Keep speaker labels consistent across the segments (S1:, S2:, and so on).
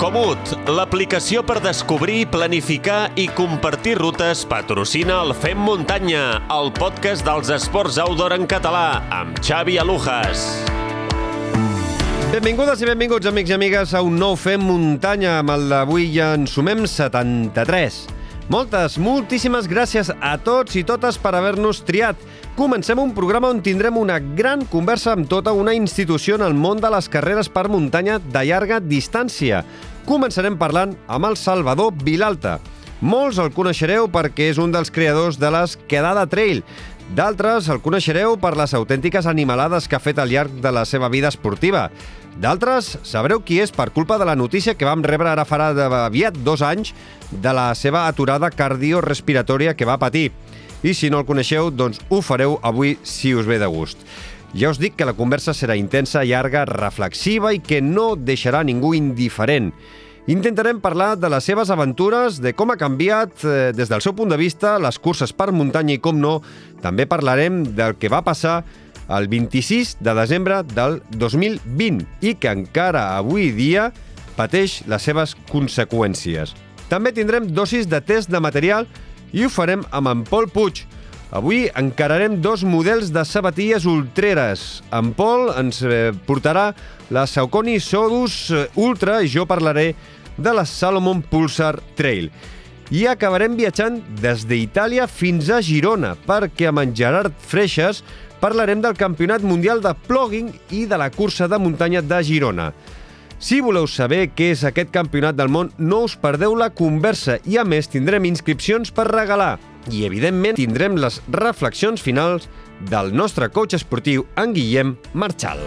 S1: Comut, l'aplicació per descobrir, planificar i compartir rutes, patrocina el Fem Muntanya, el podcast dels esports outdoor en català, amb Xavi Alujas.
S2: Benvingudes i benvinguts, amics i amigues, a un nou Fem Muntanya. Amb el d'avui ja en sumem 73. Moltes, moltíssimes gràcies a tots i totes per haver-nos triat. Comencem un programa on tindrem una gran conversa amb tota una institució en el món de les carreres per muntanya de llarga distància. Començarem parlant amb el Salvador Vilalta. Molts el coneixereu perquè és un dels creadors de les Quedada Trail. D'altres el coneixereu per les autèntiques animalades que ha fet al llarg de la seva vida esportiva. D'altres sabreu qui és per culpa de la notícia que vam rebre ara farà aviat dos anys de la seva aturada cardiorespiratòria que va patir. I si no el coneixeu, doncs ho fareu avui si us ve de gust. Ja us dic que la conversa serà intensa, llarga, reflexiva i que no deixarà ningú indiferent. Intentarem parlar de les seves aventures, de com ha canviat eh, des del seu punt de vista les curses per muntanya i com no. També parlarem del que va passar el 26 de desembre del 2020 i que encara avui dia pateix les seves conseqüències. També tindrem dosis de test de material i ho farem amb en Pol Puig. Avui encararem dos models de sabatilles ultreres. En Pol ens eh, portarà la Saucony Sodus eh, Ultra i jo parlaré de la Salomon Pulsar Trail. I acabarem viatjant des d'Itàlia fins a Girona, perquè amb en Gerard Freixas parlarem del Campionat Mundial de Plogging i de la cursa de muntanya de Girona. Si voleu saber què és aquest campionat del món, no us perdeu la conversa i, a més, tindrem inscripcions per regalar. I, evidentment, tindrem les reflexions finals del nostre coach esportiu, en Guillem Marchal.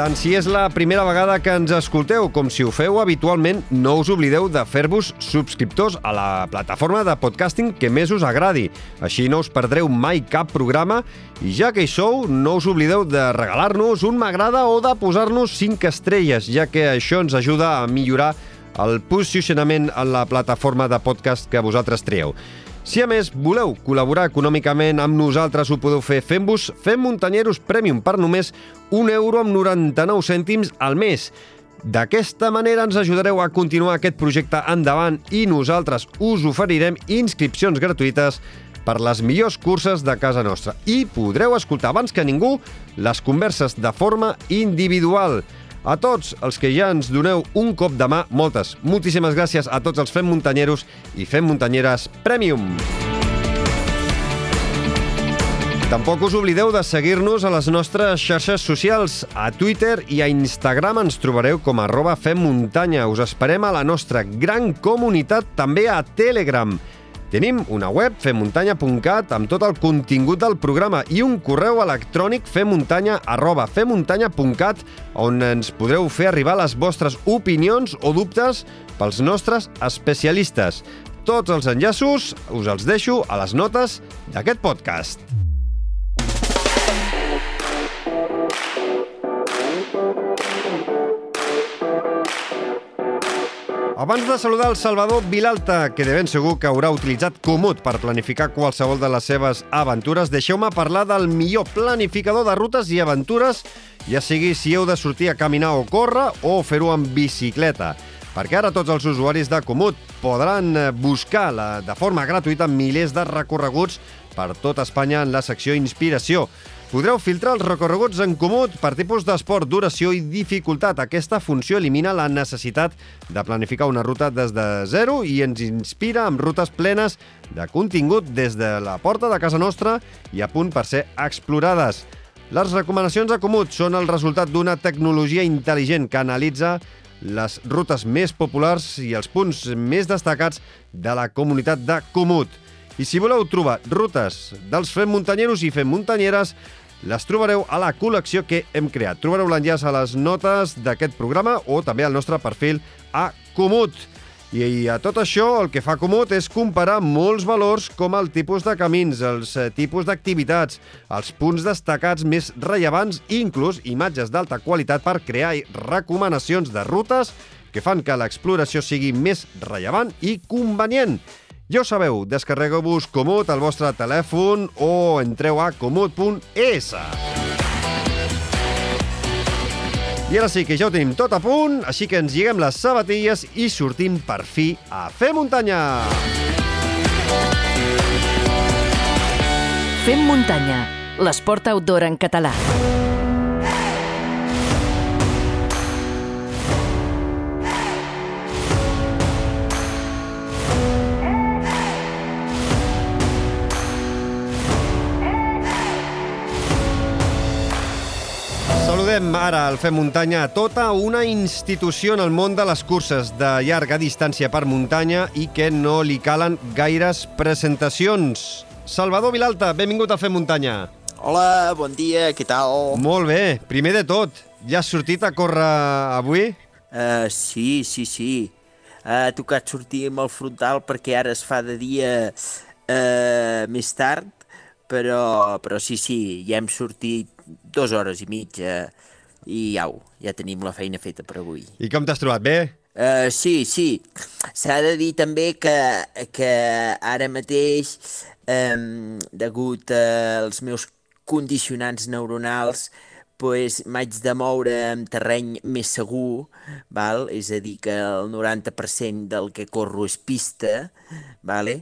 S2: Tant si és la primera vegada que ens escolteu com si ho feu habitualment, no us oblideu de fer-vos subscriptors a la plataforma de podcasting que més us agradi. Així no us perdreu mai cap programa i ja que hi sou, no us oblideu de regalar-nos un m'agrada o de posar-nos 5 estrelles, ja que això ens ajuda a millorar el posicionament en la plataforma de podcast que vosaltres trieu. Si a més voleu col·laborar econòmicament amb nosaltres, ho podeu fer fent-vos Fem Muntanyeros Premium per només 1 euro amb 99 cèntims al mes. D'aquesta manera ens ajudareu a continuar aquest projecte endavant i nosaltres us oferirem inscripcions gratuïtes per les millors curses de casa nostra i podreu escoltar abans que ningú les converses de forma individual. A tots els que ja ens doneu un cop de mà, moltes, moltíssimes gràcies a tots els Fem Muntanyeros i Fem Muntanyeres Premium. Tampoc us oblideu de seguir-nos a les nostres xarxes socials. A Twitter i a Instagram ens trobareu com arroba femmuntanya. Us esperem a la nostra gran comunitat també a Telegram. Tenim una web, femmuntanya.cat, amb tot el contingut del programa i un correu electrònic femmuntanya arroba femmuntanya.cat on ens podreu fer arribar les vostres opinions o dubtes pels nostres especialistes. Tots els enllaços us els deixo a les notes d'aquest podcast. Abans de saludar el Salvador Vilalta, que de ben segur que haurà utilitzat Comut per planificar qualsevol de les seves aventures, deixeu-me parlar del millor planificador de rutes i aventures, ja sigui si heu de sortir a caminar o córrer o fer-ho en bicicleta. Perquè ara tots els usuaris de Comut podran eh, buscar la, de forma gratuïta milers de recorreguts per tot Espanya en la secció Inspiració. Podreu filtrar els recorreguts en comut per tipus d'esport, duració i dificultat. Aquesta funció elimina la necessitat de planificar una ruta des de zero i ens inspira amb rutes plenes de contingut des de la porta de casa nostra i a punt per ser explorades. Les recomanacions de Comut són el resultat d'una tecnologia intel·ligent que analitza les rutes més populars i els punts més destacats de la comunitat de Comut. I si voleu trobar rutes dels Fem Muntanyeros i Fem Muntanyeres, les trobareu a la col·lecció que hem creat. Trobareu l'enllaç a les notes d'aquest programa o també al nostre perfil a Comut. I a tot això el que fa Comut és comparar molts valors com el tipus de camins, els eh, tipus d'activitats, els punts destacats més rellevants inclús imatges d'alta qualitat per crear recomanacions de rutes que fan que l'exploració sigui més rellevant i convenient. Ja ho sabeu, descarregueu-vos Comut al vostre telèfon o entreu a comut.es. I ara sí que ja ho tenim tot a punt, així que ens lliguem les sabatilles i sortim per fi a fer muntanya.
S3: Fem muntanya, l'esport outdoor en català.
S2: Saludem ara al Fem Muntanya a tota una institució en el món de les curses de llarga distància per muntanya i que no li calen gaires presentacions. Salvador Vilalta, benvingut al Fem Muntanya.
S4: Hola, bon dia, què tal?
S2: Molt bé. Primer de tot, ja has sortit a córrer avui?
S4: Uh, sí, sí, sí. Uh, ha tocat sortir amb el frontal perquè ara es fa de dia uh, més tard, però, però sí, sí, ja hem sortit dues hores i mitja i au, ja tenim la feina feta per avui.
S2: I com t'has trobat? Bé?
S4: Uh, sí, sí. S'ha de dir també que, que ara mateix, um, degut als meus condicionants neuronals, pues, m'haig de moure en terreny més segur, val? és a dir, que el 90% del que corro és pista, vale?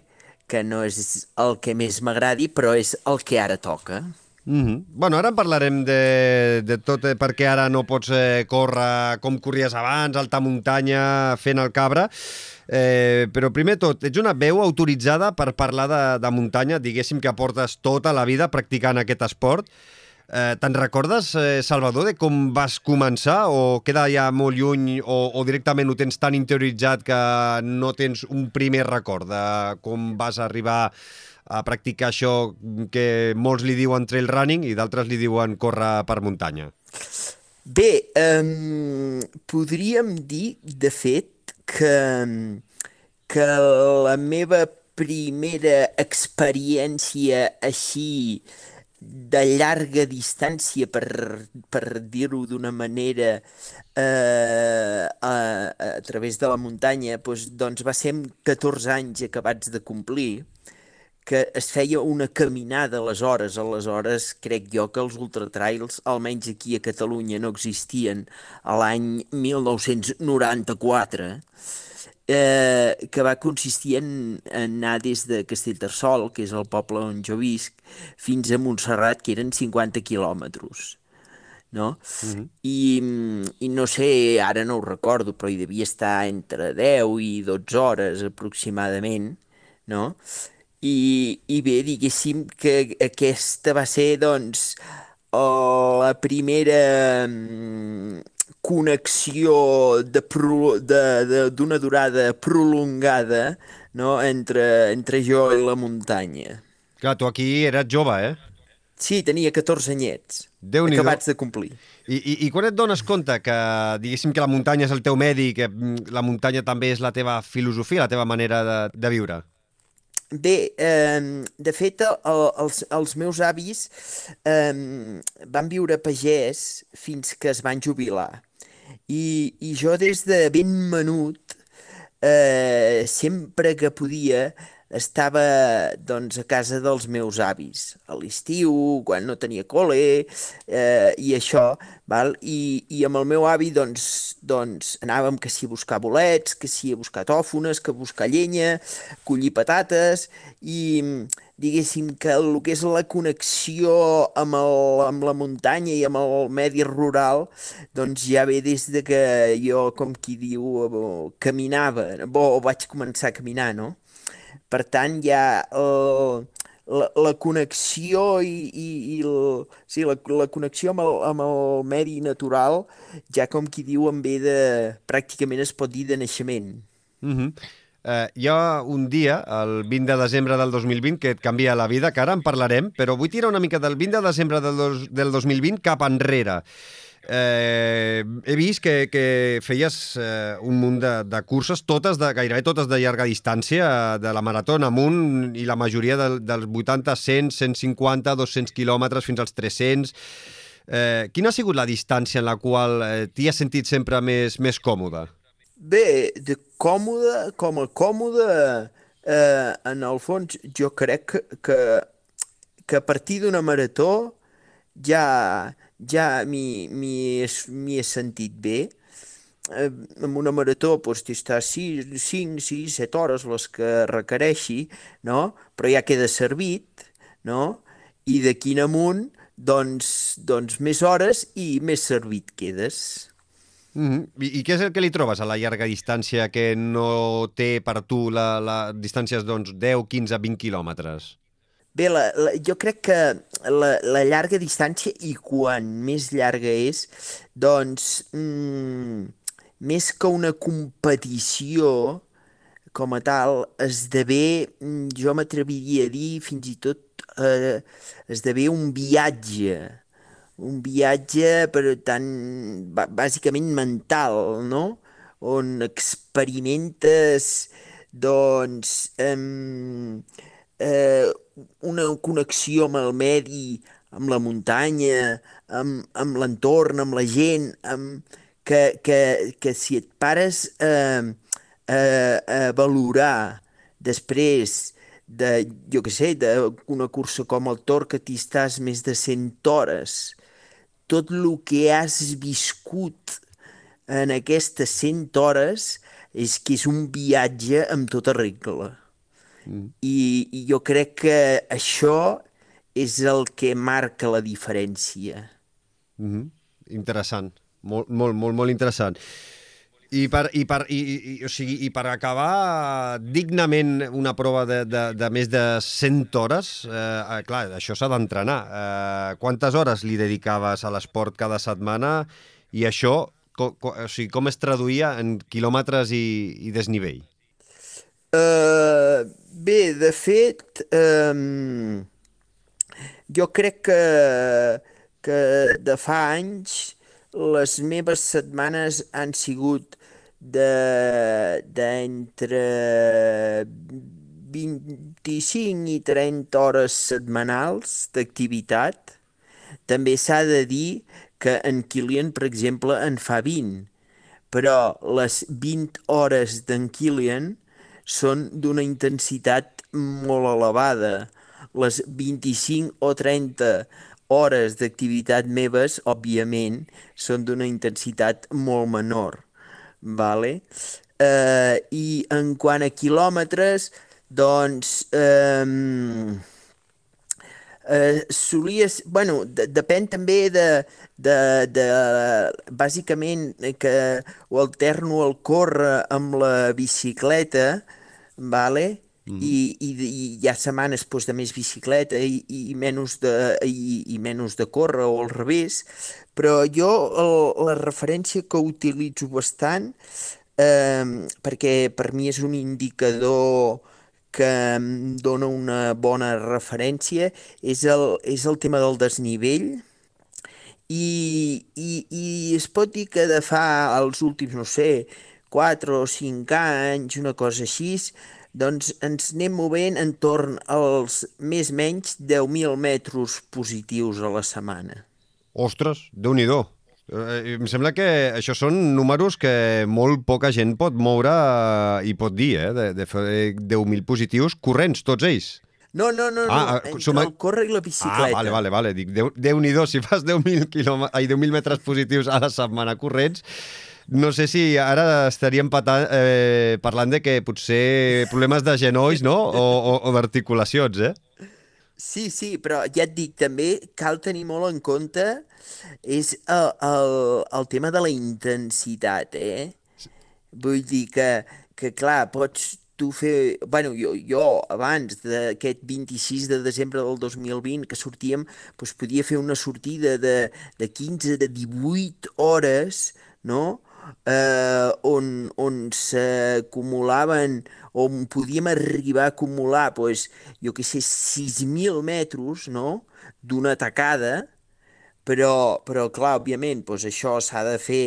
S4: que no és el que més m'agradi, però és el que ara toca.
S2: Mm -hmm. Bueno, ara en parlarem de, de tot, eh, perquè ara no pots eh, córrer com corries abans, alta muntanya, fent el cabra. Eh, però primer tot, ets una veu autoritzada per parlar de, de muntanya, diguéssim que portes tota la vida practicant aquest esport. Eh, Te'n recordes, eh, Salvador, de com vas començar o queda ja molt lluny o, o directament ho tens tan interioritzat que no tens un primer record de com vas arribar a practicar això que molts li diuen trail running i d'altres li diuen córrer per muntanya?
S4: Bé, um, podríem dir, de fet, que, que la meva primera experiència així de llarga distància, per, per dir-ho d'una manera, eh, a, a través de la muntanya, doncs, doncs va ser amb 14 anys acabats de complir, que es feia una caminada aleshores. Aleshores, crec jo que els ultratrails, almenys aquí a Catalunya, no existien a l'any 1994, eh, que va consistir en, en anar des de Castellterçol, que és el poble on jo visc, fins a Montserrat, que eren 50 quilòmetres no? Uh -huh. I, I no sé, ara no ho recordo, però hi devia estar entre 10 i 12 hores aproximadament, no? I, i bé, diguéssim que aquesta va ser, doncs, la primera mm, connexió d'una durada prolongada no? entre, entre jo i la muntanya.
S2: Clar, tu aquí eres jove, eh?
S4: Sí, tenia 14 anyets, acabats de complir.
S2: I, i, I quan et dones compte que, diguéssim, que la muntanya és el teu medi, que mm, la muntanya també és la teva filosofia, la teva manera de, de viure?
S4: Bé, eh, de fet, el, els, els meus avis eh, van viure pagès fins que es van jubilar. I, i jo des de ben menut, eh, sempre que podia, estava doncs, a casa dels meus avis, a l'estiu, quan no tenia col·le, eh, i això, val? I, i amb el meu avi doncs, doncs anàvem que si a buscar bolets, que si a buscar tòfones, que a buscar llenya, collir patates, i diguéssim que el que és la connexió amb, el, amb la muntanya i amb el medi rural, doncs ja ve des de que jo, com qui diu, caminava, o vaig començar a caminar, no? Per tant, hi ha el, la, la connexió i, i, i el, sí, la, la connexió amb el, amb el medi natural, ja com qui diu, em ve de... pràcticament es pot dir de naixement.
S2: Mm -hmm. Hi ha un dia, el 20 de desembre del 2020, que et canvia la vida, que ara en parlarem, però vull tirar una mica del 20 de desembre del, dos, del 2020 cap enrere. Eh, he vist que, que feies eh, un munt de, de curses, totes de, gairebé totes de llarga distància, de la marató amunt, i la majoria de, dels 80, 100, 150, 200 quilòmetres fins als 300. Eh, quina ha sigut la distància en la qual eh, t'hi has sentit sempre més, més còmode?
S4: Bé, de còmode, com a còmode, eh, en el fons, jo crec que, que, que a partir d'una marató ja, ja m'hi he, sentit bé. Eh, amb una marató t'hi estàs 6, 5, 6, 7 hores, les que requereixi, no? però ja queda servit, no? i d'aquí en amunt, doncs, doncs més hores i més servit quedes.
S2: Mm -hmm. I, I què és el que li trobes a la llarga distància que no té per tu la, la distàncies doncs, 10, 15, 20 quilòmetres?
S4: Bé, la, la, jo crec que la, la llarga distància, i quan més llarga és, doncs, mm, més que una competició com a tal, esdevé, mm, jo m'atreviria a dir, fins i tot eh, esdevé un viatge, un viatge, per tant, bàsicament mental, no? On experimentes, doncs, eh, eh, una connexió amb el medi, amb la muntanya, amb, amb l'entorn, amb la gent, amb, que, que, que si et pares eh, a, a valorar després de, jo què sé, d'una cursa com el Tor que t'hi estàs més de 100 hores, tot el que has viscut en aquestes 100 hores és que és un viatge amb tota regla. Mm. I, I jo crec que això és el que marca la diferència.
S2: Mm -hmm. Interessant. Molt, molt, molt, molt interessant. I per, i, per, i, i, o sigui, I per acabar dignament una prova de, de, de més de 100 hores, eh, clar, això s'ha d'entrenar. Eh, quantes hores li dedicaves a l'esport cada setmana i això co, co, o sigui, com es traduïa en quilòmetres i, i desnivell?
S4: Uh, bé, de fet, um, jo crec que, que de fa anys les meves setmanes han sigut d'entre de, 25 i 30 hores setmanals d'activitat. També s'ha de dir que en Kilian, per exemple, en fa 20, però les 20 hores d'en Kilian són d'una intensitat molt elevada. Les 25 o 30 hores d'activitat meves, òbviament, són d'una intensitat molt menor. Vale? Eh, I en quant a quilòmetres, doncs... Eh, eh, solies... Bueno, de, depèn també de, de, de... Bàsicament que ho alterno el córrer amb la bicicleta, vale? Mm. I, i, i hi ha setmanes doncs, de més bicicleta i, i, menys de, i, i menys de córrer o al revés, però jo el, la referència que utilitzo bastant, eh, perquè per mi és un indicador que em dona una bona referència, és el, és el tema del desnivell, i, i, i es pot dir que de fa els últims, no sé, 4 o 5 anys, una cosa així, doncs ens anem movent entorn als més menys 10.000 metres positius a la setmana.
S2: Ostres, déu nhi eh, em sembla que això són números que molt poca gent pot moure i pot dir, eh? de, de fer 10.000 positius corrents, tots ells.
S4: No, no, no, ah, no. entre suma... el córrer i la bicicleta.
S2: Ah, vale, vale, vale. Dic, Déu, Déu nhi si fas 10.000 quilòmetres... 10 metres positius a la setmana corrents, no sé si ara estaríem patant, eh, parlant de que potser problemes de genolls, no? O, o, o d'articulacions, eh?
S4: Sí, sí, però ja et dic, també cal tenir molt en compte és el, el, el tema de la intensitat, eh? Vull dir que, que clar, pots tu fer... bueno, jo, jo abans d'aquest 26 de desembre del 2020 que sortíem, doncs podia fer una sortida de, de 15, de 18 hores, no?, eh, on, on s'acumulaven, on podíem arribar a acumular, pues, jo què sé, 6.000 metres, no?, d'una tacada, però, però clar, òbviament, pues, això s'ha de fer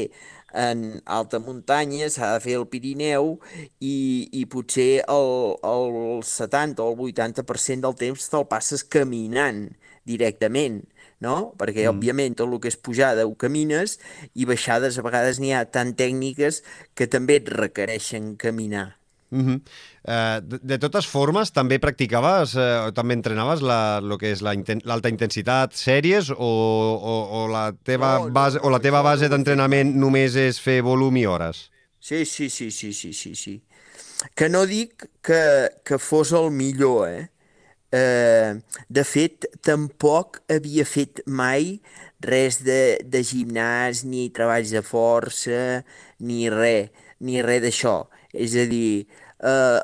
S4: en alta muntanya, s'ha de fer el Pirineu i, i potser el, el 70 o el 80% del temps te'l passes caminant directament no? Perquè, mm. òbviament, tot el que és pujada ho camines i baixades a vegades n'hi ha tan tècniques que també et requereixen caminar.
S2: Mm -hmm. uh, de, de totes formes, també practicaves, uh, o també entrenaves la, lo que és l'alta inten intensitat, sèries, o, o, o la teva
S4: No, no,
S2: base, o la teva base d'entrenament només és fer volum i hores?
S4: Sí, sí, sí, sí, sí, sí, sí. Que no dic que, que fos el millor, eh? Eh, de fet, tampoc havia fet mai res de, de gimnàs, ni treballs de força, ni res, ni res d'això. És a dir, eh,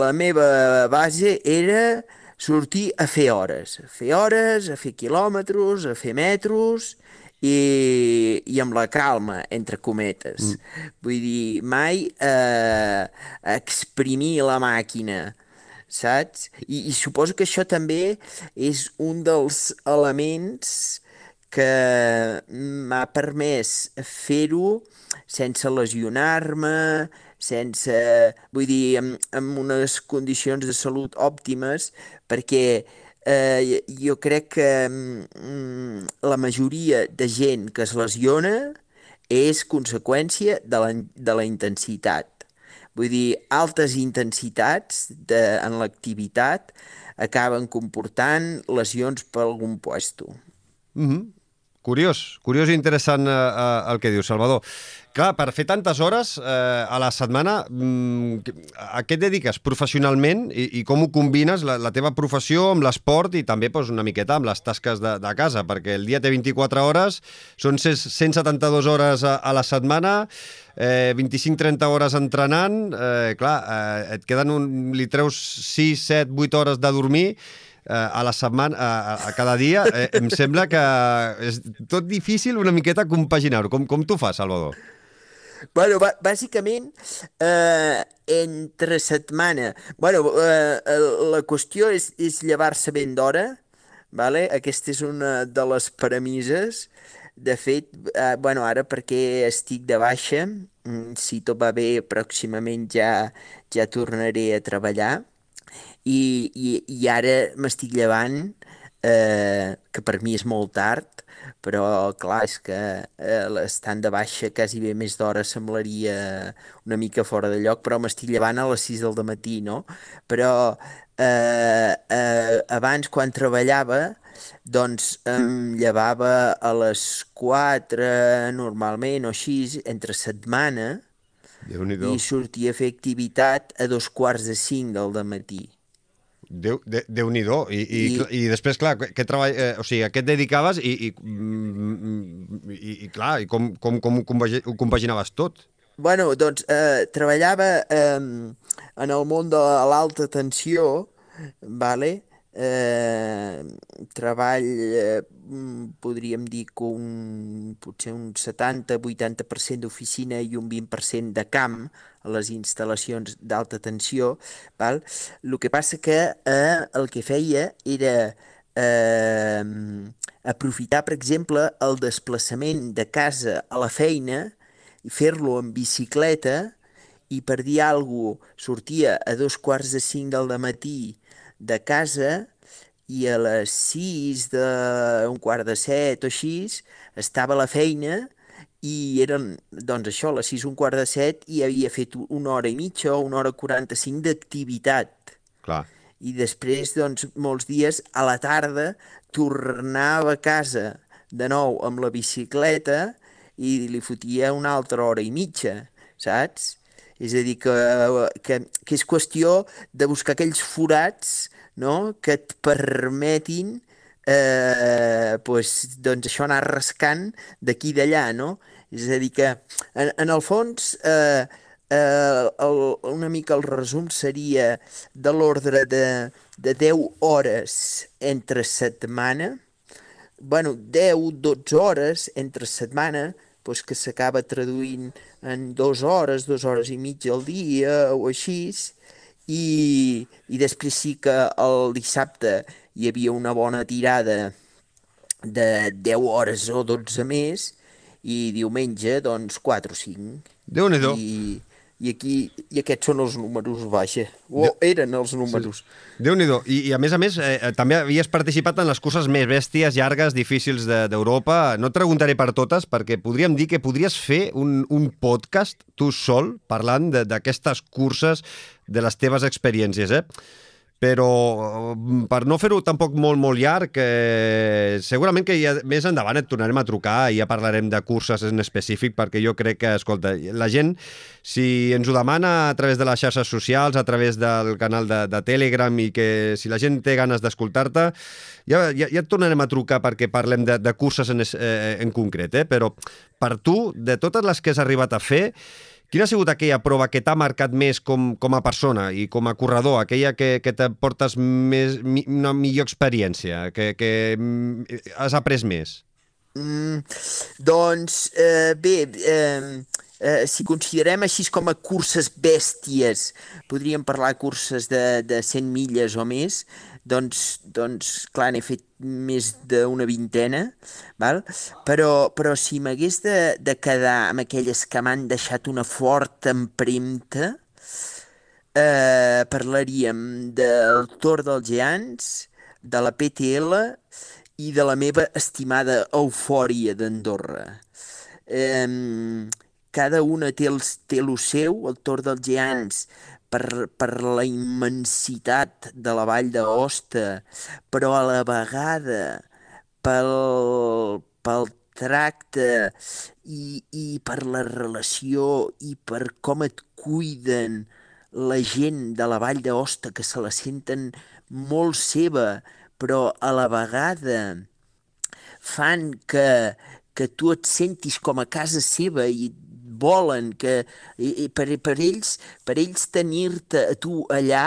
S4: la meva base era sortir a fer hores, a fer hores, a fer quilòmetres, a fer metros, i, i amb la calma, entre cometes. Mm. Vull dir, mai eh, exprimir la màquina, saps? I, I suposo que això també és un dels elements que m'ha permès fer-ho sense lesionar-me, sense, vull dir, amb, amb unes condicions de salut òptimes, perquè eh, jo crec que mm, la majoria de gent que es lesiona és conseqüència de la, de la intensitat. Vull dir, altes intensitats de, en l'activitat acaben comportant lesions per algun puesto.
S2: Mm -hmm. Curiós, curiós i interessant eh, eh, el que diu Salvador. Clar, per fer tantes hores eh, a la setmana, mm, a què et dediques professionalment i, i com ho combines, la, la teva professió amb l'esport i també pues, una miqueta amb les tasques de, de casa? Perquè el dia té 24 hores, són 172 hores a, a la setmana, eh, 25-30 hores entrenant, eh, clar, eh, et queden un, li treus 6, 7, 8 hores de dormir, a la setmana, a, a cada dia, eh, em sembla que és tot difícil una miqueta compaginar-ho. Com, com tu fas, Salvador?
S4: Bueno, bàsicament, eh, entre setmana... Bueno, eh, la qüestió és, és llevar-se ben d'hora, vale? aquesta és una de les premisses. De fet, eh, bueno, ara perquè estic de baixa, mm, si tot va bé, pròximament ja, ja tornaré a treballar, i, i, i ara m'estic llevant, eh, que per mi és molt tard, però clar, és que eh, l'estant de baixa quasi bé més d'hora semblaria una mica fora de lloc, però m'estic llevant a les 6 del matí, no? Però eh, eh, abans, quan treballava, doncs em llevava a les 4 normalment o així, entre setmana, i sortia a fer activitat a dos quarts de 5 del matí.
S2: Déu, de, déu nhi I, i, I, I després, clar, què treball, eh, o sigui, a què et dedicaves i, i, i, i clar, i com, com, com ho, compaginaves tot?
S4: Bueno, doncs eh, treballava eh, en el món de l'alta tensió, vale? eh, treball, eh, podríem dir que un, potser un 70-80% d'oficina i un 20% de camp les instal·lacions d'alta tensió. Val? El que passa que eh, el que feia era eh, aprofitar, per exemple, el desplaçament de casa a la feina i fer-lo en bicicleta i per dir alguna cosa sortia a dos quarts de cinc del matí de casa i a les 6 de un quart de set o així estava a la feina i eren, doncs això, a les 6, un quart de set i havia fet una hora i mitja o una hora 45 d'activitat.
S2: Clar.
S4: I després, doncs, molts dies a la tarda tornava a casa de nou amb la bicicleta i li fotia una altra hora i mitja, saps? És a dir, que, que, que és qüestió de buscar aquells forats no? que et permetin eh, pues, doncs això anar rascant d'aquí i d'allà, no? És a dir que, en, en el fons, eh, eh, el, una mica el resum seria de l'ordre de, de 10 hores entre setmana, bueno, 10-12 hores entre setmana, doncs que s'acaba traduint en dues hores, dues hores i mitja al dia o així, i, i després sí que el dissabte hi havia una bona tirada de 10 hores o 12 més i diumenge doncs 4 o 5.
S2: déu nhi
S4: I, i aquí i aquests són els números, vaja. O
S2: De...
S4: eren els números.
S2: Sí. Déu-n'hi-do. I, I, a més a més, eh, eh, també havies participat en les curses més bèsties, llargues, difícils d'Europa. De, no et preguntaré per totes, perquè podríem dir que podries fer un, un podcast tu sol, parlant d'aquestes curses, de les teves experiències, eh? Però mm, per no fer-ho tampoc molt, molt llarg, eh, segurament que ja, més endavant et tornarem a trucar i ja parlarem de curses en específic, perquè jo crec que, escolta, la gent, si ens ho demana a través de les xarxes socials, a través del canal de, de Telegram i que si la gent té ganes d'escoltar-te, ja, ja, ja et tornarem a trucar perquè parlem de, de curses en, eh, en concret, eh? però per tu, de totes les que has arribat a fer, Quina ha sigut aquella prova que t'ha marcat més com, com a persona i com a corredor, aquella que, que te portes més, una millor experiència, que, que mm, has après més?
S4: Mm, doncs, eh, bé, eh, eh, si considerem així com a curses bèsties, podríem parlar de curses de, de 100 milles o més, doncs, doncs clar, n'he fet més d'una vintena, val? Però, però si m'hagués de, de quedar amb aquelles que m'han deixat una forta empremta, eh, parlaríem del Tor dels Geants, de la PTL i de la meva estimada eufòria d'Andorra. Eh, cada una té el, té el seu, el Tor dels Geants per, per la immensitat de la vall d'Aosta, però a la vegada pel, pel tracte i, i per la relació i per com et cuiden la gent de la vall d'Aosta que se la senten molt seva, però a la vegada fan que, que tu et sentis com a casa seva i volen, que i, i per, per, ells, per ells tenir-te a tu allà,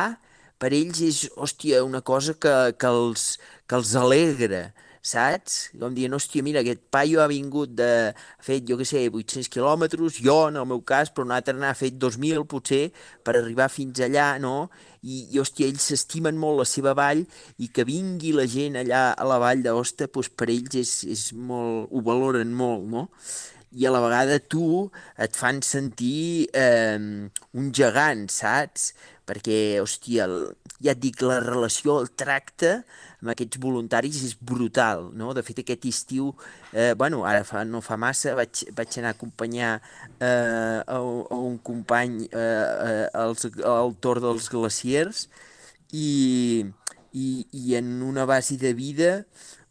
S4: per ells és, hòstia, una cosa que, que, els, que els alegra, saps? Com dient, hòstia, mira, aquest paio ha vingut de... ha fet, jo què sé, 800 quilòmetres, jo, en el meu cas, però un altre n'ha fet 2.000, potser, per arribar fins allà, no? I, i hòstia, ells s'estimen molt la seva vall i que vingui la gent allà a la vall d'Osta, doncs per ells és, és molt... ho valoren molt, no? I a la vegada tu et fan sentir eh, un gegant, saps? Perquè, hòstia, el, ja et dic, la relació, el tracte amb aquests voluntaris és brutal, no? De fet, aquest estiu, eh, bueno, ara fa, no fa massa, vaig, vaig anar a acompanyar eh, a, a un company eh, eh, als, al Tor dels Glaciers i, i, i en una base de vida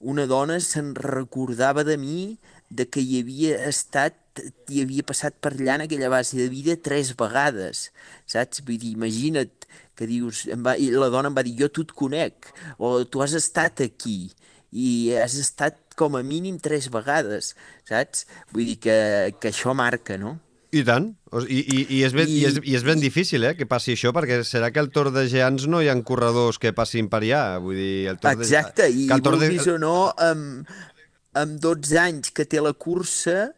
S4: una dona se'n recordava de mi de que hi havia estat hi havia passat per allà en aquella base de vida tres vegades, saps? Vull dir, imagina't que dius, em va, i la dona em va dir, jo tu et conec, o tu has estat aquí, i has estat com a mínim tres vegades, saps? Vull dir que, que això marca, no?
S2: I tant. I, i, i, és ben, I, i, és, I és ben difícil, eh, que passi això, perquè serà que al Tor de Geants no hi ha corredors que passin per allà. Vull dir, el Tor
S4: Exacte, de... i vulguis de... o no, amb, amb 12 anys que té la cursa,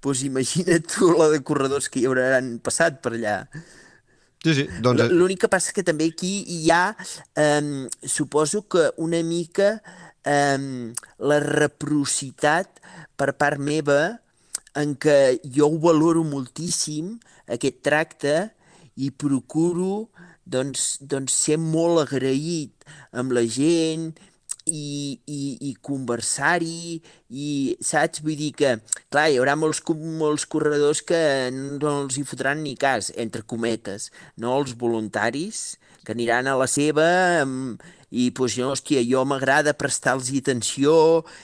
S4: doncs imagina't tu la de corredors que hi hauran passat per allà.
S2: Sí, sí, doncs...
S4: Eh, l'únic que passa que també aquí hi ha, eh, suposo que una mica eh, la reprocitat per part meva en què jo ho valoro moltíssim, aquest tracte, i procuro doncs, doncs ser molt agraït amb la gent i, i, i conversar-hi i, saps? Vull dir que, clar, hi haurà molts, molts corredors que no els hi fotran ni cas, entre cometes, no? Els voluntaris que aniran a la seva i, pues, jo, hòstia, jo m'agrada prestar-los atenció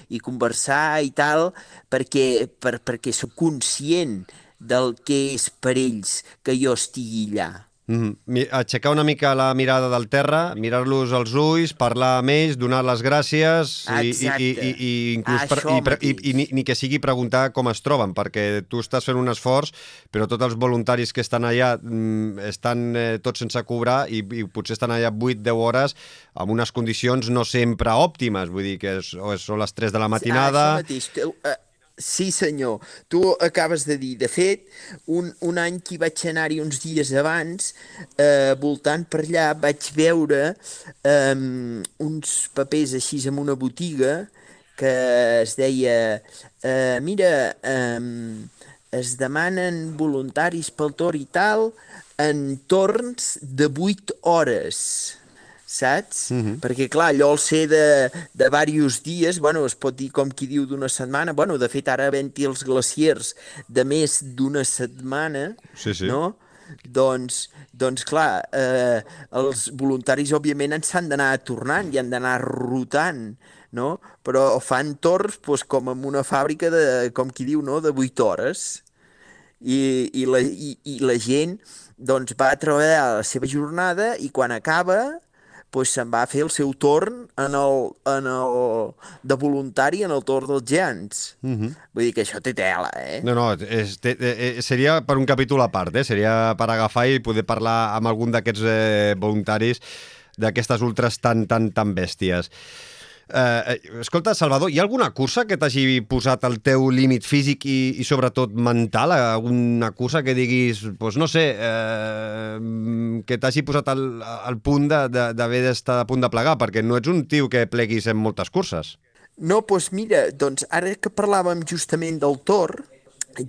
S4: i conversar i tal perquè, per, perquè sóc conscient del que és per ells que jo estigui allà.
S2: Mm -hmm. Aixecar una mica la mirada del terra, mirar-los als ulls, parlar amb ells, donar les gràcies i, i, i, i, inclús per, i, i, i, ni, ni que sigui preguntar com es troben, perquè tu estàs fent un esforç, però tots els voluntaris que estan allà mm, estan eh, tots sense cobrar i, i potser estan allà 8-10 hores amb unes condicions no sempre òptimes, vull dir que és, o són les 3 de la matinada...
S4: Ah, això mateix. Sí, senyor. Tu acabes de dir. De fet, un, un any que hi vaig anar-hi uns dies abans, eh, voltant per allà, vaig veure eh, uns papers així en una botiga que es deia, eh, mira, eh, es demanen voluntaris pel tor i tal en torns de 8 hores saps? Mm -hmm. Perquè, clar, allò al ser de, de diversos dies, bueno, es pot dir com qui diu d'una setmana, bueno, de fet, ara havent-hi els glaciers de més d'una setmana,
S2: Sí, sí.
S4: no? Doncs, doncs clar, eh, els voluntaris, òbviament, ens s'han d'anar tornant i han d'anar rotant, no? Però fan torns doncs, com en una fàbrica de, com qui diu, no?, de 8 hores. I, i, la, i, i la gent doncs, va a treballar la seva jornada i quan acaba doncs se'n va a fer el seu torn en el, en el, de voluntari en el torn dels gegants. Mm -hmm. Vull dir que això té tela, eh?
S2: No, no, és, té, eh, seria per un capítol a part, eh? seria per agafar i poder parlar amb algun d'aquests eh, voluntaris d'aquestes ultres tan, tan, tan bèsties. Eh, escolta, Salvador, hi ha alguna cursa que t'hagi posat el teu límit físic i, i sobretot mental? Alguna cursa que diguis, doncs no sé, eh, que t'hagi posat al, al punt d'haver d'estar a punt de plegar, perquè no ets un tio que pleguis en moltes curses.
S4: No, doncs mira, doncs ara que parlàvem justament del Tor,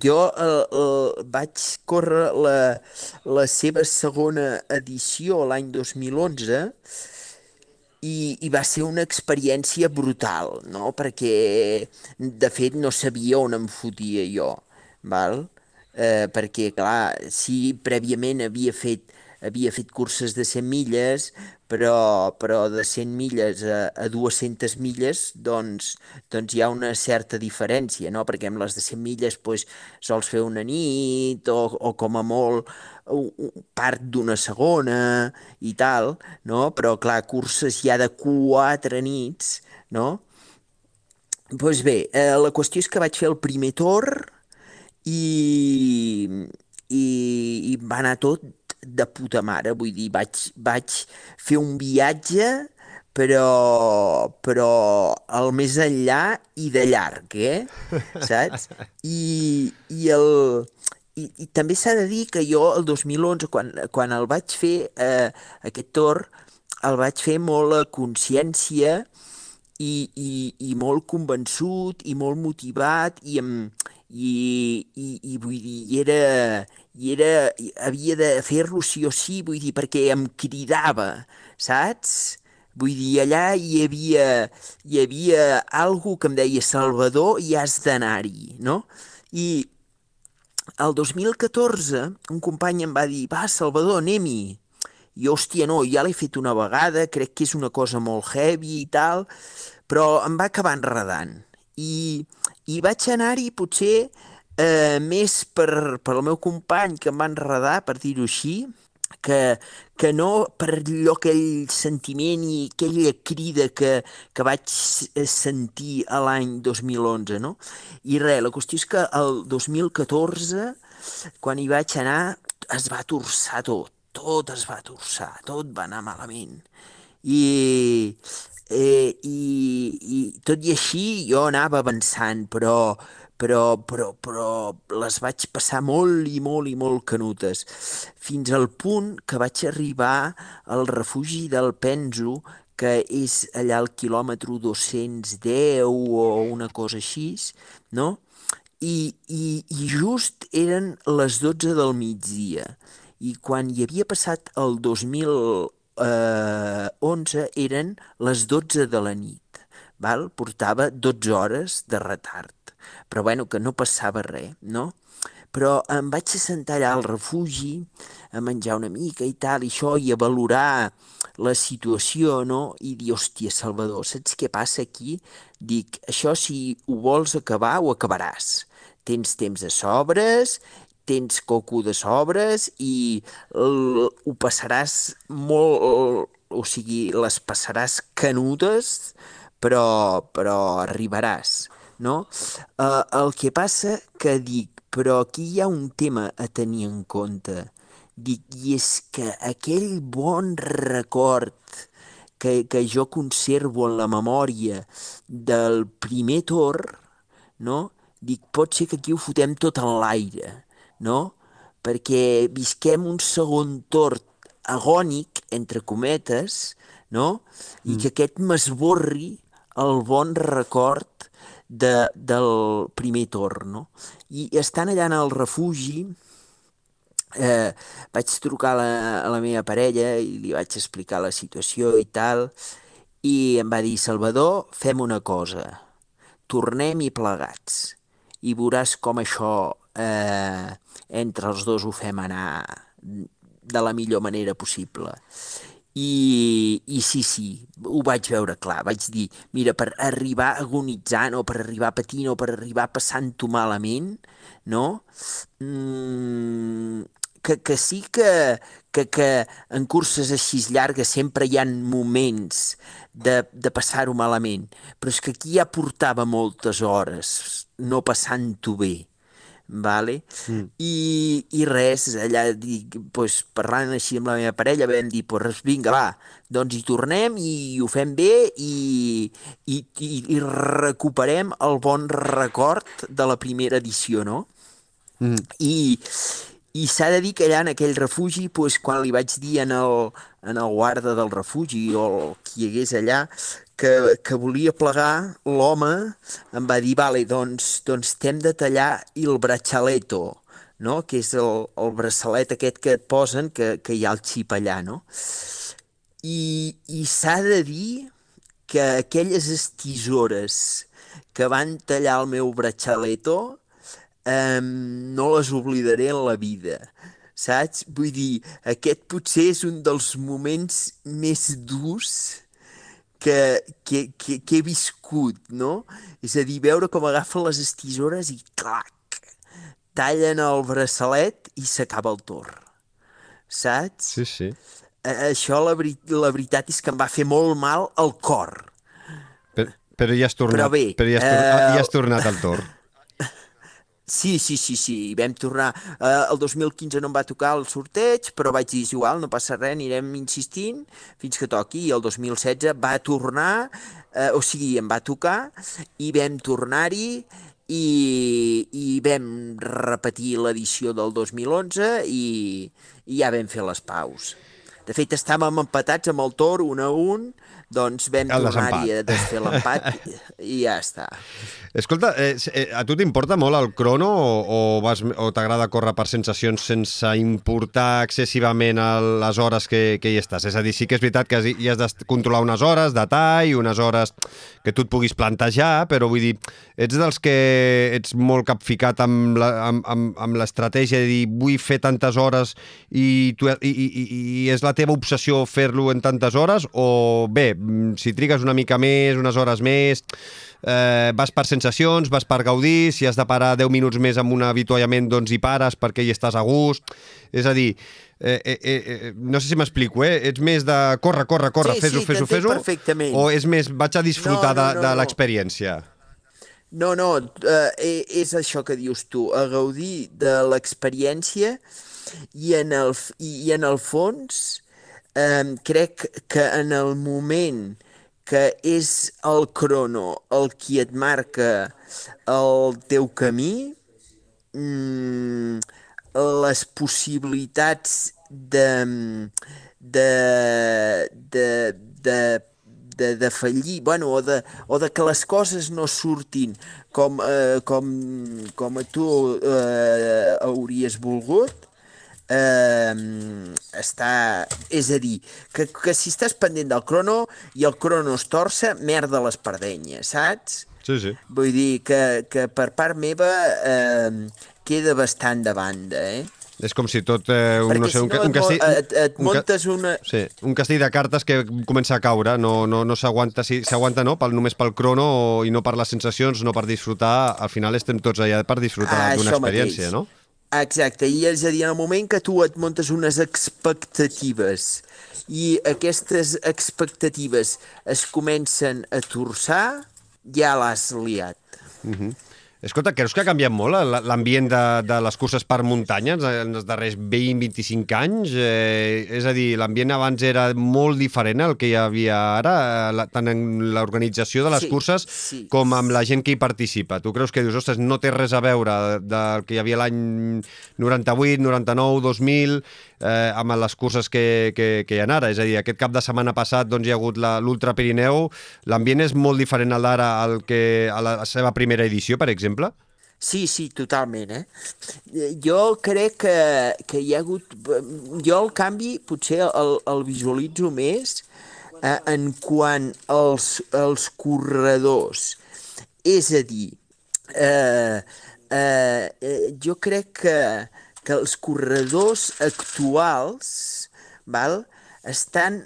S4: jo eh, eh, vaig córrer la, la seva segona edició l'any 2011 i, i va ser una experiència brutal, no? perquè de fet no sabia on em fotia jo, val? Eh, perquè clar, sí, prèviament havia fet, havia fet curses de 100 milles, però, però de 100 milles a, a 200 milles doncs, doncs hi ha una certa diferència, no? perquè amb les de 100 milles doncs, sols fer una nit o, o com a molt part d'una segona i tal, no? però clar, curses ja de quatre nits, no? Doncs pues bé, eh, la qüestió és que vaig fer el primer torn i, i, i va anar tot de puta mare, vull dir, vaig, vaig fer un viatge però, però el més enllà i de llarg, eh? Saps? I, i el, i, i també s'ha de dir que jo el 2011, quan, quan el vaig fer, eh, aquest torn, el vaig fer molt a consciència i, i, i molt convençut i molt motivat i, amb, i, i, i vull dir, era, i era, havia de fer-lo sí o sí, vull dir, perquè em cridava, saps? Vull dir, allà hi havia, hi havia algú que em deia Salvador i has d'anar-hi, no? I el 2014 un company em va dir, va, Salvador, anem-hi. I, hòstia, no, ja l'he fet una vegada, crec que és una cosa molt heavy i tal, però em va acabar enredant. I, i vaig anar-hi potser eh, més per, per el meu company que em va enredar, per dir-ho així, que, que no per allò aquell sentiment i aquella crida que, que vaig sentir a l'any 2011, no? I res, la qüestió és que el 2014, quan hi vaig anar, es va torçar tot, tot es va torçar, tot va anar malament. I, eh, i, i tot i així jo anava avançant, però, però, però, però les vaig passar molt i molt i molt canutes, fins al punt que vaig arribar al refugi del Penzo, que és allà al quilòmetre 210 o una cosa així, no? I, i, i just eren les 12 del migdia. I quan hi havia passat el 2011 eren les 12 de la nit. Val? Portava 12 hores de retard. Però bueno, que no passava res, no? Però em vaig assentar allà al refugi a menjar una mica i tal, i això, i a valorar la situació, no? I dir, hòstia, Salvador, saps què passa aquí? Dic, això si ho vols acabar, ho acabaràs. Tens temps de sobres, tens coco de sobres i ho passaràs molt... O sigui, les passaràs canudes, però, però arribaràs no? Uh, el que passa que dic, però aquí hi ha un tema a tenir en compte. Dic, i és que aquell bon record que, que jo conservo en la memòria del primer torn, no? Dic, pot ser que aquí ho fotem tot en l'aire, no? Perquè visquem un segon torn agònic, entre cometes, no? I mm. que aquest m'esborri el bon record de, del primer torn, no? I estant allà en el refugi, eh, vaig trucar a la, a la meva parella i li vaig explicar la situació i tal, i em va dir, Salvador, fem una cosa, tornem-hi plegats i veuràs com això eh, entre els dos ho fem anar de la millor manera possible. I, I sí, sí, ho vaig veure clar. Vaig dir, mira, per arribar agonitzant o per arribar patint o per arribar passant-ho malament, no? Mm, que, que sí que, que, que en curses així llargues sempre hi han moments de, de passar-ho malament, però és que aquí ja portava moltes hores no passant-ho bé vale? Mm. I, i res, allà dic, pues, parlant així amb la meva parella vam dir, pues, vinga, va, doncs hi tornem i ho fem bé i, i, i, i recuperem el bon record de la primera edició, no? Mm. I, i s'ha de dir que allà en aquell refugi, pues, quan li vaig dir en el, en el guarda del refugi o qui hi hagués allà que, que volia plegar, l'home em va dir, vale, doncs, doncs t'hem de tallar el braccialetto, no? que és el, el braçalet aquest que et posen, que, que hi ha el xip allà, no? I, i s'ha de dir que aquelles estisores que van tallar el meu braccialetto eh, no les oblidaré en la vida, saps? Vull dir, aquest potser és un dels moments més durs que, que, que, que he viscut, no? És a dir, veure com agafen les estisores i clac, tallen el braçalet i s'acaba el torn, saps?
S2: Sí, sí.
S4: Això, la, veri la veritat és que em va fer molt mal al cor.
S2: Però, però ja has tornat,
S4: però bé,
S2: però ja has, tornat, uh, ja has tornat al torn.
S4: Sí, sí, sí, sí, vam tornar. Eh, el 2015 no em va tocar el sorteig, però vaig dir, igual, no passa res, anirem insistint fins que toqui. I el 2016 va tornar, eh, o sigui, em va tocar, i vam tornar-hi i, i vam repetir l'edició del 2011 i, i ja vam fer les paus. De fet, estàvem empatats amb el Tor, un a un, doncs vam tornar-hi a desfer l'empat i ja està.
S2: Escolta, eh, eh, a tu t'importa molt el crono o, o, vas, o t'agrada córrer per sensacions sense importar excessivament les hores que, que hi estàs? És a dir, sí que és veritat que hi has de controlar unes hores de tall, unes hores que tu et puguis plantejar, però vull dir, ets dels que ets molt capficat amb l'estratègia de dir vull fer tantes hores i, tu, i, i, i és la teva obsessió fer-lo en tantes hores o bé, si trigues una mica més, unes hores més eh, vas per sensacions, vas per gaudir, si has de parar 10 minuts més amb un avituallament, doncs hi pares perquè hi estàs a gust. És a dir, eh, eh, eh, no sé si m'explico, eh? Ets més de córrer, córrer, córrer, sí, fes-ho, sí, fes-ho, fes-ho,
S4: perfectament.
S2: o és més vaig a disfrutar
S4: no, no,
S2: no, de, de l'experiència?
S4: No, no, eh, és això que dius tu, a gaudir de l'experiència i, en el, i en el fons eh, crec que en el moment que és el crono el qui et marca el teu camí, mm, les possibilitats de, de, de, de, de, de fallir, bueno, o de, o de que les coses no surtin com, eh, com, com tu eh, hauries volgut, eh, està... És a dir, que, que si estàs pendent del crono i el crono es torça, merda les pardenyes, saps?
S2: Sí, sí.
S4: Vull dir que, que per part meva eh, queda bastant de banda, eh?
S2: És com si tot... Eh, un,
S4: Perquè
S2: no sé, un,
S4: si no
S2: un castell...
S4: et, et muntes
S2: un,
S4: una...
S2: Sí, un castell de cartes que comença a caure, no, no, no s'aguanta, si s'aguanta no, pel, només pel crono i no per les sensacions, no per disfrutar, al final estem tots allà per disfrutar
S4: ah,
S2: d'una experiència,
S4: mateix.
S2: no?
S4: Exacte, i és a dir, en el moment que tu et montes unes expectatives i aquestes expectatives es comencen a torçar, ja l'has liat.
S2: Uh -huh. Escolta, creus que ha canviat molt l'ambient de, de les curses per muntanya en els darrers 20-25 anys? Eh, és a dir, l'ambient abans era molt diferent al que hi havia ara, la, tant en l'organització de les
S4: sí,
S2: curses
S4: sí.
S2: com amb la gent que hi participa. Tu creus que dius, ostres, no té res a veure del que hi havia l'any 98, 99, 2000, eh, amb les curses que, que, que hi ha ara. És a dir, aquest cap de setmana passat doncs, hi ha hagut l'Ultra Pirineu. L'ambient és molt diferent al d'ara al que a la seva primera edició, per exemple?
S4: Sí, sí, totalment, eh? Jo crec que, que hi ha hagut... Jo el canvi potser el, el visualitzo més eh, en quant als, als corredors. És a dir, eh, eh, jo crec que, que els corredors actuals val, estan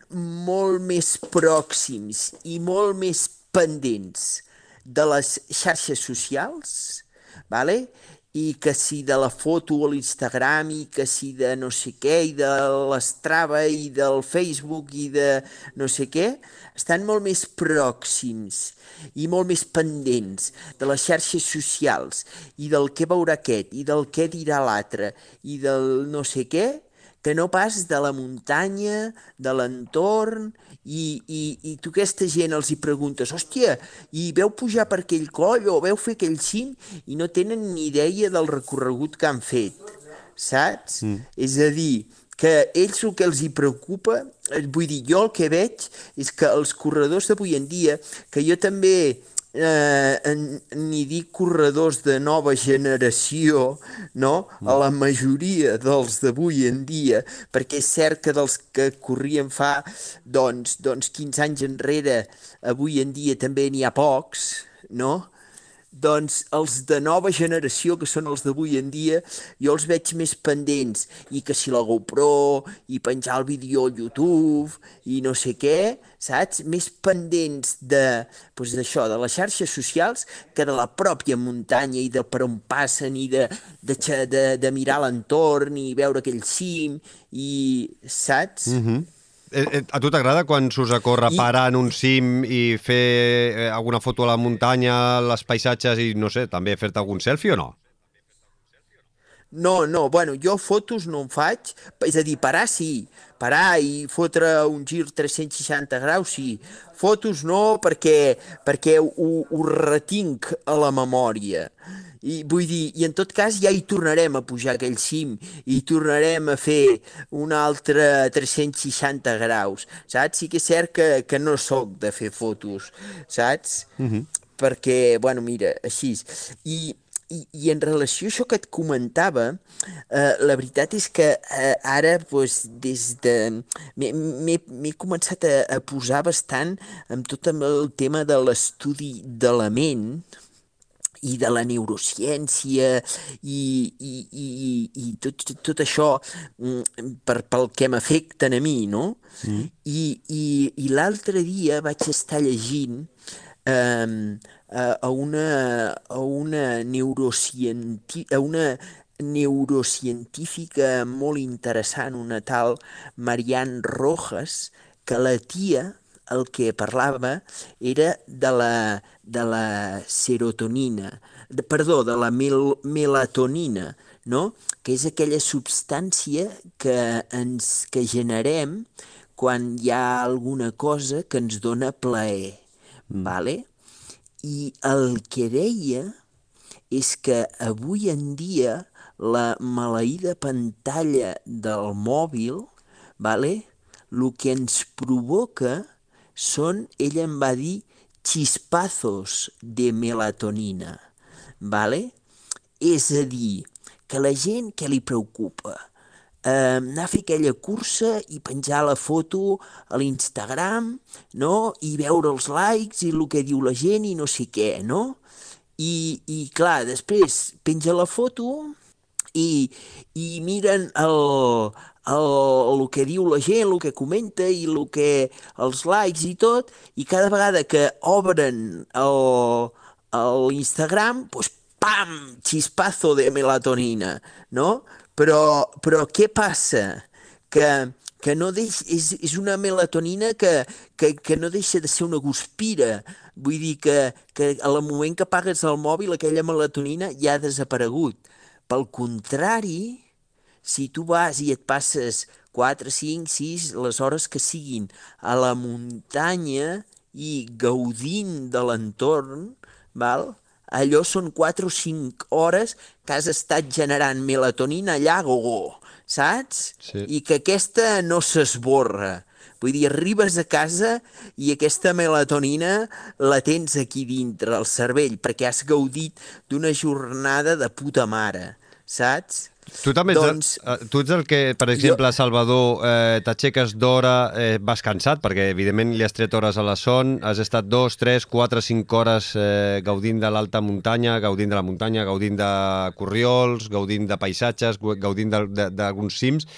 S4: molt més pròxims i molt més pendents de les xarxes socials, vale? I que si de la foto a l'Instagram i que si de no sé què i de l'Strava i del Facebook i de no sé què, estan molt més pròxims i molt més pendents de les xarxes socials i del què veurà aquest i del què dirà l'altre i del no sé què, que no pas de la muntanya, de l'entorn, i, i, i tu aquesta gent els hi preguntes, hòstia, i veu pujar per aquell coll o veu fer aquell cim i no tenen ni idea del recorregut que han fet, saps? Mm. És a dir, que ells el que els hi preocupa, eh, vull dir, jo el que veig és que els corredors d'avui en dia, que jo també eh, n'hi dic corredors de nova generació, no? A la majoria dels d'avui en dia, perquè és cert que dels que corrien fa, doncs, doncs 15 anys enrere, avui en dia també n'hi ha pocs, no? Doncs els de nova generació, que són els d'avui en dia, jo els veig més pendents, i que si la GoPro, i penjar el vídeo al YouTube, i no sé què, saps? Més pendents de, doncs d'això, de les xarxes socials, que de la pròpia muntanya, i de per on passen, i de, de, de, de mirar l'entorn, i veure aquell cim, i saps?
S2: Mm. Eh, eh, a tu t'agrada quan surts a córrer, I... parar en un cim i fer eh, alguna foto a la muntanya, les paisatges i, no sé, també fer-te algun selfie o no?
S4: No, no, bueno, jo fotos no en faig, és a dir, parar sí, parar i fotre un gir 360 graus sí, fotos no perquè, perquè ho, ho retinc a la memòria. I vull dir, i en tot cas ja hi tornarem a pujar aquell cim, i tornarem a fer un altre 360 graus, saps? Sí que és cert que, que no sóc de fer fotos, saps? Mm -hmm. Perquè, bueno, mira, així. I, i, I en relació a això que et comentava, eh, la veritat és que eh, ara, doncs, des de... M'he començat a, a posar bastant amb tot el tema de l'estudi de la ment, i de la neurociència i, i, i, i tot, tot això mm, per, pel que m'afecten a mi, no? Mm. I, i, i l'altre dia vaig estar llegint eh, a una, a una a una neurocientífica molt interessant, una tal Marianne Rojas, que la tia el que parlava era de la, de la serotonina, de, perdó, de la mel, melatonina, no? que és aquella substància que, ens, que generem quan hi ha alguna cosa que ens dona plaer. Mm. Vale? I el que deia és que avui en dia la maleïda pantalla del mòbil, vale? el que ens provoca són, ella em va dir, chispazos de melatonina, ¿vale? És a dir, que la gent que li preocupa eh, anar a fer aquella cursa i penjar la foto a l'Instagram, no? I veure els likes i el que diu la gent i no sé què, no? I, i clar, després penja la foto i, i miren el, el, el que diu la gent, el que comenta i el que, els likes i tot, i cada vegada que obren l'Instagram, doncs pam, xispazo de melatonina, no? Però, però què passa? Que, que no deix, és, és una melatonina que, que, que no deixa de ser una guspira. Vull dir que, que al moment que apagues el mòbil aquella melatonina ja ha desaparegut. Pel contrari, si tu vas i et passes 4, 5, 6, les hores que siguin a la muntanya i gaudint de l'entorn, val? allò són 4 o 5 hores que has estat generant melatonina allà a gogó, saps?
S2: Sí.
S4: I que aquesta no s'esborra. Vull dir, arribes a casa i aquesta melatonina la tens aquí dintre, al cervell, perquè has gaudit d'una jornada de puta mare, saps?
S2: Tu també ets,
S4: Doncs-
S2: doncs, tu ets el que, per exemple, a Salvador, eh, t'aixeques d'hora, eh, vas cansat, perquè evidentment li has tret hores a la son, has estat dos, tres, quatre, cinc hores eh, gaudint de l'alta muntanya, gaudint de la muntanya, gaudint de corriols, gaudint de paisatges, gaudint d'alguns cims,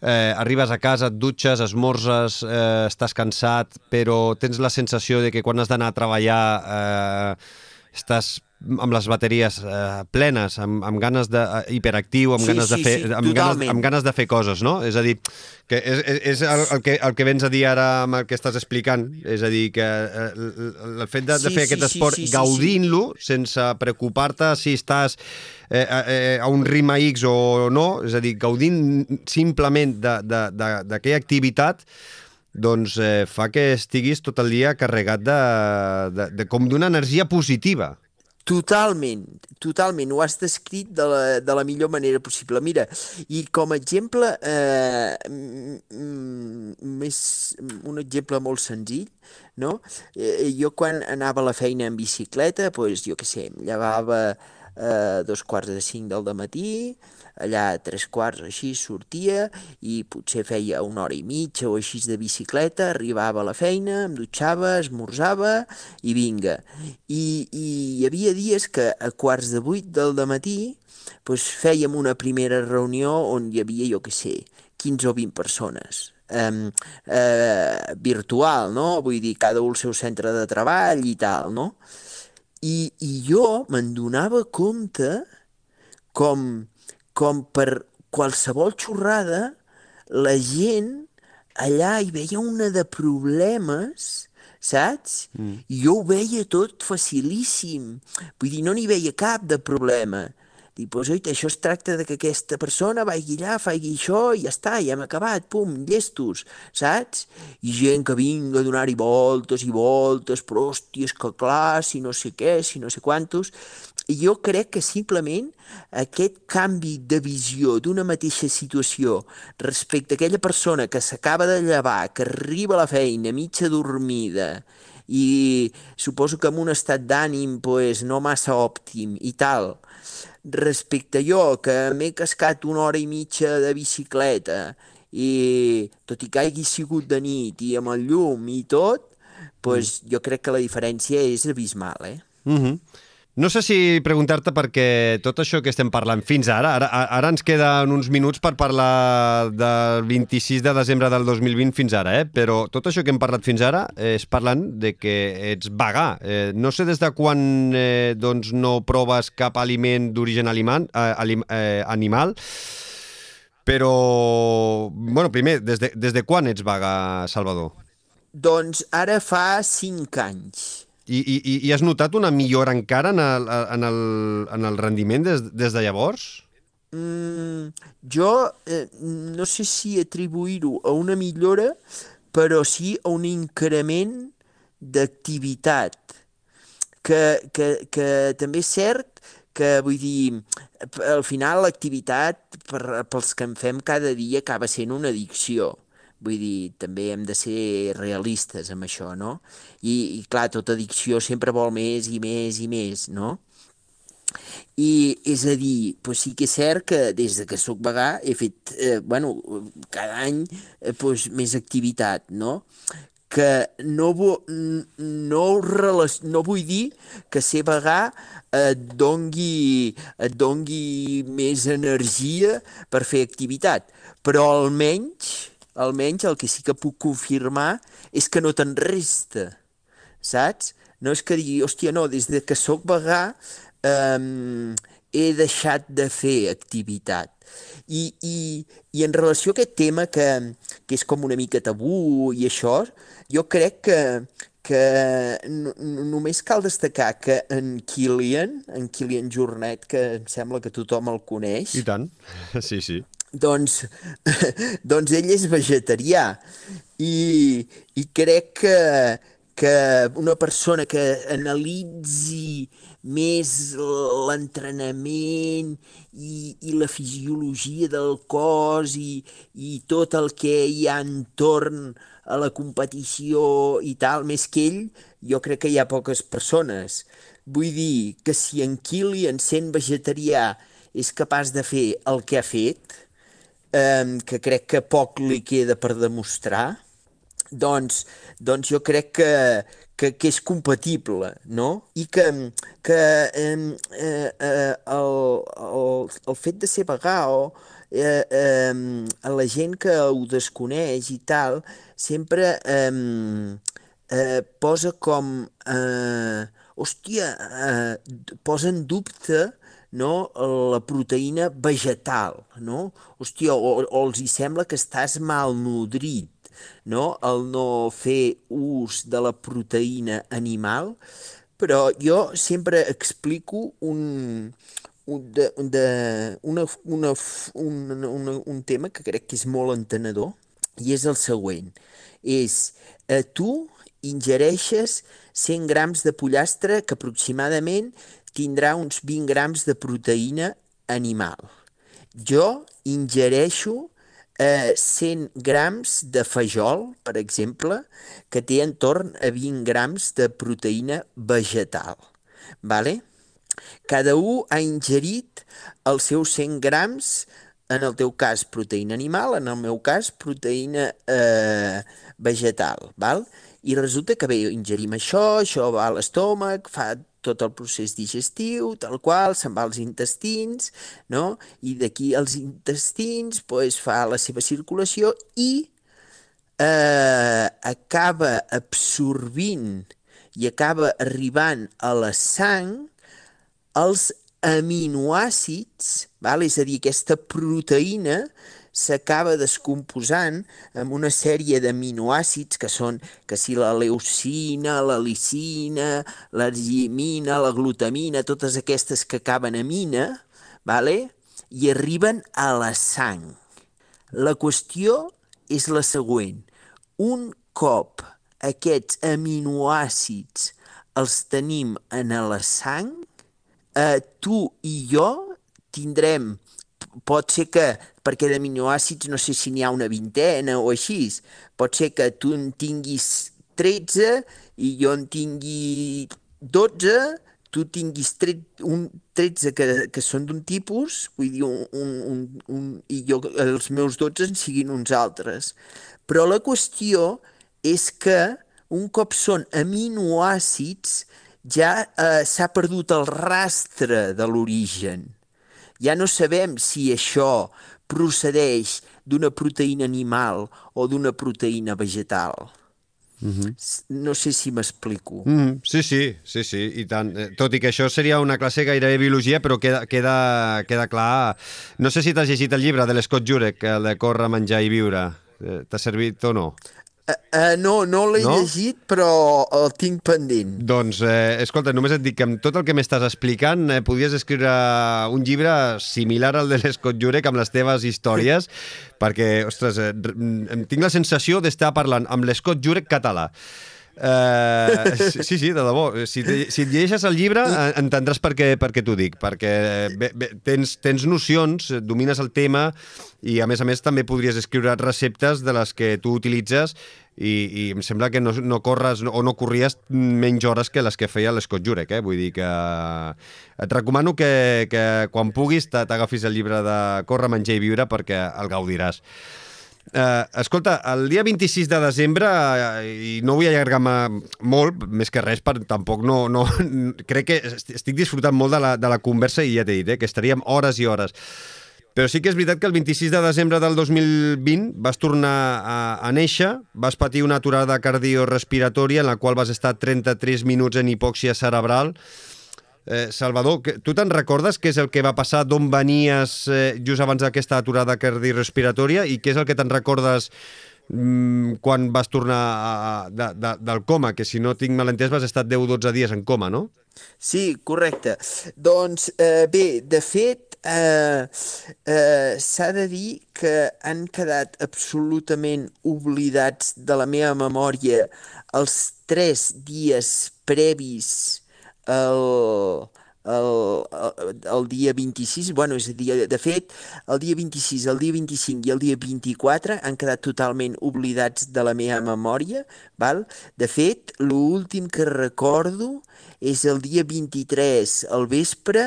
S2: eh, arribes a casa, et dutxes, esmorzes, eh, estàs cansat, però tens la sensació de que quan has d'anar a treballar eh, estàs amb les bateries eh, plenes, amb, amb ganes de eh, hiperactiu, amb
S4: Sí,
S2: ganes de
S4: sí,
S2: fer
S4: sí,
S2: amb, ganes, amb ganes de fer coses, no? És a dir, que és, és, és el, el, que, el que vens a dir ara amb el que estàs explicant, és a dir, que eh, el, el fet de, de
S4: Sí,
S2: fer
S4: sí,
S2: aquest
S4: sí,
S2: esport
S4: sí, sí, sí.
S2: gaudint-lo, sense preocupar-te si estàs eh, eh, a un ritme X o no, és a dir, gaudint simplement de- de- de- d'aquella activitat, doncs eh, fa que estiguis tot el dia carregat de, de, de com d'una energia positiva.
S4: Totalment, totalment, ho has descrit de la, de la millor manera possible. Mira, i com a exemple, eh, més, un exemple molt senzill, no? Eh, jo quan anava a la feina en bicicleta, doncs, jo què sé, em llevava eh, dos quarts de cinc del matí, allà a tres quarts així sortia i potser feia una hora i mitja o així de bicicleta, arribava a la feina, em dutxava, esmorzava i vinga. I, i hi havia dies que a quarts de vuit del matí doncs fèiem una primera reunió on hi havia, jo què sé, 15 o 20 persones. Um, eh, virtual, no? Vull dir, cada un al seu centre de treball i tal, no? I, i jo me'n donava compte com, com per qualsevol xorrada la gent allà hi veia una de problemes, saps? Mm. I jo ho veia tot facilíssim. Vull dir, no n'hi veia cap de problema. Dic, pues, oita, això es tracta de que aquesta persona vagi allà, faci això i ja està, ja hem acabat, pum, llestos, saps? I gent que vinga a donar-hi voltes i voltes, però hòsties, que clar, si no sé què, si no sé quantos... I jo crec que simplement aquest canvi de visió d'una mateixa situació respecte a aquella persona que s'acaba de llevar, que arriba a la feina mitja dormida i suposo que amb un estat d'ànim pues, no massa òptim i tal, respecte a jo, que m'he cascat una hora i mitja de bicicleta i tot i que hagi sigut de nit i amb el llum i tot, pues, jo crec que la diferència és abismal, eh?
S2: Mm -hmm. No sé si preguntar-te perquè tot això que estem parlant fins ara, ara, ara ens queden uns minuts per parlar del 26 de desembre del 2020 fins ara, eh? però tot això que hem parlat fins ara és parlant de que ets vegà. Eh, no sé des de quan eh, doncs no proves cap aliment d'origen eh, eh, animal, però, bueno, primer, des de, des de quan ets vegà, Salvador?
S4: Doncs ara fa 5 anys.
S2: I, i, i- has notat una millora encara en el, en el, en el rendiment des, des de llavors?
S4: Mm, jo eh, no sé si atribuir-ho a una millora, però sí a un increment d'activitat. Que, que, que també és cert que, vull dir, al final l'activitat pels que en fem cada dia acaba sent una addicció. Vull dir, també hem de ser realistes amb això, no? I, i clar, tota addicció sempre vol més i més i més, no? I és a dir, pues sí que és cert que des de que sóc vegà he fet, eh, bueno, cada any eh, pues, més activitat, no? Que no, no, no vull dir que ser vegà et dongui, et dongui més energia per fer activitat, però almenys, almenys el que sí que puc confirmar és que no te'n resta saps? No és que digui, hòstia, no, des de que sóc vegà um, he deixat de fer activitat. I, i, i en relació a aquest tema que, que és com una mica tabú i això, jo crec que, que no- només cal destacar que en Kilian, en Kilian Jornet, que em sembla que tothom el coneix,
S2: I tant. Sí, sí.
S4: Doncs, doncs ell és vegetarià i, i crec que, que una persona que analitzi més l'entrenament i, i la fisiologia del cos i, i tot el que hi ha entorn a la competició i tal, més que ell, jo crec que hi ha poques persones. Vull dir que si en Kilian, sent vegetarià, és capaç de fer el que ha fet, eh, que crec que poc li queda per demostrar, doncs, doncs jo crec que, que, que és compatible, no? I que, que eh, eh, el, el, el fet de ser vegà o eh, eh, a la gent que ho desconeix i tal, sempre eh, eh, posa com... Eh, hòstia, eh, posa en dubte no? la proteïna vegetal, no? Hòstia, o, o els hi sembla que estàs malnodrit, no? el no fer ús de la proteïna animal, però jo sempre explico un, un, de, de, una, una, un, una, un tema que crec que és molt entenedor i és el següent. És, eh, tu ingereixes 100 grams de pollastre que aproximadament tindrà uns 20 grams de proteïna animal. Jo ingereixo eh, 100 grams de fajol, per exemple, que té entorn a 20 grams de proteïna vegetal. Vale? Cada un ha ingerit els seus 100 grams, en el teu cas proteïna animal, en el meu cas proteïna eh, vegetal. Val? I resulta que bé, ingerim això, això va a l'estómac, fa tot el procés digestiu, tal qual, se'n va als intestins, no? I d'aquí als intestins pues, fa la seva circulació i eh, acaba absorbint i acaba arribant a la sang els aminoàcids, val? és a dir, aquesta proteïna s'acaba descomposant amb una sèrie d'aminoàcids que són que si la leucina, la lisina, l'argimina, la glutamina, totes aquestes que acaben a mina, vale? i arriben a la sang. La qüestió és la següent. Un cop aquests aminoàcids els tenim en la sang, eh, tu i jo tindrem pot ser que, perquè d'aminoàcids no sé si n'hi ha una vintena o així, pot ser que tu en tinguis 13 i jo en tingui 12, tu tinguis 13, un 13 que, que són d'un tipus, vull dir, un, un, un, un, i jo els meus 12 en siguin uns altres. Però la qüestió és que un cop són aminoàcids ja eh, s'ha perdut el rastre de l'origen ja no sabem si això procedeix d'una proteïna animal o d'una proteïna vegetal. Mm -hmm. No sé si m'explico.
S2: Mm -hmm. Sí, sí, sí, sí, i tant. Eh, tot i que això seria una classe gairebé biologia, però queda, queda, queda clar... No sé si t'has llegit el llibre de l'Scott Jurek, el de Córrer, menjar i viure. Eh, t'ha servit o no?
S4: Uh, uh, no, no l'he no? llegit, però el tinc pendent.
S2: Doncs, eh, escolta, només et dic que amb tot el que m'estàs explicant eh, podries escriure un llibre similar al de l'Scott Jurek amb les teves històries, perquè, ostres, eh, tinc la sensació d'estar parlant amb l'Scott Jurek català. Uh, sí, sí, de debò. Si, te, si et llegeixes el llibre entendràs per què, per què t'ho dic, perquè bé, bé, tens, tens nocions, domines el tema i a més a més també podries escriure receptes de les que tu utilitzes i, i em sembla que no, no corres o no corries menys hores que les que feia l'Scott Jurek, eh? vull dir que et recomano que, que quan puguis t'agafis el llibre de Corre, menjar i viure perquè el gaudiràs. Uh, escolta, el dia 26 de desembre, uh, i no vull allargar-me molt, més que res, per tampoc no, no... Crec que estic disfrutant molt de la, de la conversa i ja t'he dit, eh, que estaríem hores i hores. Però sí que és veritat que el 26 de desembre del 2020 vas tornar a, a néixer, vas patir una aturada cardiorespiratòria en la qual vas estar 33 minuts en hipòxia cerebral, Eh, Salvador, tu te'n recordes què és el que va passar, d'on venies eh, just abans d'aquesta aturada cardiorespiratòria i què és el que te'n recordes mm, quan vas tornar a, de, de, del coma, que si no tinc malentès vas estar 10 o 12 dies en coma, no?
S4: Sí, correcte. Doncs eh, bé, de fet, eh, eh, s'ha de dir que han quedat absolutament oblidats de la meva memòria els tres dies previs al, el, el, el dia 26, bueno, és a dir, de fet, el dia 26, el dia 25 i el dia 24 han quedat totalment oblidats de la meva memòria, val? De fet, l'últim que recordo és el dia 23 al vespre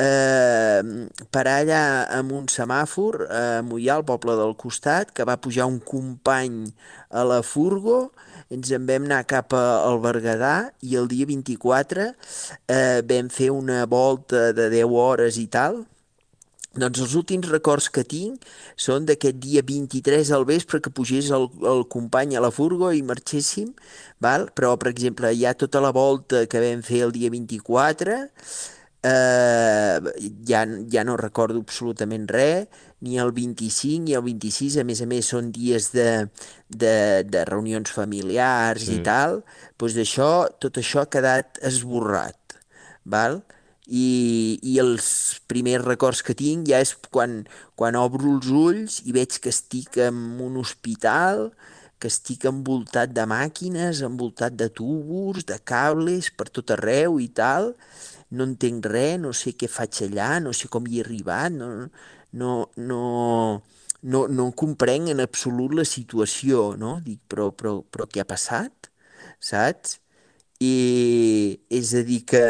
S4: eh, per allà amb un semàfor a Mollà, al poble del costat, que va pujar un company a la furgo ens en vam anar cap al Berguedà i el dia 24 eh, vam fer una volta de 10 hores i tal. Doncs els últims records que tinc són d'aquest dia 23 al vespre que pugés el, el company a la furgo i marxéssim, val? però per exemple ha tota la volta que vam fer el dia 24, eh, ja, ja no recordo absolutament res, ni el 25 ni el 26, a més a més són dies de, de, de reunions familiars sí. i tal, doncs això, tot això ha quedat esborrat, val? I, i els primers records que tinc ja és quan, quan obro els ulls i veig que estic en un hospital, que estic envoltat de màquines, envoltat de tubos, de cables per tot arreu i tal, no entenc res, no sé què faig allà, no sé com hi he arribat, no, no, no, no, no comprenc en absolut la situació, no? Dic, però, però, però què ha passat? Saps? I és a dir, que,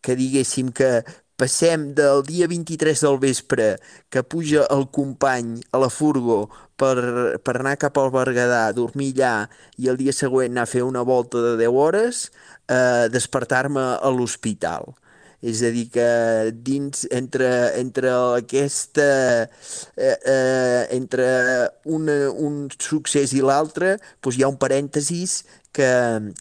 S4: que diguéssim que passem del dia 23 del vespre que puja el company a la furgo per, per anar cap al Berguedà, dormir allà i el dia següent anar a fer una volta de 10 hores, eh, despertar-me a l'hospital. És a dir, que dins, entre, entre aquesta, eh, eh, entre una, un succés i l'altre, doncs hi ha un parèntesis que,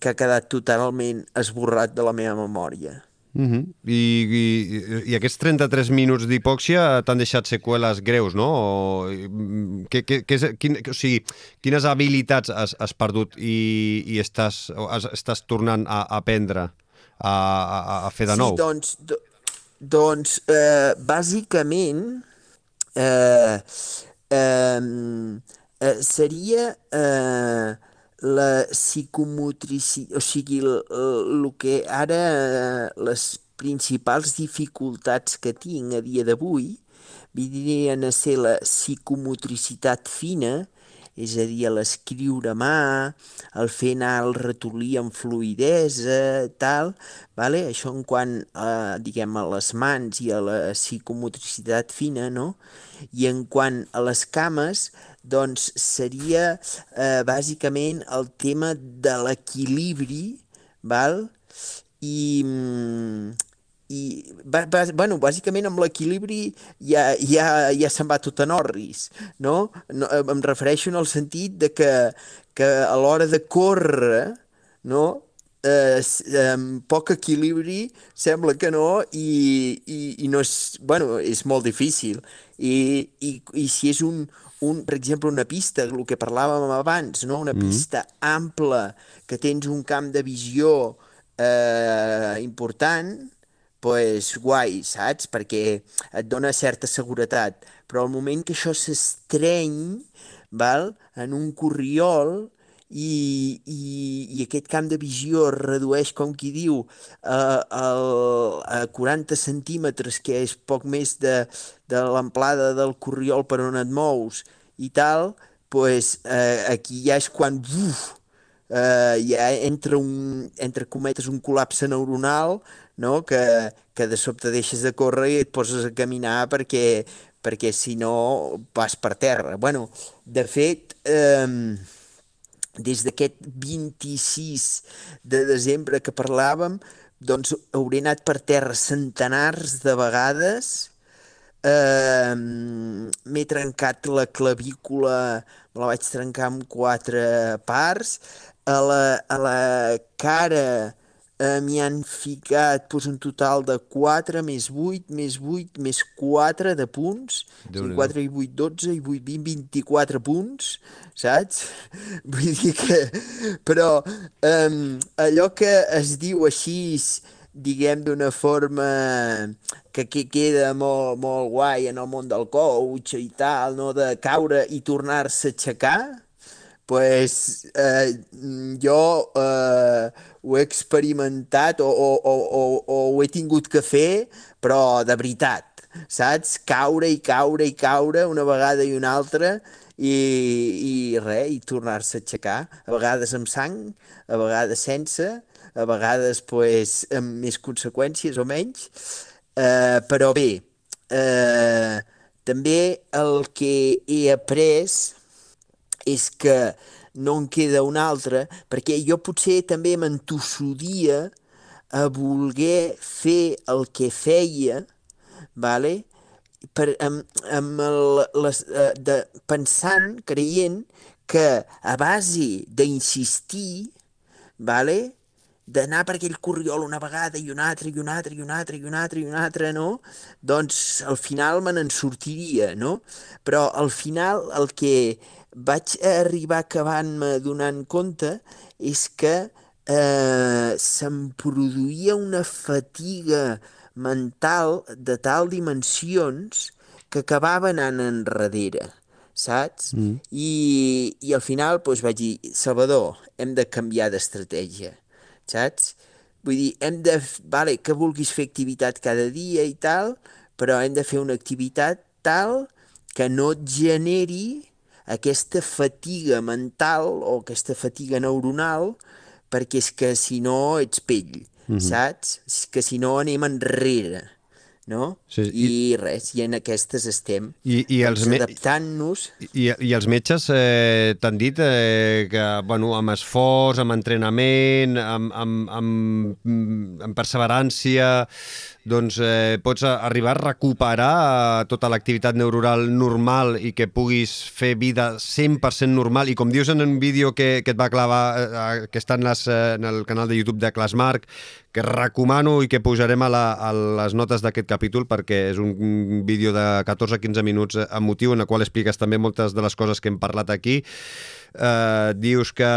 S4: que ha quedat totalment esborrat de la meva memòria.
S2: Uh -huh. I, i, I aquests 33 minuts d'hipòxia t'han deixat seqüeles greus, no? O, que, que, que és, quin, o sigui, quines habilitats has, has perdut i, i estàs, has, estàs tornant a aprendre? A, a, a fer de nou.
S4: Sí, doncs, do, doncs eh, bàsicament eh, eh, eh, seria eh, la psicomotricitat, o sigui, el, el que ara eh, les principals dificultats que tinc a dia d'avui vindrien a ser la psicomotricitat fina, és a dir, l'escriure a mà, el fer anar el ratolí amb fluidesa, tal, vale? això en quant a, diguem, a les mans i a la psicomotricitat fina, no? I en quant a les cames, doncs seria eh, bàsicament el tema de l'equilibri, val? I, mm, i bueno, bàsicament amb l'equilibri ja, ja, ja se'n va tot en orris, no? no? Em refereixo en el sentit de que, que a l'hora de córrer, no? Eh, amb poc equilibri sembla que no i, i, i no és, bueno, és molt difícil i, i, i si és un, un, per exemple, una pista, el que parlàvem abans, no? una mm. pista ampla, que tens un camp de visió eh, important, pues, guai, saps? Perquè et dona certa seguretat. Però al moment que això s'estreny val, en un corriol i, i, i aquest camp de visió es redueix, com qui diu, a, a, a 40 centímetres, que és poc més de, de l'amplada del corriol per on et mous i tal, pues, eh, aquí ja és quan uf, eh, ja entra, un, entre cometes un col·lapse neuronal no? que, que de sobte deixes de córrer i et poses a caminar perquè, perquè si no vas per terra. bueno, de fet, eh, des d'aquest 26 de desembre que parlàvem, doncs hauré anat per terra centenars de vegades, eh, m'he trencat la clavícula, me la vaig trencar en quatre parts, a la, a la cara eh, m'hi han ficat doncs, un total de 4 més 8 més 8 més 4 de punts. Sí, 4 i 8, 12 i 8, 20, 24 punts, saps? Vull dir que... Però eh, allò que es diu així diguem, d'una forma que, que queda molt, molt guai en el món del coach i tal, no? de caure i tornar-se a aixecar, pues, eh, jo eh, ho he experimentat o, o, o, o, o ho he tingut que fer, però de veritat, saps? Caure i caure i caure una vegada i una altra i, i res, i tornar-se a aixecar, a vegades amb sang, a vegades sense, a vegades pues, amb més conseqüències o menys, eh, però bé, eh, també el que he après és que no en queda un altre, perquè jo potser també m'entossudia a voler fer el que feia, vale? per, amb, amb el, les, eh, de, pensant, creient que a base d'insistir, vale? d'anar per aquell corriol una vegada i una altra i una altra i una altra i una altra i una altra, no? Doncs al final me n'en sortiria, no? Però al final el que vaig arribar acabant-me donant compte és que eh, se'm produïa una fatiga mental de tal dimensions que acabava anant enrere, saps? Mm. I, I al final doncs, vaig dir, Salvador, hem de canviar d'estratègia, saps? Vull dir, hem de... Vale, que vulguis fer activitat cada dia i tal, però hem de fer una activitat tal que no et generi aquesta fatiga mental o aquesta fatiga neuronal, perquè és que si no ets pell mm -hmm. saps? Que si no anem enrere, no? Sí, I, I res, i en aquestes estem.
S2: I, i els
S4: doncs, adaptant-nos...
S2: I, I els metges eh, t'han dit eh, que, bueno, amb esforç, amb entrenament, amb, amb, amb, amb perseverància, doncs eh, pots arribar a recuperar eh, tota l'activitat neuronal normal i que puguis fer vida 100% normal. I com dius en un vídeo que, que et va clavar, eh, que està en, les, eh, en el canal de YouTube de Clasmark, que recomano i que pujarem a, la, a les notes d'aquest capítol perquè és un vídeo de 14-15 minuts emotiu en el qual expliques també moltes de les coses que hem parlat aquí eh, dius que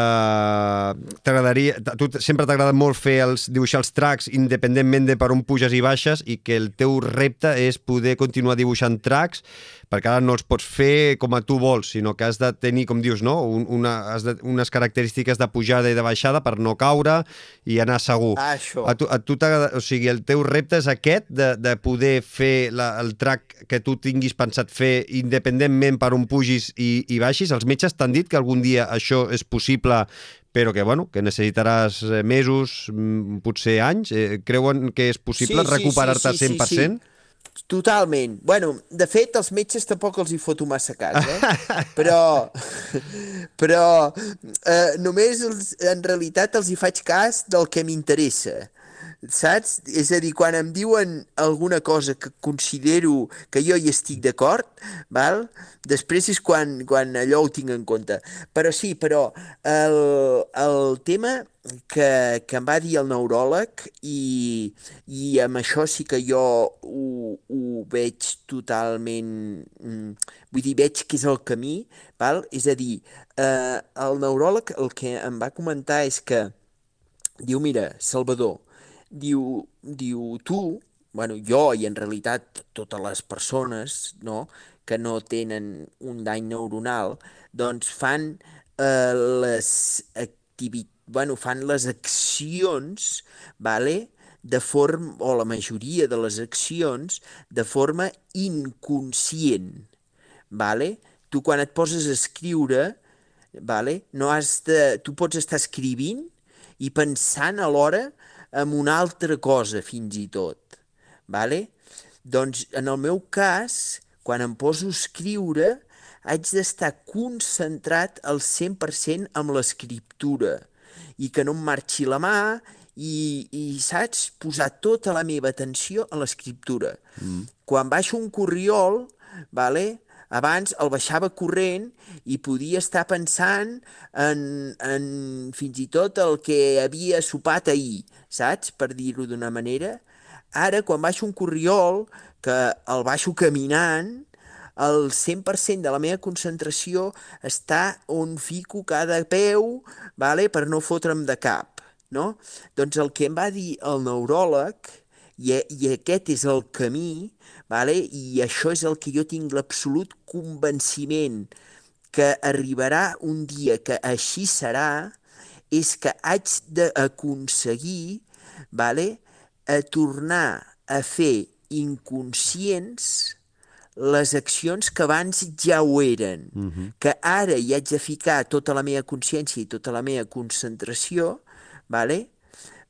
S2: t'agradaria, tu sempre t'ha agradat molt fer els, dibuixar els tracks independentment de per on puges i baixes i que el teu repte és poder continuar dibuixant tracks perquè ara no els pots fer com a tu vols, sinó que has de tenir, com dius, no? una, has de, unes característiques de pujada i de baixada per no caure i anar segur.
S4: Ah, això.
S2: A tu, a tu o sigui, el teu repte és aquest, de, de poder fer la, el track que tu tinguis pensat fer independentment per on pugis i, i baixis. Els metges t'han dit que algun dia això és possible però que, bueno, que necessitaràs eh, mesos, mm, potser anys. Eh, creuen que és possible sí, recuperar-te sí, sí, 100%? Sí, sí.
S4: Totalment. Bueno, de fet, els metges tampoc els hi foto massa cas, eh? però, però eh, només els, en realitat els hi faig cas del que m'interessa saps? És a dir, quan em diuen alguna cosa que considero que jo hi estic d'acord, val? després és quan, quan allò ho tinc en compte. Però sí, però el, el tema que, que em va dir el neuròleg i, i amb això sí que jo ho, ho veig totalment... Mm, vull dir, veig que és el camí, val? és a dir, eh, el neuròleg el que em va comentar és que diu, mira, Salvador, diu, diu tu, bueno, jo i en realitat totes les persones no, que no tenen un dany neuronal, doncs fan eh, les activitats, bueno, fan les accions, vale? de forma, o la majoria de les accions, de forma inconscient. Vale? Tu quan et poses a escriure, vale? no has de, tu pots estar escrivint i pensant alhora amb una altra cosa fins i tot. Vale? Doncs en el meu cas, quan em poso a escriure, haig d'estar concentrat al 100% amb l'escriptura i que no em marxi la mà i, i saps, posar tota la meva atenció a l'escriptura. Mm. Quan baixo un corriol, vale, abans el baixava corrent i podia estar pensant en, en fins i tot el que havia sopat ahir, saps? Per dir-ho d'una manera. Ara, quan baixo un corriol, que el baixo caminant, el 100% de la meva concentració està on fico cada peu vale, per no fotre'm de cap. no? Doncs el que em va dir el neuròleg, i, i aquest és el camí, vale? i això és el que jo tinc l'absolut convenciment que arribarà un dia que així serà, és que haig d'aconseguir vale? a tornar a fer inconscients les accions que abans ja ho eren, uh -huh. que ara hi haig de ficar tota la meva consciència i tota la meva concentració, vale?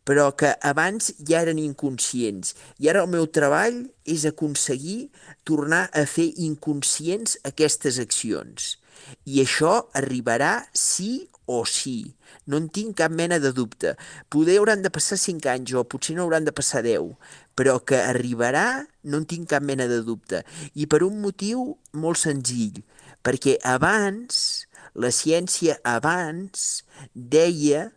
S4: però que abans ja eren inconscients. I ara el meu treball és aconseguir tornar a fer inconscients aquestes accions. I això arribarà sí o sí. No en tinc cap mena de dubte. Poder hauran de passar 5 anys o potser no hauran de passar 10, però que arribarà no en tinc cap mena de dubte. I per un motiu molt senzill, perquè abans, la ciència abans deia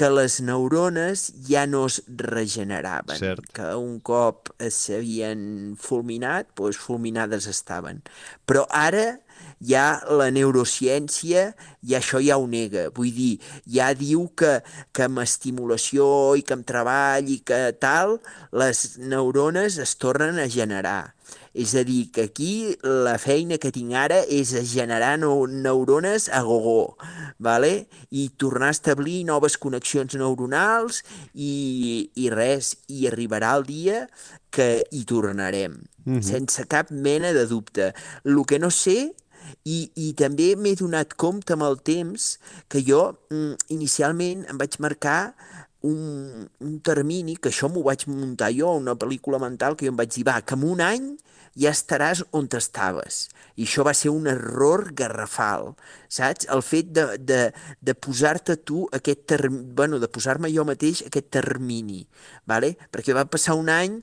S4: que les neurones ja no es regeneraven,
S2: Cert.
S4: que un cop s'havien fulminat, doncs fulminades estaven. Però ara ja la neurociència i això ja ho nega. Vull dir, ja diu que, que amb estimulació i que amb treball i que tal, les neurones es tornen a generar. És a dir, que aquí la feina que tinc ara és generar neurones a gogó, vale? i tornar a establir noves connexions neuronals i, i res, i arribarà el dia que hi tornarem, mm -hmm. sense cap mena de dubte. El que no sé i, i també m'he donat compte amb el temps que jo mm, inicialment em vaig marcar un, un termini, que això m'ho vaig muntar jo, una pel·lícula mental que jo em vaig dir, va, que en un any ja estaràs on t'estaves. I això va ser un error garrafal, saps? El fet de, de, de posar-te tu aquest termini, bueno, de posar-me jo mateix aquest termini, vale? perquè va passar un any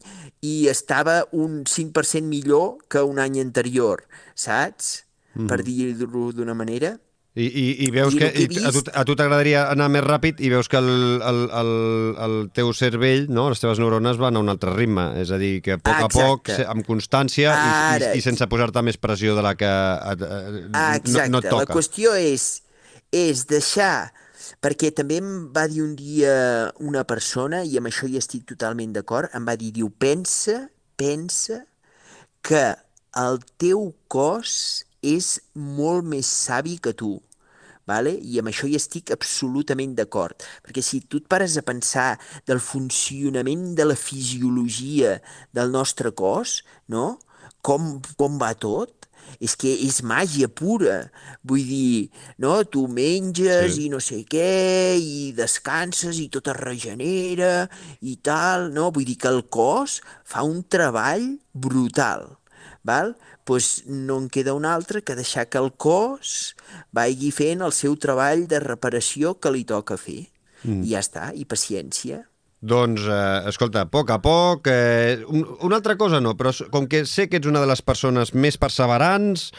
S4: i estava un 5% millor que un any anterior, saps? Mm. Per dir-ho d'una manera.
S2: I, i, i veus
S4: I
S2: que,
S4: que he
S2: i a tu,
S4: vist-
S2: t'agradaria anar més ràpid i veus que el, el, el, el teu cervell, no, les teves neurones van a un altre ritme, és a dir, que a poc a poc,
S4: Exacte.
S2: amb constància i,
S4: Ara.
S2: i, i sense posar-te més pressió de la que eh,
S4: Ah,
S2: no,
S4: exacte.
S2: no et toca.
S4: La qüestió és, és deixar perquè també em va dir un dia una persona, i amb això hi estic totalment d'acord, em va dir, diu, pensa, pensa que el teu cos és molt més savi que tu. Vale? I amb això hi estic absolutament d'acord. Perquè si tu et pares a pensar del funcionament de la fisiologia del nostre cos, no? com, com va tot, és que és màgia pura. Vull dir, no? tu menges
S2: Sí.
S4: i no sé què, i descanses i tot es regenera i tal, no? Vull dir que el cos fa un treball brutal, val? Pues no en queda un altre que deixar que el cos vagi fent el seu treball de reparació que li toca fer. Mm. I ja està, i paciència.
S2: Doncs, eh, escolta, a poc a poc... Eh, un, una altra cosa no, però com que sé que ets una de les persones més perseverants,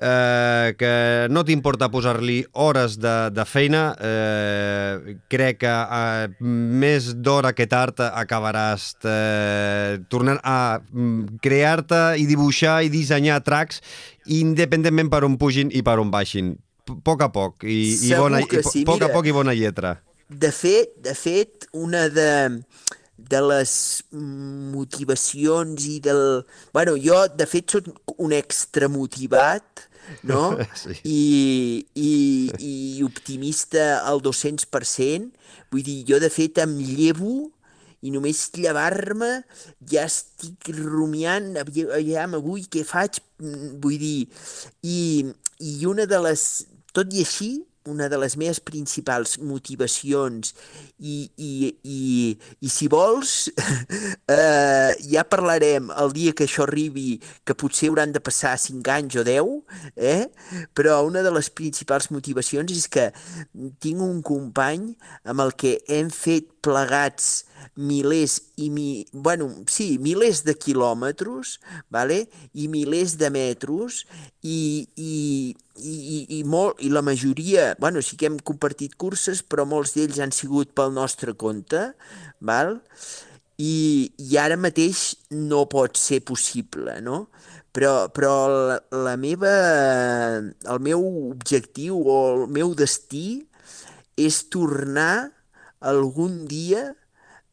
S2: eh, que no t'importa posar-li hores de, de feina, eh, crec que eh, més d'hora que tard acabaràs eh, tornant a mm, crear-te i dibuixar i dissenyar tracks independentment per on pugin i per on baixin. P- poc a poc i, i,
S4: Segur
S2: bona, i po-
S4: sí,
S2: poc a
S4: mira.
S2: poc i bona lletra.
S4: De fet, de fet, una de, de les motivacions i del... Bueno, jo, de fet, soc un extramotivat, no?
S2: Sí.
S4: I, i, i optimista al 200%. Vull dir, jo, de fet, em llevo i només llevar-me ja estic rumiant, avi- aviam, avui què faig? Mm, Vull dir, i, i una de les... Tot i així, una de les meves principals motivacions i, i, i, i si vols, eh, ja parlarem el dia que això arribi, que potser hauran de passar 5 anys o 10, eh? però una de les principals motivacions és que tinc un company amb el que hem fet plegats milers i mi... bueno, sí, milers de quilòmetres, vale? i milers de metros, i, i, i, i, molt, i la majoria, bueno, sí que hem compartit curses, però molts d'ells han sigut pel nostre compte, val? I, i ara mateix no pot ser possible, no? Però, però la, la meva, el meu objectiu o el meu destí és tornar algun dia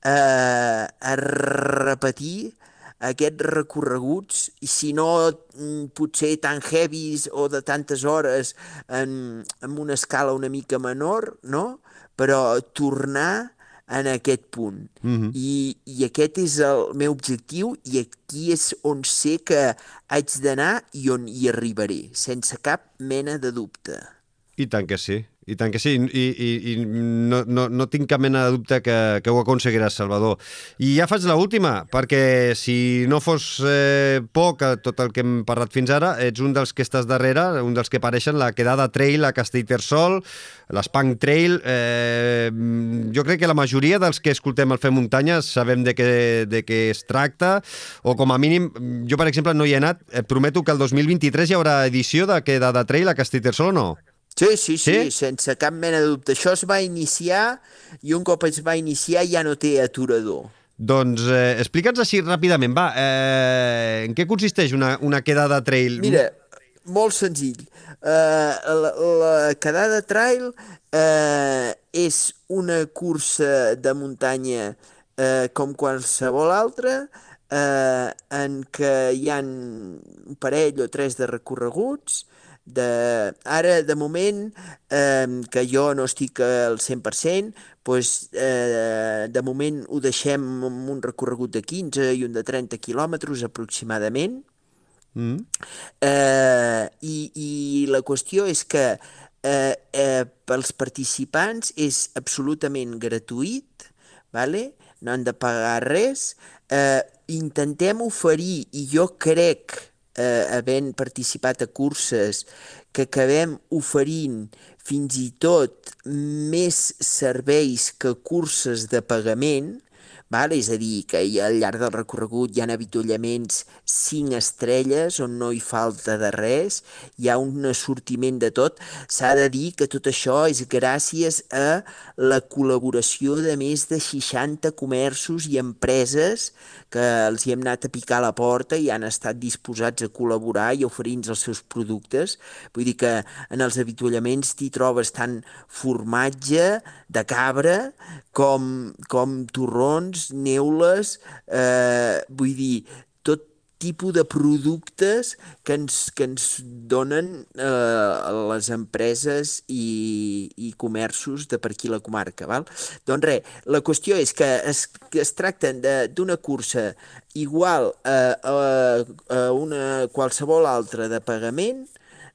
S4: eh, a repetir aquests recorreguts i si no mm, potser tan heavies o de tantes hores en, en una escala una mica menor, no? però tornar en aquest punt. Mm -hmm. I, I aquest és el meu objectiu i aquí és on sé que haig d'anar i on hi arribaré, sense cap mena de dubte.
S2: I tant que sí. I tant que sí, i, i, i no, no, no tinc cap mena de dubte que, que ho aconseguiràs, Salvador. I ja faig l'última, perquè si no fos eh, poc tot el que hem parlat fins ara, ets un dels que estàs darrere, un dels que apareixen la quedada trail a Castellterçol, l'Spank Trail. Eh, jo crec que la majoria dels que escoltem el Fer Muntanya sabem de què, de què es tracta, o com a mínim, jo per exemple no hi he anat, et prometo que el 2023 hi haurà edició de quedada trail a Castellterçol o no?
S4: Sí, sí, sí, sí, sense cap mena de dubte. Això es va iniciar i un cop es va iniciar ja no té aturador.
S2: Doncs eh, explica'ns així ràpidament, va, eh, en què consisteix una, una quedada trail?
S4: Mira, molt senzill. Uh, la, la quedada trail uh, és una cursa de muntanya uh, com qualsevol altra, uh, en què hi han un parell o tres de recorreguts, de, ara, de moment, eh, que jo no estic al 100%, doncs, eh, de moment ho deixem amb un recorregut de 15 i un de 30 quilòmetres aproximadament. Mm. Eh, i, I la qüestió és que eh, eh, pels participants és absolutament gratuït, vale? no han de pagar res. Eh, intentem oferir, i jo crec eh, havent participat a curses que acabem oferint fins i tot més serveis que curses de pagament, Val? És a dir, que al llarg del recorregut hi ha avituallaments 5 estrelles on no hi falta de res, hi ha un assortiment de tot. S'ha de dir que tot això és gràcies a la col·laboració de més de 60 comerços i empreses que els hi hem anat a picar a la porta i han estat disposats a col·laborar i oferir-nos els seus productes. Vull dir que en els avituallaments t'hi trobes tant formatge de cabra com, com torrons, neules, eh, vull dir, tipus de productes que ens, que ens donen eh, les empreses i, i comerços de per aquí la comarca. Val? Doncs res, la qüestió és que es, que es tracten d'una cursa igual a, a, a una qualsevol altra de pagament,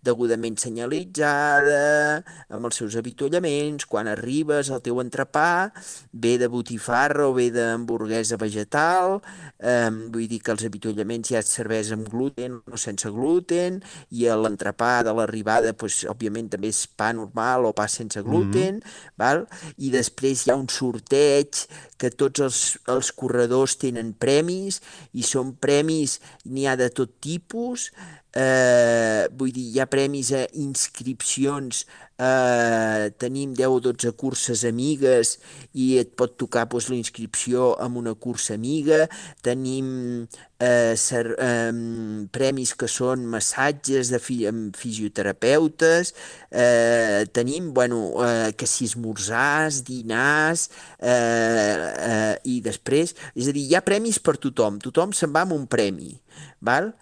S4: degudament senyalitzada, amb els seus avituallaments, quan arribes al teu entrepà, ve de botifarra o ve d'hamburguesa vegetal, eh, vull dir que els avituallaments ja et serveix amb gluten o sense gluten, i a l'entrepà de l'arribada, doncs, òbviament, també és pa normal o pa sense gluten, mm -hmm. val? i després hi ha un sorteig que tots els, els corredors tenen premis, i són premis, n'hi ha de tot tipus, eh, vull dir, hi ha premis a inscripcions, eh, tenim 10 o 12 curses amigues i et pot tocar doncs, la inscripció amb una cursa amiga, tenim eh, ser, eh, premis que són massatges de fi, amb fisioterapeutes, eh, tenim, bueno, eh, que si esmorzars, dinars, eh, eh, i després, és a dir, hi ha premis per tothom, tothom se'n va amb un premi, val?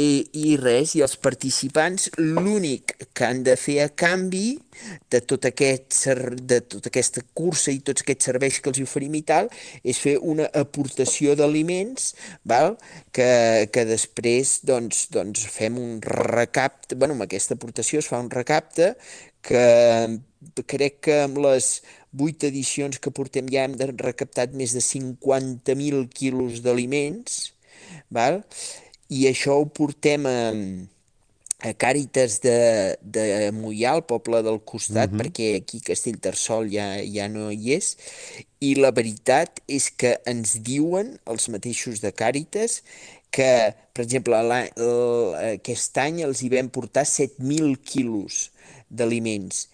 S4: I, i res, i els participants l'únic que han de fer a canvi de, tot aquest, de tota aquesta cursa i tots aquests serveis que els oferim i tal, és fer una aportació d'aliments, val? Que, que després doncs, doncs fem un recapte, bueno, amb aquesta aportació es fa un recapte que crec que amb les vuit edicions que portem ja hem recaptat més de 50.000 quilos d'aliments, val? I això ho portem a, a Càritas de, de Mollà, el poble del costat, uh -huh. perquè aquí Castellterçol ja, ja no hi és, i la veritat és que ens diuen els mateixos de Càritas que, per exemple, aquest any els hi vam portar 7.000 quilos d'aliments.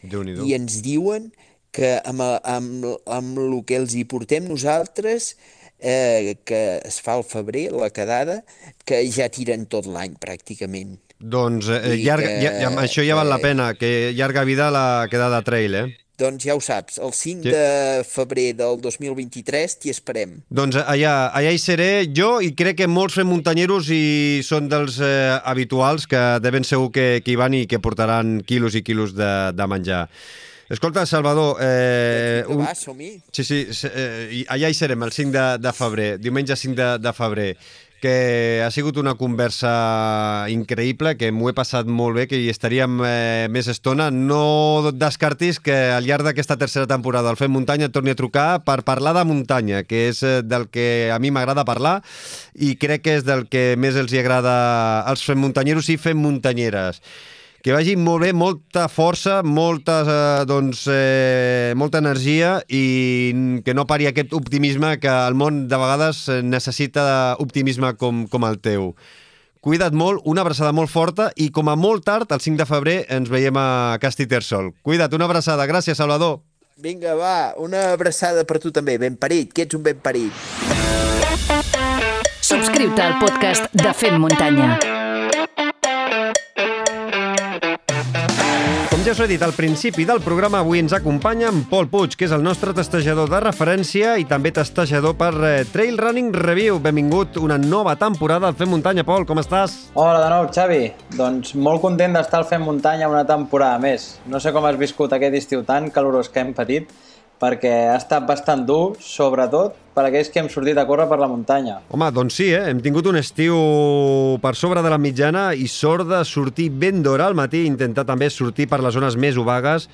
S4: I ens diuen que amb, amb, amb el que els hi portem nosaltres eh, que es fa al febrer, la quedada, que ja tiren tot l'any pràcticament.
S2: Doncs eh, llarga, que, ja, ja, això ja val la pena, que llarga vida la quedada trail, eh?
S4: Doncs ja ho saps, el 5
S2: Sí.
S4: de febrer del 2023 t'hi esperem.
S2: Doncs allà, allà hi seré jo i crec que molts fem muntanyeros i són dels eh, habituals que de ben segur que, que hi van i que portaran quilos i quilos de, de menjar. Escolta, Salvador, eh, un,
S4: va, som-hi.
S2: Sí, sí, eh, allà hi serem, el 5 de, de febrer, diumenge 5 de, de febrer, que ha sigut una conversa increïble, que m'ho he passat molt bé, que hi estaríem eh, més estona. No descartis que al llarg d'aquesta tercera temporada el Fem Muntanya et torni a trucar per parlar de muntanya, que és eh, del que a mi m'agrada parlar i crec que és del que més els hi agrada als fem muntanyeros i fem muntanyeres. Que vagi molt bé, molta força, molta, eh, doncs, eh, molta energia i que no pari aquest optimisme que el món de vegades eh, necessita optimisme com, com el teu. Cuida't molt, una abraçada molt forta i com a molt tard, el 5 de febrer, ens veiem a Castitersol. Cuida't, una abraçada. Gràcies, Salvador.
S4: Vinga, va, una abraçada per tu també, ben parit, que ets un ben parit.
S3: Subscriu-te al podcast de Fem Muntanya.
S2: Ja us he dit al principi del programa, avui ens acompanya en Pol Puig, que és el nostre testejador de referència i també testejador per eh, Trail Running Review. Benvingut una nova temporada al Fem Muntanya. Pol, com estàs?
S5: Hola de nou, Xavi. Doncs molt content d'estar al Fem Muntanya una temporada més. No sé com has viscut aquest estiu tan calorós que hem patit, perquè ha estat bastant dur, sobretot per aquells que hem sortit a córrer per la muntanya.
S2: Home, doncs sí, eh? hem tingut un estiu per sobre de la mitjana i sort de sortir ben d'hora al matí, intentar també sortir per les zones més obagues,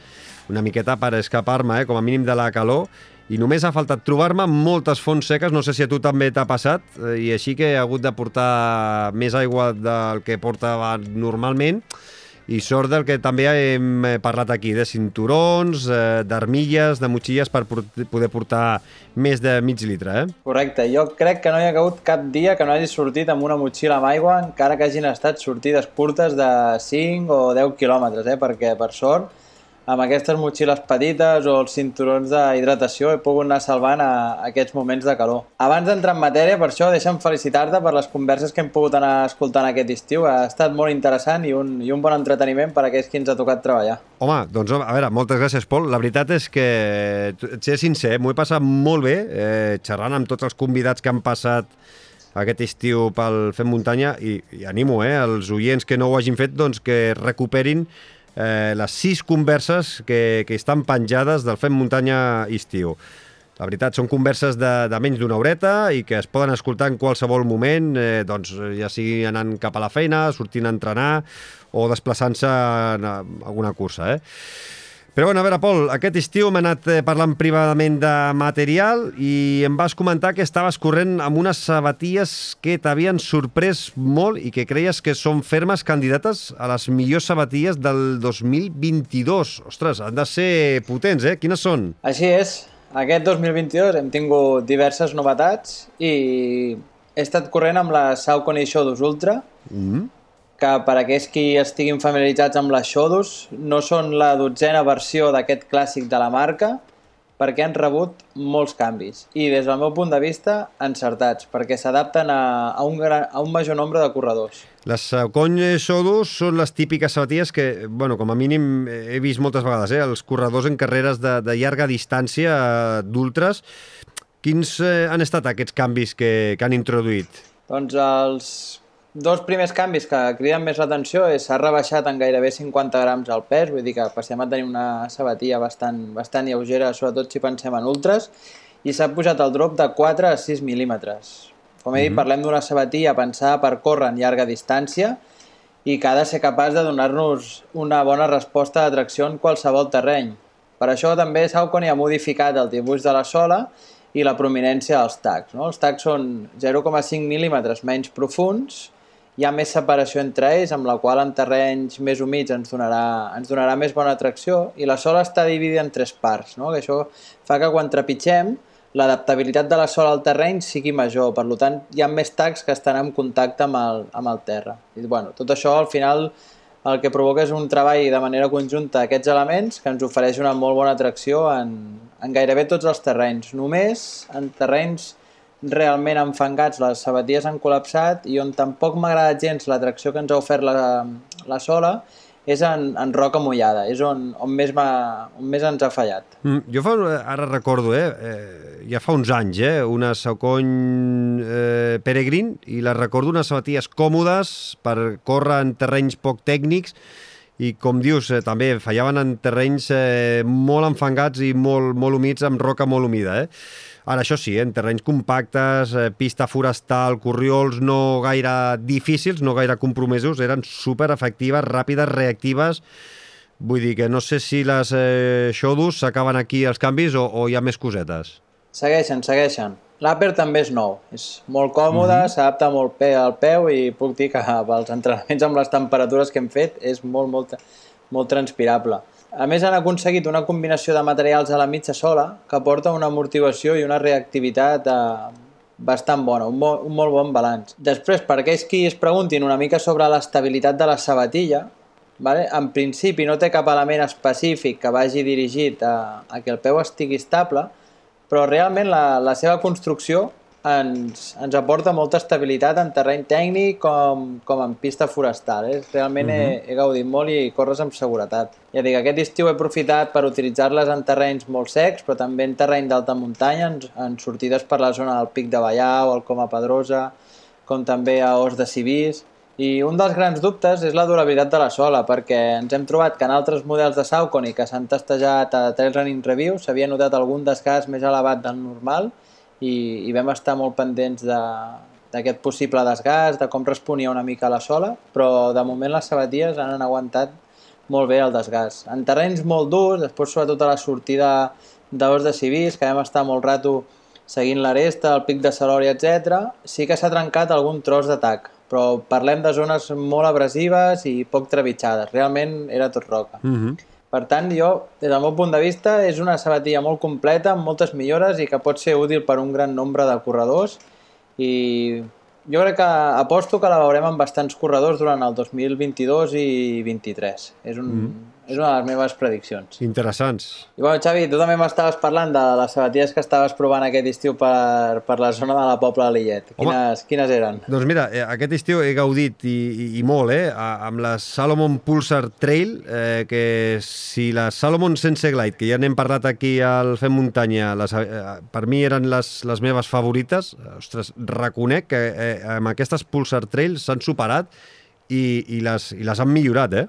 S2: una miqueta per escapar-me, eh? com a mínim de la calor, i només ha faltat trobar-me moltes fonts seques, no sé si a tu també t'ha passat, eh, i així que he hagut de portar més aigua del que portava normalment, i sort del que també hem eh, parlat aquí, de cinturons, eh, d'armilles, de motxilles per poder portar més de mig litre, eh?
S5: Correcte, jo crec que no hi ha hagut cap dia que no hagi sortit amb una motxilla amb aigua, encara que hagin estat sortides curtes de 5 o 10 quilòmetres, eh? perquè per sort amb aquestes motxilles petites o els cinturons d'hidratació he pogut anar salvant a, aquests moments de calor. Abans d'entrar en matèria, per això, deixa'm felicitar-te per les converses que hem pogut anar escoltant aquest estiu. Ha estat molt interessant i un, i un bon entreteniment per a aquells que ens ha tocat treballar.
S2: Home, doncs a veure, moltes gràcies, Pol. La veritat és que, ser sincer, m'ho he passat molt bé eh, xerrant amb tots els convidats que han passat aquest estiu pel Fem Muntanya i, i animo eh, els oients que no ho hagin fet doncs, que recuperin eh, les sis converses que, que estan penjades del Fem Muntanya estiu. La veritat, són converses de, de menys d'una horeta i que es poden escoltar en qualsevol moment, eh, doncs, ja sigui anant cap a la feina, sortint a entrenar o desplaçant-se en a- alguna cursa. Eh? Però bueno, a veure, Pol, aquest estiu hem anat eh, parlant privadament de material i em vas comentar que estaves corrent amb unes sabatilles que t'havien sorprès molt i que creies que són fermes candidates a les millors sabatilles del 2022. Ostres, han de ser potents, eh? Quines són?
S5: Així és, aquest 2022 hem tingut diverses novetats i he estat corrent amb la Saucony Shodos Ultra,
S2: Mm.
S5: Que per aquells que estiguin familiaritzats amb les Shodos no són la dotzena versió d'aquest clàssic de la marca perquè han rebut molts canvis i des del meu punt de vista encertats perquè s'adapten a, a, un gran, a un major nombre de corredors.
S2: Les Saucony Sodus són les típiques sabatilles que, bueno, com a mínim eh, he vist moltes vegades, eh, els corredors en carreres de, de llarga distància eh, d'ultres. Quins eh, han estat aquests canvis que, que han introduït?
S5: Doncs els dos primers canvis que criden més l'atenció és s'ha rebaixat en gairebé 50 grams el pes, vull dir que passem a tenir una sabatilla bastant, bastant lleugera, sobretot si pensem en ultres, i s'ha pujat el drop de 4 a 6 mil·límetres. Com he dit, parlem d'una sabatilla pensada per córrer en llarga distància i que ha de ser capaç de donar-nos una bona resposta de tracció en qualsevol terreny. Per això també Saucony ha modificat el dibuix de la sola i la prominència dels tacs. No? Els tacs són 0,5 mil·límetres menys profuns, hi ha més separació entre ells, amb la qual en terrenys més humits ens donarà, ens donarà més bona tracció, i la sola està dividida en tres parts, no? que això fa que quan trepitgem l'adaptabilitat de la sola al terreny sigui major, per tant hi ha més tacs que estan en contacte amb el, amb el terra. I, bueno, tot això al final el que provoca és un treball de manera conjunta d'aquests elements que ens ofereix una molt bona tracció en, en gairebé tots els terrenys. Només en terrenys realment enfangats les sabatilles han col·lapsat i on tampoc m'ha agradat gens la tracció que ens ha ofert la, la sola és en, en roca mullada, és on, on, més, on més ens ha fallat.
S2: Mm, jo fa, ara recordo, eh, eh, ja fa uns anys, eh, una Saucony eh, Peregrin, i la recordo unes sabatilles còmodes per córrer en terrenys poc tècnics, i com dius, eh, també fallaven en terrenys eh, molt enfangats i molt, molt humits, amb roca molt humida. Eh? Ara, això sí, en terrenys compactes, eh, pista forestal, corriols no gaire difícils, no gaire compromesos, eren super efectives, ràpides, reactives. Vull dir que no sé si les eh, Shodus s'acaben aquí els canvis o, o hi ha més cosetes.
S5: Segueixen, segueixen. L'Aper també és nou, és molt còmode, mm -hmm. s'adapta molt bé al peu i puc dir que pels entrenaments amb les temperatures que hem fet és molt, molt, molt transpirable. A més, han aconseguit una combinació de materials a la mitja sola que porta una amortiguació i una reactivitat eh, bastant bona, un, mo un molt bon balanç. Després, per aquells qui es preguntin una mica sobre l'estabilitat de la sabatilla, vale? en principi no té cap element específic que vagi dirigit a, a que el peu estigui estable, però realment la, la seva construcció ens, ens aporta molta estabilitat en terreny tècnic com, com en pista forestal. Eh? Realment uh -huh. he, mhm. he gaudit molt i corres amb seguretat. Ja dic, aquest estiu he aprofitat per utilitzar-les en terrenys molt secs, però també en terreny d'alta muntanya, en, en sortides per la zona del Pic de Ballar o el Coma Pedrosa, com també a Os de Civís. I un dels grans dubtes és la durabilitat de la sola, perquè ens hem trobat que en altres models de Saucony que s'han testejat a Trail Running Review s'havia notat algun desgast més elevat del normal i, i vam estar molt pendents d'aquest possible desgast, de com responia una mica a la sola, però de moment les sabatilles han aguantat molt bé el desgast. En terrenys molt durs, després sobretot a la sortida d'Os de Civís, que vam estar molt rato seguint l'aresta, el pic de Salòria, etc. sí que s'ha trencat algun tros d'atac, però parlem de zones molt abrasives i poc trepitjades. Realment era tot roca. Mm -hmm. Per tant, jo, des del meu punt de vista, és una sabatilla molt completa, amb moltes millores i que pot ser útil per un gran nombre de corredors i jo crec que aposto que la veurem amb bastants corredors durant el 2022 i 2023. És un, mm és una de les meves prediccions.
S2: Interessants.
S5: I bueno, Xavi, tu també m'estaves parlant de les sabatilles que estaves provant aquest estiu per, per la zona de la Pobla de Lillet. Quines, quines eren?
S2: Doncs mira, eh, aquest estiu he gaudit i, i, i molt, eh, amb la Salomon Pulsar Trail, eh, que si la Salomon sense glide, que ja n'hem parlat aquí al Fem Muntanya, les, eh, per mi eren les, les meves favorites, ostres, reconec que eh, amb aquestes Pulsar Trail s'han superat i, i, les, i les han millorat, eh?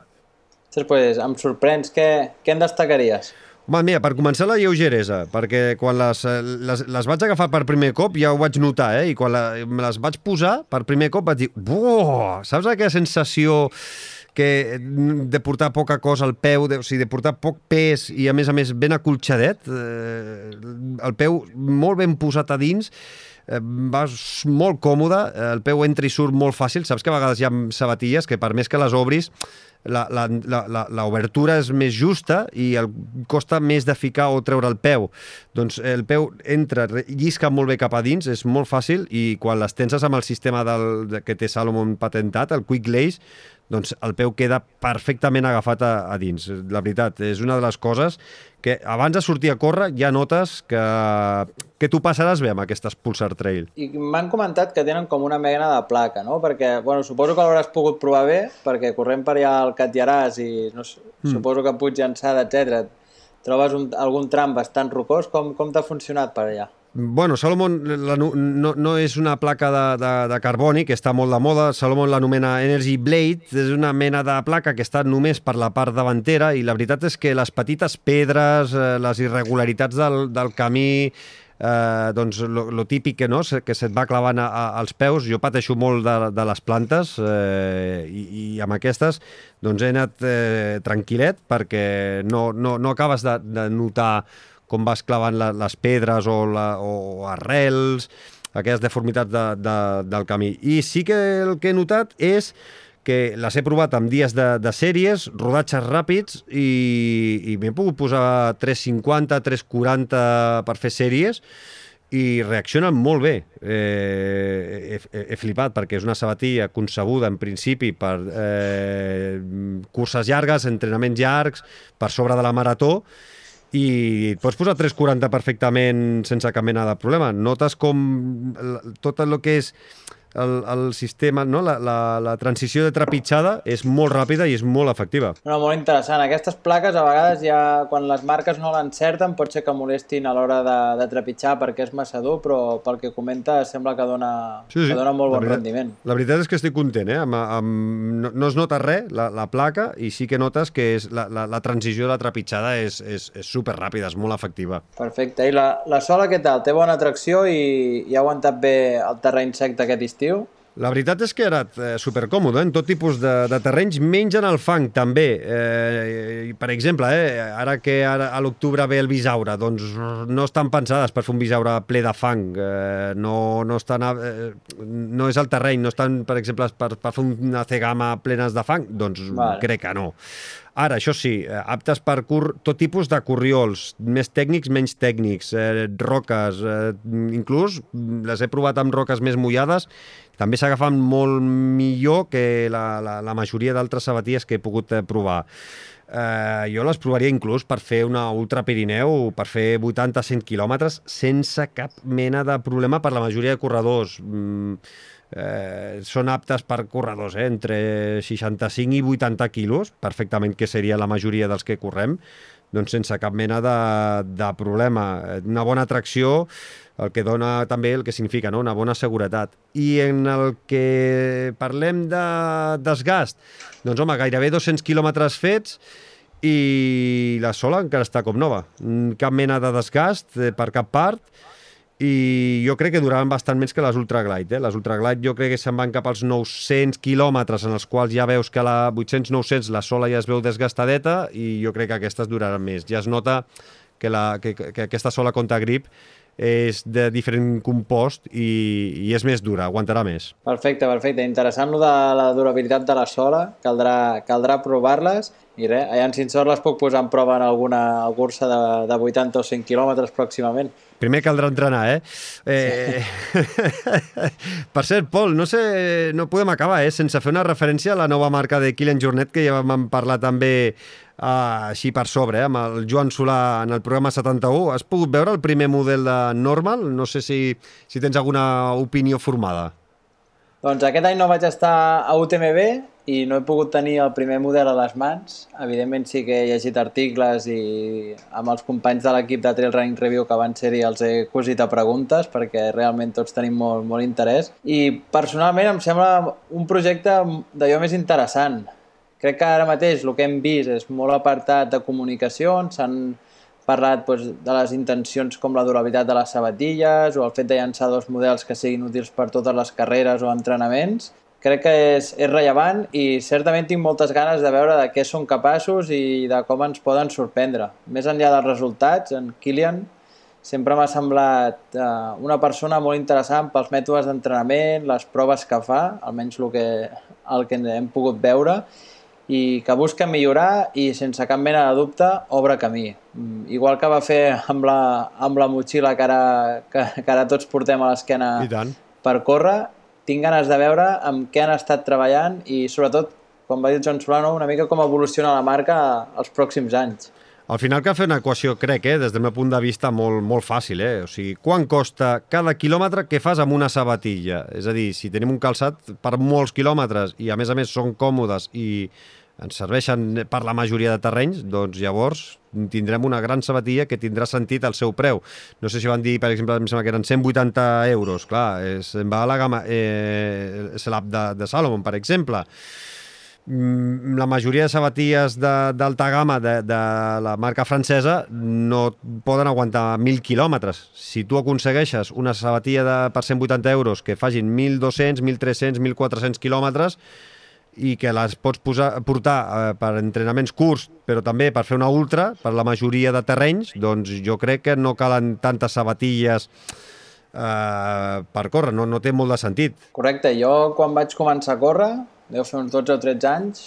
S5: Ostres, pues, em sorprens. Què, què en destacaries?
S2: Home, mira, per començar la lleugeresa, perquè quan les, les, les vaig agafar per primer cop ja ho vaig notar, eh? I quan la, me les vaig posar per primer cop vaig dir, buah, saps aquella sensació que de portar poca cosa al peu, de, o sigui, de portar poc pes i a més a més ben acolxadet, eh, el peu molt ben posat a dins, eh, vas molt còmode, el peu entra i surt molt fàcil, saps que a vegades hi ha sabatilles que per més que les obris l'obertura és més justa i el costa més de ficar o treure el peu. Doncs el peu entra, llisca molt bé cap a dins, és molt fàcil i quan les tenses amb el sistema del, que té Salomon patentat, el Quick Lace, doncs el peu queda perfectament agafat a, a dins. La veritat, és una de les coses que abans de sortir a córrer ja notes que, que tu passaràs bé amb aquestes Pulsar Trail.
S5: I m'han comentat que tenen com una mena de placa, no? Perquè, bueno, suposo que l'hauràs pogut provar bé, perquè corrent per allà al Catlllaràs i no, mm. suposo que Puig Llançada, etc. trobes un, algun tram bastant rocós. Com, com t'ha funcionat per allà?
S2: Bueno, Salomon la, no, no és una placa de, de, de carboni, que està molt de moda. Salomon l'anomena Energy Blade. És una mena de placa que està només per la part davantera i la veritat és que les petites pedres, eh, les irregularitats del, del camí, eh, doncs lo, lo típic que, no, que se't va clavant a, a, als peus. Jo pateixo molt de, de les plantes eh, i, i amb aquestes doncs he anat eh, tranquil·let perquè no, no, no acabes de, de notar com vas clavant la, les pedres o, la, o arrels, aquelles deformitats de, de, del camí. I sí que el que he notat és que les he provat amb dies de, de sèries, rodatges ràpids, i, i m'he pogut posar 350, 340 per fer sèries, i reaccionen molt bé. Eh, he, he flipat perquè és una sabatilla concebuda en principi per eh, curses llargues, entrenaments llargs, per sobre de la marató, i pots posar 340 perfectament sense cap mena de problema. Notes com tot el que és el, el sistema, no? la, la, la transició de trepitjada és molt ràpida i és molt efectiva.
S5: No, molt interessant. Aquestes plaques a vegades ja, quan les marques no l'encerten, pot ser que molestin a l'hora de, de trepitjar perquè és massa dur, però pel que comenta sembla que dona, sí, sí. que dona molt
S2: la
S5: bon
S2: veritat,
S5: rendiment.
S2: La veritat és que estic content, eh? Amb, amb, no, no es nota res, la, la placa, i sí que notes que és la, la, la transició de la trepitjada és, és, és super ràpida, és molt efectiva.
S5: Perfecte. I la, la sola què tal? Té bona tracció i, i ha aguantat bé el terreny sec d'aquest estiu?
S2: La veritat és que era eh, supercòmode en tot tipus de, de terrenys, menys en el fang també. Eh, per exemple, eh, ara que ara, a l'octubre ve el bisaure, doncs no estan pensades per fer un bisaure ple de fang. Eh, no, no, estan, eh, no és el terreny, no estan, per exemple, per, per fer una cegama plenes de fang? Doncs vale. crec que no. Ara, això sí, eh, aptes per cur... tot tipus de corriols, més tècnics, menys tècnics, eh, roques, eh, inclús les he provat amb roques més mullades, també s'agafen molt millor que la, la, la majoria d'altres sabaties que he pogut eh, provar. Eh, jo les provaria inclús per fer una Ultra Pirineu, per fer 80-100 quilòmetres, sense cap mena de problema per la majoria de corredors. Mm, eh, són aptes per corredors, eh, entre 65 i 80 quilos, perfectament que seria la majoria dels que correm, doncs sense cap mena de, de problema. Una bona tracció, el que dona també el que significa no? una bona seguretat. I en el que parlem de desgast, doncs home, gairebé 200 quilòmetres fets i la sola encara està com nova. Cap mena de desgast eh, per cap part i jo crec que duraran bastant més que les Ultraglide. Eh? Les Ultraglide jo crec que se'n van cap als 900 quilòmetres, en els quals ja veus que la 800-900 la sola ja es veu desgastadeta i jo crec que aquestes duraran més. Ja es nota que, la, que, que aquesta sola contra grip és de diferent compost i, i és més dura, aguantarà més.
S5: Perfecte, perfecte. Interessant lo de la durabilitat de la sola, caldrà, caldrà provar-les i res, allà en Cinsor les puc posar en prova en alguna cursa de, de 80 o 100 quilòmetres pròximament.
S2: Primer caldrà entrenar, eh? eh... per cert, Pol, no sé, no podem acabar, eh? Sense fer una referència a la nova marca de Kilian Jornet, que ja vam parlar també uh, així per sobre, eh? amb el Joan Solà en el programa 71. Has pogut veure el primer model de Normal? No sé si, si tens alguna opinió formada.
S5: Doncs aquest any no vaig estar a UTMB i no he pogut tenir el primer model a les mans. Evidentment sí que he llegit articles i amb els companys de l'equip de Trail Running Review que van ser-hi els he cosit a preguntes perquè realment tots tenim molt, molt interès. I personalment em sembla un projecte d'allò més interessant. Crec que ara mateix el que hem vist és molt apartat de comunicacions, s'han parlat doncs, de les intencions com la durabilitat de les sabatilles o el fet de llançar dos models que siguin útils per totes les carreres o entrenaments. Crec que és, és rellevant i certament tinc moltes ganes de veure de què són capaços i de com ens poden sorprendre. Més enllà dels resultats, en Kilian sempre m'ha semblat eh, una persona molt interessant pels mètodes d'entrenament, les proves que fa, almenys el que, el que hem pogut veure, i que busca millorar i sense cap mena de dubte obre camí. Mm, igual que va fer amb la, amb la motxilla que ara, que, que ara tots portem a l'esquena per córrer, tinc ganes de veure amb què han estat treballant i sobretot, com va dir el Joan Solano, una mica com evoluciona la marca els pròxims anys.
S2: Al final cal fer una equació, crec, eh, des del meu punt de vista, molt, molt fàcil. Eh? O sigui, quan costa cada quilòmetre que fas amb una sabatilla? És a dir, si tenim un calçat per molts quilòmetres i a més a més són còmodes i ens serveixen per la majoria de terrenys, doncs llavors tindrem una gran sabatilla que tindrà sentit el seu preu. No sé si van dir, per exemple, em sembla que eren 180 euros, clar, és, va a la gamma, eh, l'app de, de Salomon, per exemple. Mm, la majoria de sabatilles d'alta gamma de, de la marca francesa no poden aguantar 1.000 quilòmetres. Si tu aconsegueixes una sabatilla de, per 180 euros que facin 1.200, 1.300, 1.400 quilòmetres i que les pots posar, portar eh, per entrenaments curts, però també per fer una ultra, per la majoria de terrenys, doncs jo crec que no calen tantes sabatilles eh, per córrer, no, no té molt de sentit.
S5: Correcte, jo quan vaig començar a córrer deu fer uns 12 o 13 anys,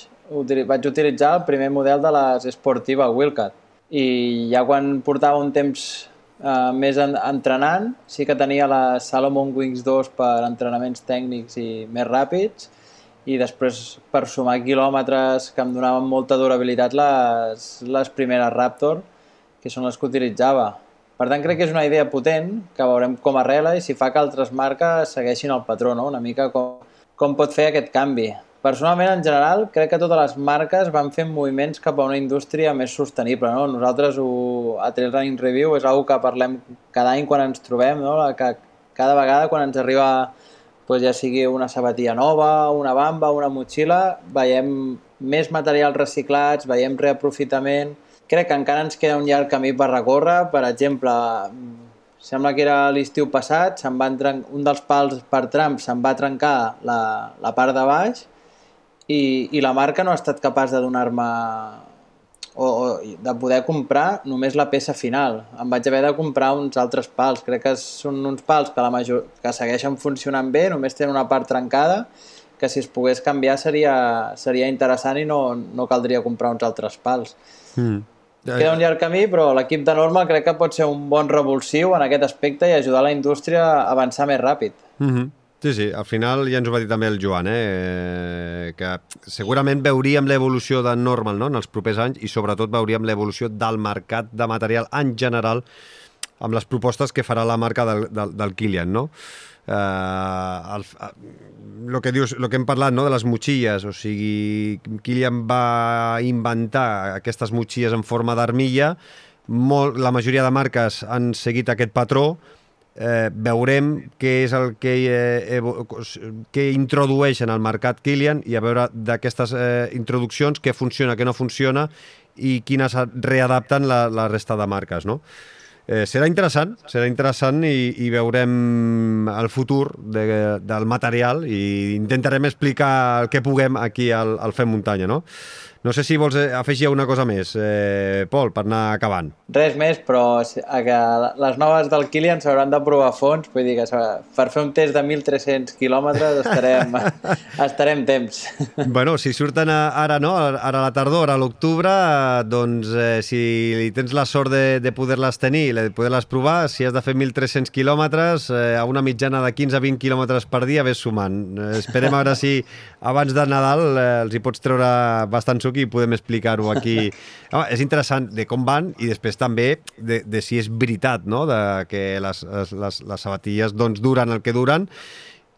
S5: vaig utilitzar el primer model de les Sportiva Wildcat. I ja quan portava un temps eh, més en, entrenant, sí que tenia la Salomon Wings 2 per entrenaments tècnics i més ràpids, i després per sumar quilòmetres que em donaven molta durabilitat les, les primeres Raptor, que són les que utilitzava. Per tant, crec que és una idea potent, que veurem com arrela i si fa que altres marques segueixin el patró, no? una mica com, com pot fer aquest canvi. Personalment, en general, crec que totes les marques van fent moviments cap a una indústria més sostenible. No? Nosaltres, ho, a Trail Running Review, és una que parlem cada any quan ens trobem, no? que cada vegada quan ens arriba doncs ja sigui una sabatilla nova, una bamba, una motxilla, veiem més materials reciclats, veiem reaprofitament, crec que encara ens queda un llarg camí per recórrer. Per exemple, sembla que era l'estiu passat, se'n va un dels pals per tram se'n va trencar la, la part de baix i, i la marca no ha estat capaç de donar-me o, o de poder comprar només la peça final. Em vaig haver de comprar uns altres pals. Crec que són uns pals que, la major, que segueixen funcionant bé, només tenen una part trencada, que si es pogués canviar seria, seria interessant i no, no caldria comprar uns altres pals. Mm. Queda un llarg camí, però l'equip de Norma crec que pot ser un bon revulsiu en aquest aspecte i ajudar la indústria a avançar més ràpid.
S2: Mm -hmm. Sí, sí, al final ja ens ho va dir també el Joan, eh? que segurament veuríem l'evolució de Normal no? en els propers anys i sobretot veuríem l'evolució del mercat de material en general amb les propostes que farà la marca del, del, del Kilian, no? eh, el, el, que dius, el que hem parlat no, de les motxilles, o sigui, Kilian va inventar aquestes motxilles en forma d'armilla, la majoria de marques han seguit aquest patró, eh, veurem què és el que, eh, que introdueixen al mercat Kilian i a veure d'aquestes eh, introduccions què funciona, què no funciona i quines readapten la, la resta de marques, no? Eh, serà interessant, serà interessant i, i veurem el futur de, del material i intentarem explicar el que puguem aquí al, al Fem Muntanya, no? No sé si vols eh, afegir una cosa més, eh, Pol, per anar acabant.
S5: Res més, però que les noves del Kilian s'hauran de provar fons, vull dir que per fer un test de 1.300 quilòmetres estarem, estarem temps.
S2: Bueno, si surten ara, no? ara a la tardor, a l'octubre, doncs eh, si tens la sort de, de poder-les tenir, de poder-les provar, si has de fer 1.300 quilòmetres, eh, a una mitjana de 15-20 quilòmetres per dia, ves sumant. Eh, esperem a veure si abans de Nadal eh, els hi pots treure bastant suc i podem explicar-ho aquí. Home, és interessant de com van i després també de, de si és veritat, no?, de que les, les, les sabatilles doncs, duren el que duren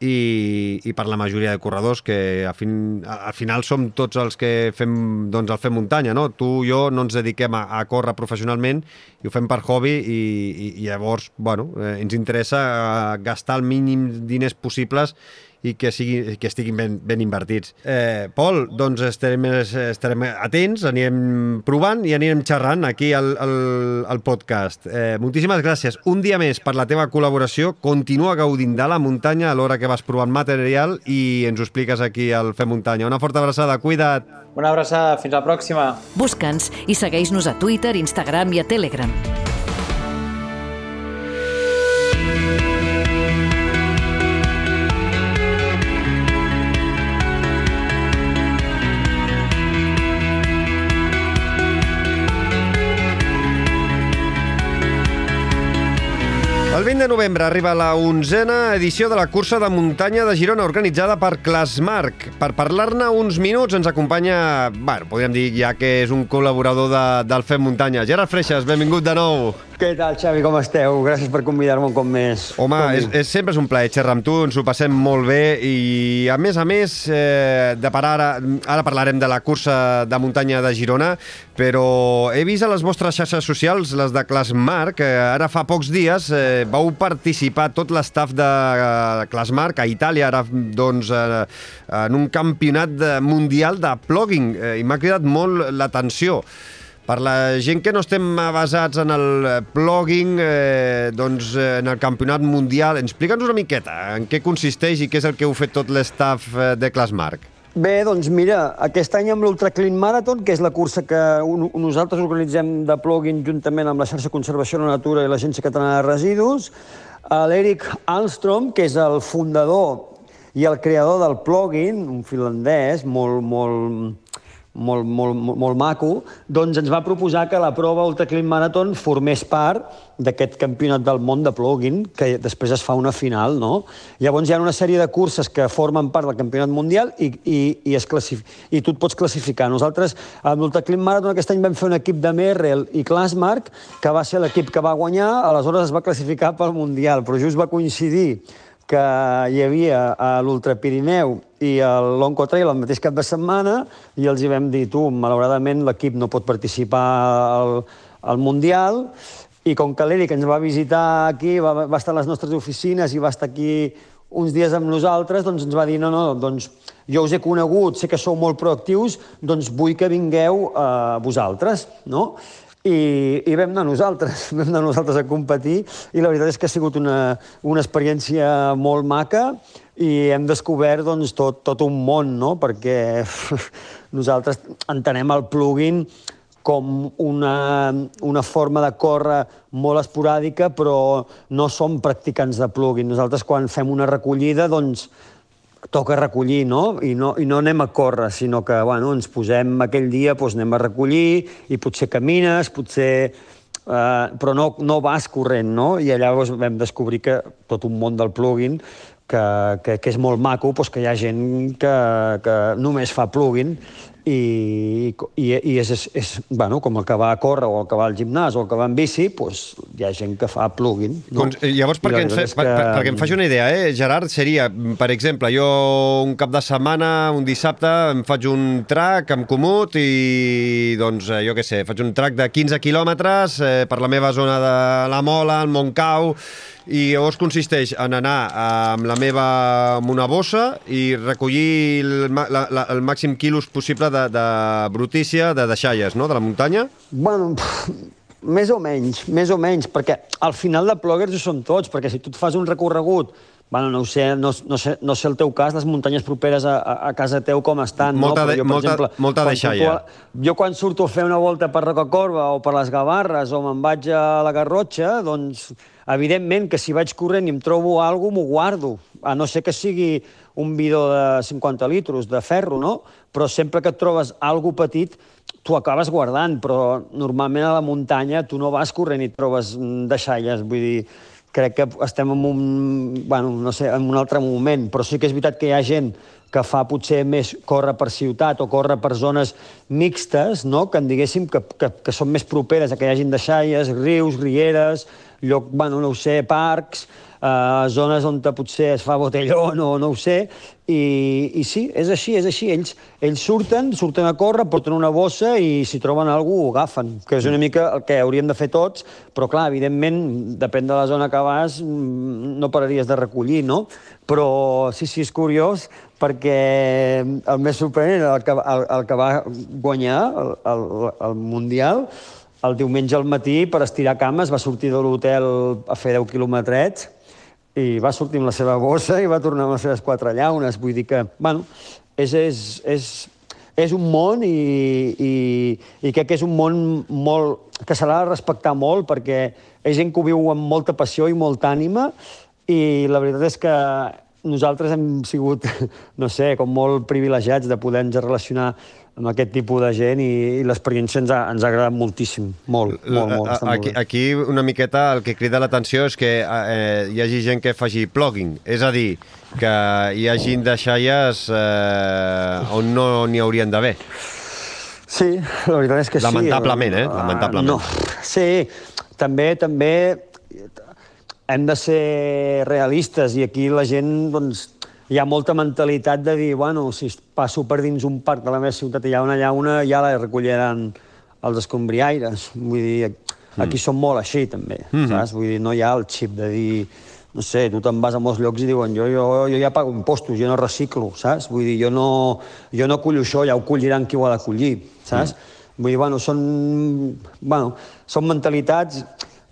S2: i, i per la majoria de corredors que a fin, al final som tots els que fem, doncs, el fem muntanya, no? Tu i jo no ens dediquem a, a córrer professionalment i ho fem per hobby i, i, i llavors, bueno, eh, ens interessa eh, gastar el mínim diners possibles i que, sigui, que estiguin ben, ben invertits. Eh, Pol, doncs estarem, estarem atents, anirem provant i anirem xerrant aquí al, al, al podcast. Eh, moltíssimes gràcies un dia més per la teva col·laboració. Continua gaudint de la muntanya a l'hora que vas provant material i ens ho expliques aquí al Fem Muntanya. Una forta abraçada, cuida't!
S5: Una abraçada, fins la pròxima!
S3: Busca'ns i segueix-nos a Twitter, Instagram i a Telegram.
S2: El 20 de novembre arriba la onzena edició de la cursa de muntanya de Girona organitzada per Clasmarc. Per parlar-ne uns minuts ens acompanya, bueno, podríem dir ja que és un col·laborador de, del Fem Muntanya. Gerard Freixas, benvingut de nou.
S6: Què tal, Xavi, com esteu? Gràcies per convidar-me un cop més.
S2: Home, és, és, sempre és un plaer xerrar amb tu, ens ho passem molt bé i, a més a més, eh, de parar ara, ara parlarem de la cursa de muntanya de Girona, però he vist a les vostres xarxes socials, les de Clasmarc, que ara fa pocs dies eh, vau participar tot l'estaf de eh, Clasmarc a Itàlia, ara doncs eh, en un campionat mundial de plugging, eh, i m'ha cridat molt l'atenció. Per la gent que no estem basats en el blogging, eh, doncs en el campionat mundial, explica'ns una miqueta en què consisteix i què és el que heu fet tot l'estaf de Clasmarc.
S6: Bé, doncs mira, aquest any amb l'Ultra Clean Marathon, que és la cursa que nosaltres organitzem de plugin juntament amb la xarxa Conservació de la Natura i l'Agència Catalana de Residus, l'Eric Almstrom, que és el fundador i el creador del plugin, un finlandès molt, molt, molt, molt, molt, molt maco, doncs ens va proposar que la prova Ultra Marathon formés part d'aquest campionat del món de plugin, que després es fa una final, no? Llavors hi ha una sèrie de curses que formen part del campionat mundial i, i, i, es classif... i tu et pots classificar. Nosaltres, amb l'Ultra Marathon, aquest any vam fer un equip de Merrell i Classmark, que va ser l'equip que va guanyar, aleshores es va classificar pel Mundial, però just va coincidir que hi havia a l'Ultra Pirineu i l'Onco Trail el mateix cap de setmana i els hi vam dir, tu, malauradament l'equip no pot participar al, al Mundial i com que l'Eric ens va visitar aquí, va, va estar a les nostres oficines i va estar aquí uns dies amb nosaltres, doncs ens va dir, no, no, doncs jo us he conegut, sé que sou molt proactius, doncs vull que vingueu a vosaltres, no? I, i vam anar nosaltres, vam anar nosaltres a competir i la veritat és que ha sigut una, una experiència molt maca i hem descobert doncs, tot, tot un món, no? perquè nosaltres entenem el plugin com una, una forma de córrer molt esporàdica, però no som practicants de plugin. Nosaltres, quan fem una recollida, doncs, toca recollir, no? I, no? I no anem a córrer, sinó que bueno, ens posem aquell dia, doncs anem a recollir i potser camines, potser... Eh, però no, no vas corrent, no? I llavors vam descobrir que tot un món del plugin que, que, que és molt maco, doncs que hi ha gent que, que només fa plugin i, i, i és, és, és, bueno, com el que va a córrer o el que va al gimnàs o el que va en bici, doncs hi ha gent que fa plugin. No?
S2: Doncs, llavors, perquè, ens, que... per, perquè em faci una idea, eh, Gerard, seria, per exemple, jo un cap de setmana, un dissabte, em faig un track amb Comut i, doncs, eh, jo què sé, faig un track de 15 quilòmetres eh, per la meva zona de la Mola, el Montcau, i llavors consisteix en anar amb la meva amb una bossa i recollir el, la, la, el màxim quilos possible de, de brutícia, de deixalles, no?, de la muntanya?
S6: Bueno, pff, més o menys, més o menys, perquè al final de plogers ho són tots, perquè si tu et fas un recorregut Bueno, no ho sé, no, no, sé, no sé el teu cas, les muntanyes properes a, a, casa teu com estan,
S2: molta
S6: no?
S2: Però jo, per molta, exemple, molta deixalla.
S6: jo quan surto a fer una volta per Rocacorba o per les Gavarres o me'n vaig a la Garrotxa, doncs Evidentment que si vaig corrent i em trobo alguna m'ho guardo, a no ser que sigui un bidó de 50 litres de ferro, no? Però sempre que et trobes alguna petit, tu acabes guardant, però normalment a la muntanya tu no vas corrent i et trobes deixalles, vull dir, crec que estem en un, bueno, no sé, en un altre moment, però sí que és veritat que hi ha gent que fa potser més córrer per ciutat o córrer per zones mixtes, no? que en diguéssim que, que, que són més properes a que hi hagin deixalles, rius, rieres, lloc, bueno, no ho sé, parcs, eh, zones on potser es fa botelló, no, no ho sé, i, i sí, és així, és així. Ells, ells surten, surten a córrer, porten una bossa i si troben alguna ho agafen, que és una mica el que hauríem de fer tots, però clar, evidentment, depèn de la zona que vas, mm, no pararies de recollir, no? Però sí, sí, és curiós, perquè el més sorprenent, el que, el, el que va guanyar el, el, el Mundial, el diumenge al matí, per estirar cames, va sortir de l'hotel a fer 10 quilometrets i va sortir amb la seva bossa i va tornar amb les seves quatre llaunes. Vull dir que, bueno, és, és, és, és un món i, i, i crec que és un món molt, que s'ha de respectar molt perquè és gent que ho viu amb molta passió i molta ànima i la veritat és que nosaltres hem sigut, no sé, com molt privilegiats de poder-nos relacionar amb aquest tipus de gent i, i l'experiència ens, ha, ens ha agradat moltíssim, molt, molt, molt. Està
S2: aquí, molt aquí una miqueta el que crida l'atenció és que eh, hi hagi gent que faci plugin, és a dir, que hi hagi deixalles eh, on no n'hi haurien d'haver.
S6: Sí, la veritat és que
S2: Lamentablement,
S6: sí.
S2: eh? Lamentablement.
S6: No, sí, també, també hem de ser realistes i aquí la gent, doncs, hi ha molta mentalitat de dir, bueno, si passo per dins un parc de la meva ciutat i hi ha una llauna, ja la recolliran els escombriaires. Vull dir, aquí mm. som molt així, també, mm -hmm. saps? Vull dir, no hi ha el xip de dir, no sé, tu te'n vas a molts llocs i diuen jo, jo, jo ja pago impostos, jo no reciclo, saps? Vull dir, jo no, jo no cullo això, ja ho colliran qui ho ha de collir, saps? Mm. Vull dir, bueno, són, bueno, són mentalitats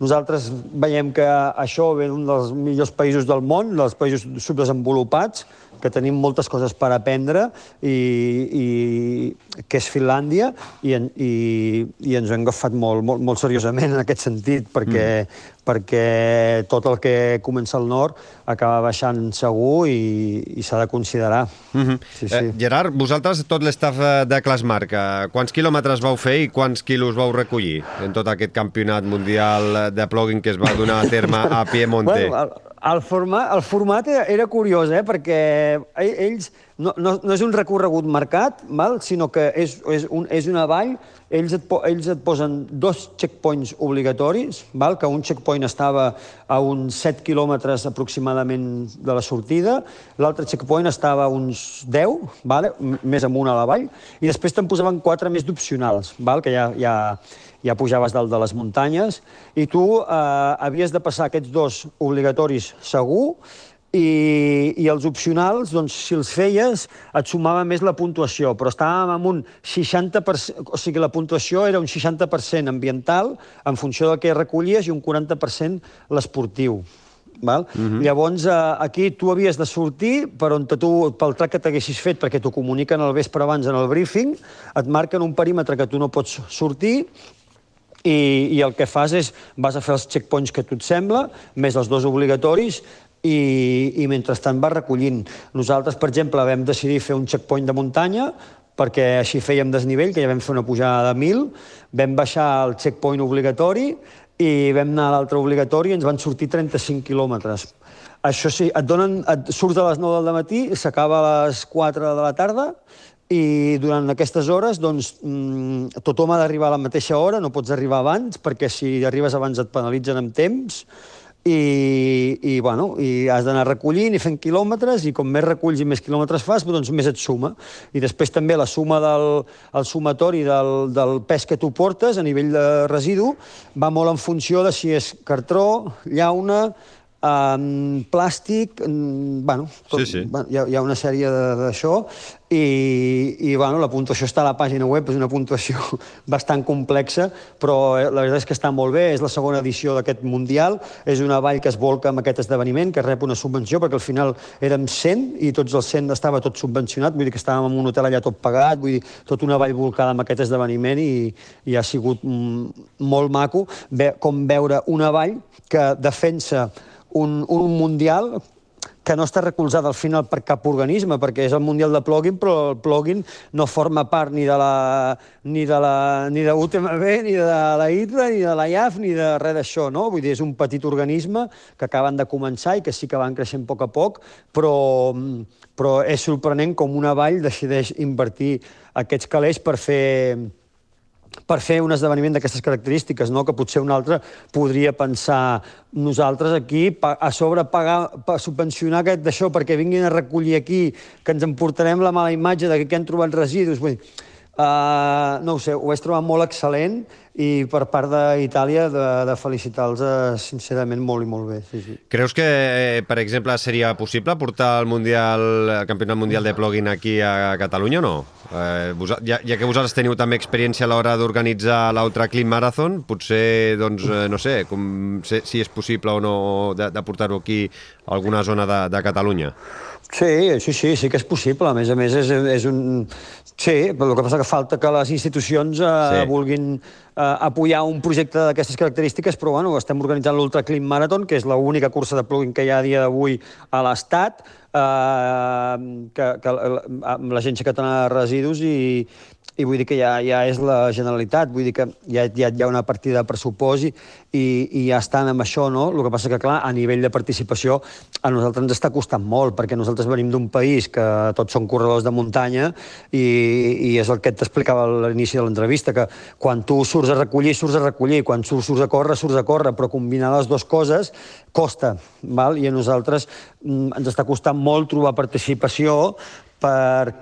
S6: nosaltres veiem que això ve d'un dels millors països del món, dels països subdesenvolupats, que tenim moltes coses per aprendre i, i, que és Finlàndia, i, en, i, i ens ho hem agafat molt, molt, molt seriosament en aquest sentit, perquè, mm. Perquè tot el que comença al nord acaba baixant segur i, i s'ha de considerar.
S2: Mm -hmm.
S6: sí, sí.
S2: Eh, Gerard, vosaltres, tot l'estaf de Clasmarc, eh, quants quilòmetres vau fer i quants quilos vau recollir en tot aquest campionat mundial de plugin que es va donar a terme a Piemonte?
S6: Bueno, el, format, el format era, era curiós, eh? perquè ells no, no, no és un recorregut marcat, val? sinó que és, és, un, és una vall, ells et, ells et posen dos checkpoints obligatoris, val? que un checkpoint estava a uns 7 quilòmetres aproximadament de la sortida, l'altre checkpoint estava a uns 10, vale? més amunt a la vall, i després te'n posaven quatre més d'opcionals, val? que ja, ja, ja pujaves dalt de les muntanyes, i tu eh, havies de passar aquests dos obligatoris segur, i, i els opcionals, doncs, si els feies, et sumava més la puntuació, però estàvem amb un 60%, o sigui, la puntuació era un 60% ambiental, en funció del que recollies, i un 40% l'esportiu. Val? Uh -huh. Llavors, eh, aquí tu havies de sortir per on tu, pel track que t'haguessis fet, perquè t'ho comuniquen al vespre abans en el briefing, et marquen un perímetre que tu no pots sortir, i, i el que fas és, vas a fer els checkpoints que tu et sembla, més els dos obligatoris, i, i mentrestant va recollint. Nosaltres, per exemple, vam decidir fer un checkpoint de muntanya perquè així fèiem desnivell, que ja vam fer una pujada de 1.000, vam baixar el checkpoint obligatori i vam anar a l'altre obligatori i ens van sortir 35 quilòmetres. Això sí, et, donen, et surts a les 9 del matí, s'acaba a les 4 de la tarda i durant aquestes hores doncs, mmm, tothom ha d'arribar a la mateixa hora, no pots arribar abans, perquè si arribes abans et penalitzen amb temps, i, i, bueno, i has d'anar recollint i fent quilòmetres, i com més reculls i més quilòmetres fas, doncs més et suma. I després també la suma del el sumatori del, del pes que tu portes a nivell de residu va molt en funció de si és cartró, llauna, um, plàstic, um, bueno, tot,
S2: sí, sí.
S6: bueno hi, ha, hi ha una sèrie d'això, i, i bueno, la puntuació està a la pàgina web, és una puntuació bastant complexa, però eh, la veritat és que està molt bé, és la segona edició d'aquest Mundial, és una vall que es volca amb aquest esdeveniment, que rep una subvenció, perquè al final érem 100 i tots els 100 estava tot subvencionat, vull dir que estàvem en un hotel allà tot pagat, vull dir, tot una vall volcada amb aquest esdeveniment i, i ha sigut mm, molt maco ve, com veure una vall que defensa un, un mundial que no està recolzada al final per cap organisme, perquè és el Mundial de Plugin, però el plugin no forma part ni de la ni de la ni de UTMB, ni de la ITRA, ni de la IAF, ni de res d'això, no? Vull dir, és un petit organisme que acaben de començar i que sí que van creixent a poc a poc, però, però és sorprenent com una vall decideix invertir aquests calés per fer per fer un esdeveniment d'aquestes característiques, no? que potser un altre podria pensar nosaltres aquí a sobre pagar, subvencionar aquest d'això perquè vinguin a recollir aquí, que ens emportarem la mala imatge de que han trobat residus. Vull dir, uh, no ho sé, ho vaig trobar molt excel·lent i per part d'Itàlia de, de felicitar-los eh, sincerament molt i molt bé. Sí, sí.
S2: Creus que, eh, per exemple, seria possible portar el, mundial, el campionat mundial de plugin aquí a Catalunya o no? Eh, vos, ja, ja que vosaltres teniu també experiència a l'hora d'organitzar l'Ultra Clean Marathon, potser, doncs, eh, no sé, com, si és possible o no de, de portar-ho aquí a alguna zona de, de Catalunya.
S6: Sí, sí, sí, sí que és possible. A més a més, és, és un... Sí, però el que passa que falta que les institucions eh, sí. vulguin eh, apoyar un projecte d'aquestes característiques, però bueno, estem organitzant l'Ultra Clean Marathon, que és l'única cursa de plugin que hi ha a dia d'avui a l'Estat, eh, que, que, amb l'Agència Catalana de Residus i, i vull dir que ja, ja és la Generalitat, vull dir que ja, ja hi ha una partida de pressupost i, i, i ja estan amb això, no? El que passa que, clar, a nivell de participació a nosaltres ens està costant molt, perquè nosaltres venim d'un país que tots són corredors de muntanya i, i és el que t'explicava a l'inici de l'entrevista, que quan tu surts a recollir, surts a recollir, quan surts, surts a córrer, surts a córrer, però combinar les dues coses costa, val? i a nosaltres mm, ens està costant molt trobar participació per,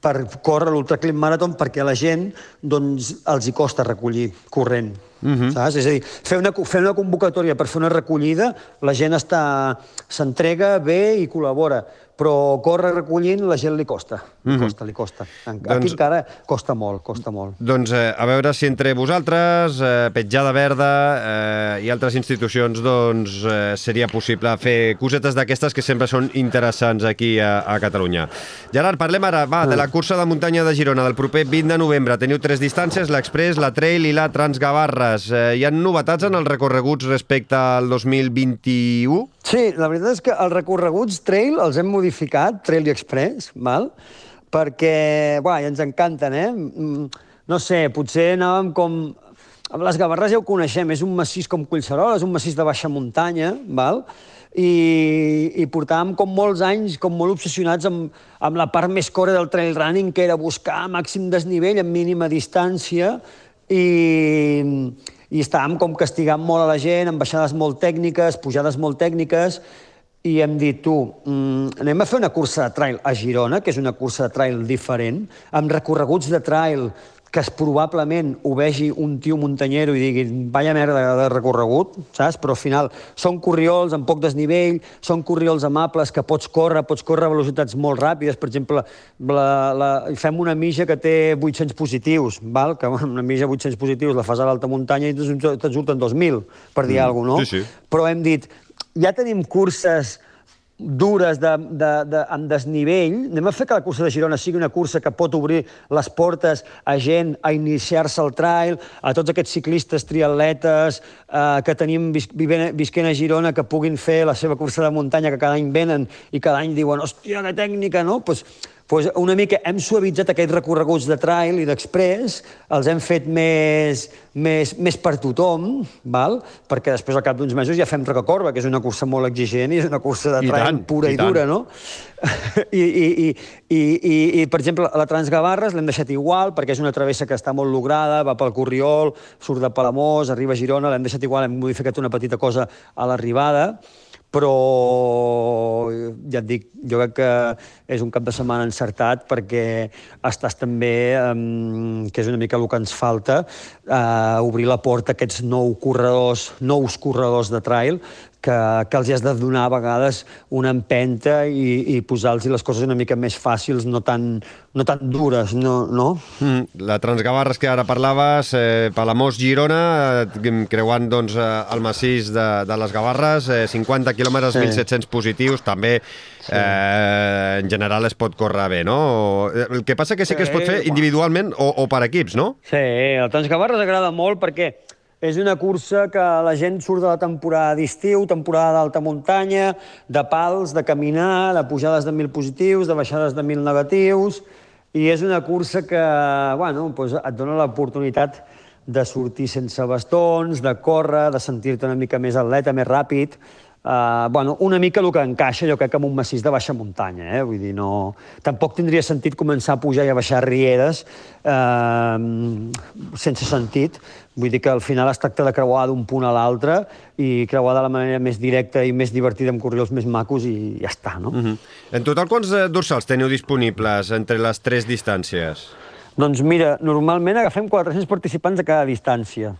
S6: per córrer l'Ultraclim Marathon perquè la gent doncs, els hi costa recollir corrent. Uh mhm. -huh. saps? És a dir, fer una, fer una convocatòria per fer una recollida, la gent s'entrega bé i col·labora, però córrer recollint la gent li costa. Li
S2: Mhm.
S6: costa, li costa. En- Aquí
S2: Doncs-
S6: encara costa molt, costa molt.
S2: Doncs eh, a veure si entre vosaltres, eh, Petjada Verda eh, i altres institucions, doncs eh, seria possible fer cosetes d'aquestes que sempre són interessants aquí a, a Catalunya. Gerard, parlem ara va, de la cursa de muntanya de Girona del proper 20 de novembre. Teniu tres distàncies, l'Express, la Trail i la Transgavarres. Eh, hi ha novetats en els recorreguts respecte al 2021?
S6: Sí, la veritat és que els recorreguts trail els hem modificat, Trail i Express, val? perquè buah, ja ens encanten, eh? Mm, No sé, potser anàvem com... Les Gavarres ja ho coneixem, és un massís com Collserola, és un massís de baixa muntanya, val? I, i portàvem com molts anys com molt obsessionats amb, amb la part més core del trail running, que era buscar màxim desnivell en mínima distància i, i estàvem com castigant molt a la gent amb baixades molt tècniques, pujades molt tècniques, i hem dit, tu, mm, anem a fer una cursa de trail a Girona, que és una cursa de trail diferent, amb recorreguts de trail que es probablement ho vegi un tio muntanyero i digui, vaya merda de recorregut, saps? Però al final són corriols amb poc desnivell, són corriols amables que pots córrer, pots córrer a velocitats molt ràpides. Per exemple, la, la, fem una mija que té 800 positius, val? que una mija 800 positius la fas a l'alta muntanya i te'n surten 2.000, per dir mm, alguna cosa, no?
S2: sí, sí.
S6: Però hem dit, ja tenim curses dures de, de, de, amb desnivell, anem a fer que la cursa de Girona sigui una cursa que pot obrir les portes a gent a iniciar-se al trail, a tots aquests ciclistes triatletes eh, que tenim vis, visquent a Girona que puguin fer la seva cursa de muntanya que cada any venen i cada any diuen, hòstia, que tècnica, no? Pues, pues una mica hem suavitzat aquests recorreguts de trail i d'express, els hem fet més, més, més per tothom, val? perquè després al cap d'uns mesos ja fem Recacorba, que és una cursa molt exigent i és una cursa de
S2: I
S6: trail
S2: tant,
S6: pura
S2: i
S6: i, dura,
S2: tant.
S6: no? I, i, i, i, i, i, per exemple, la Transgavarres l'hem deixat igual, perquè és una travessa que està molt lograda, va pel Corriol, surt de Palamós, arriba a Girona, l'hem deixat igual, hem modificat una petita cosa a l'arribada, però ja et dic, jo crec que és un cap de setmana encertat perquè estàs també, um, que és una mica el que ens falta, uh, obrir la porta a aquests nou corredors, nous corredors de trail que, que els has de donar a vegades una empenta i, i posar-los les coses una mica més fàcils, no tan, no tan dures, no? no?
S2: Mm, la Transgavarres que ara parlaves, eh, Palamós-Girona, eh, creuant doncs, eh, el massís de, de les Gavarres, eh, 50 quilòmetres,
S6: Sí.
S2: 1.700 positius, també eh, en general es pot córrer bé, no? El que passa que sí que es pot fer
S6: Sí,
S2: individualment o, o per equips, no?
S6: Sí, el Transgavarres agrada molt perquè és una cursa que la gent surt de la temporada d'estiu, temporada d'alta muntanya, de pals, de caminar, de pujades de 1.000 positius, de baixades de 1.000 negatius, i és una cursa que bueno, doncs et dona l'oportunitat de sortir sense bastons, de córrer, de sentir-te una mica més atleta, més ràpid, Uh, bueno, una mica el que encaixa, jo crec, amb un massís de baixa muntanya. Eh? Vull dir, no... Tampoc tindria sentit començar a pujar i a baixar rieres uh, sense sentit. Vull dir que al final es tracta de creuar d'un punt a l'altre i creuar de la manera més directa i més divertida amb corriols més macos i ja està, no? Mm.
S2: En total, quants eh, dorsals teniu disponibles entre les tres distàncies?
S6: Doncs mira, normalment agafem 400 participants a cada distància.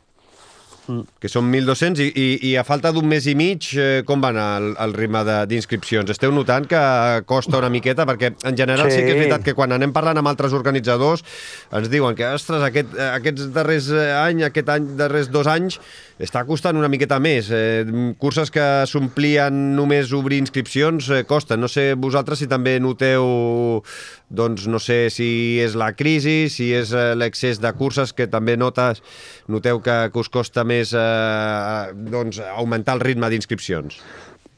S2: Que són 1.200 i, i, i a falta d'un mes i mig, eh, com va anar el, el ritme d'inscripcions? Esteu notant que costa una miqueta? Perquè en general sí. sí que és veritat que quan anem parlant amb altres organitzadors ens diuen que, ostres, aquest, aquests darrers eh, any, aquest any, darrers dos anys, està costant una miqueta més. Eh, curses que s'omplien només obrir inscripcions eh, costen. No sé vosaltres si també noteu, doncs no sé si és la crisi, si és eh, l'excés de curses que també notes, noteu que, que us costa més eh, doncs, augmentar el ritme d'inscripcions.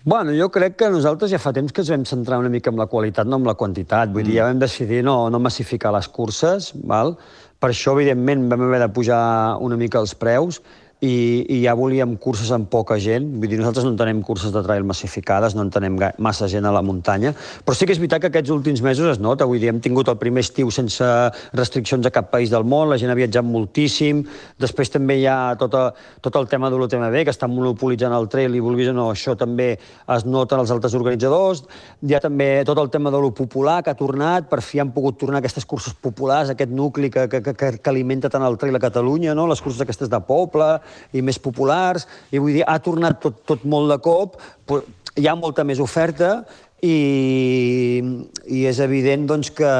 S6: Bueno, jo crec que nosaltres ja fa temps que ens vam centrar una mica en la qualitat, no en la quantitat. Vull mm. dir, ja vam decidir no, no massificar les curses, val? per això, evidentment, vam haver de pujar una mica els preus, i, i ja volíem curses amb poca gent. Vull dir, nosaltres no entenem curses de trail massificades, no entenem massa gent a la muntanya, però sí que és veritat que aquests últims mesos es nota. Vull dir, hem tingut el primer estiu sense restriccions a cap país del món, la gent ha viatjat moltíssim, després també hi ha tot, a, tot el tema de l'UTMB, que està monopolitzant el trail i vulguis o no, això també es nota en els altres organitzadors. Hi ha també tot el tema de lo popular que ha tornat, per fi han pogut tornar aquestes curses populars, aquest nucli que, que, que, que alimenta tant el trail a Catalunya, no? les curses aquestes de poble i més populars, i vull dir, ha tornat tot, tot molt de cop, hi ha molta més oferta i, i és evident doncs, que,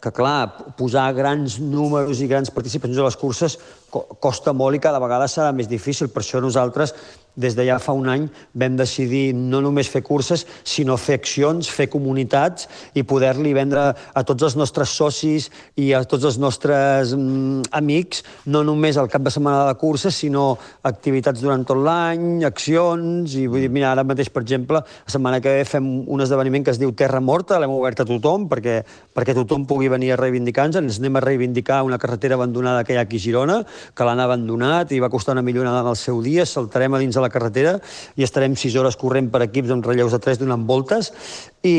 S6: que, clar, posar grans números i grans participacions a les curses co costa molt i cada vegada serà més difícil. Per això nosaltres des de ja fa un any vam decidir no només fer curses, sinó fer accions, fer comunitats i poder-li vendre a tots els nostres socis i a tots els nostres mm, amics, no només el cap de setmana de curses, sinó activitats durant tot l'any, accions, i vull dir, mira, ara mateix, per exemple, la setmana que ve fem un esdeveniment que es diu Terra Morta, l'hem obert a tothom perquè, perquè tothom pugui venir a reivindicar-nos, ens anem a reivindicar una carretera abandonada que hi ha aquí a Girona, que l'han abandonat i va costar una millonada en el seu dia, saltarem a dins de la carretera i estarem sis hores corrent per equips amb relleus de tres donant voltes i,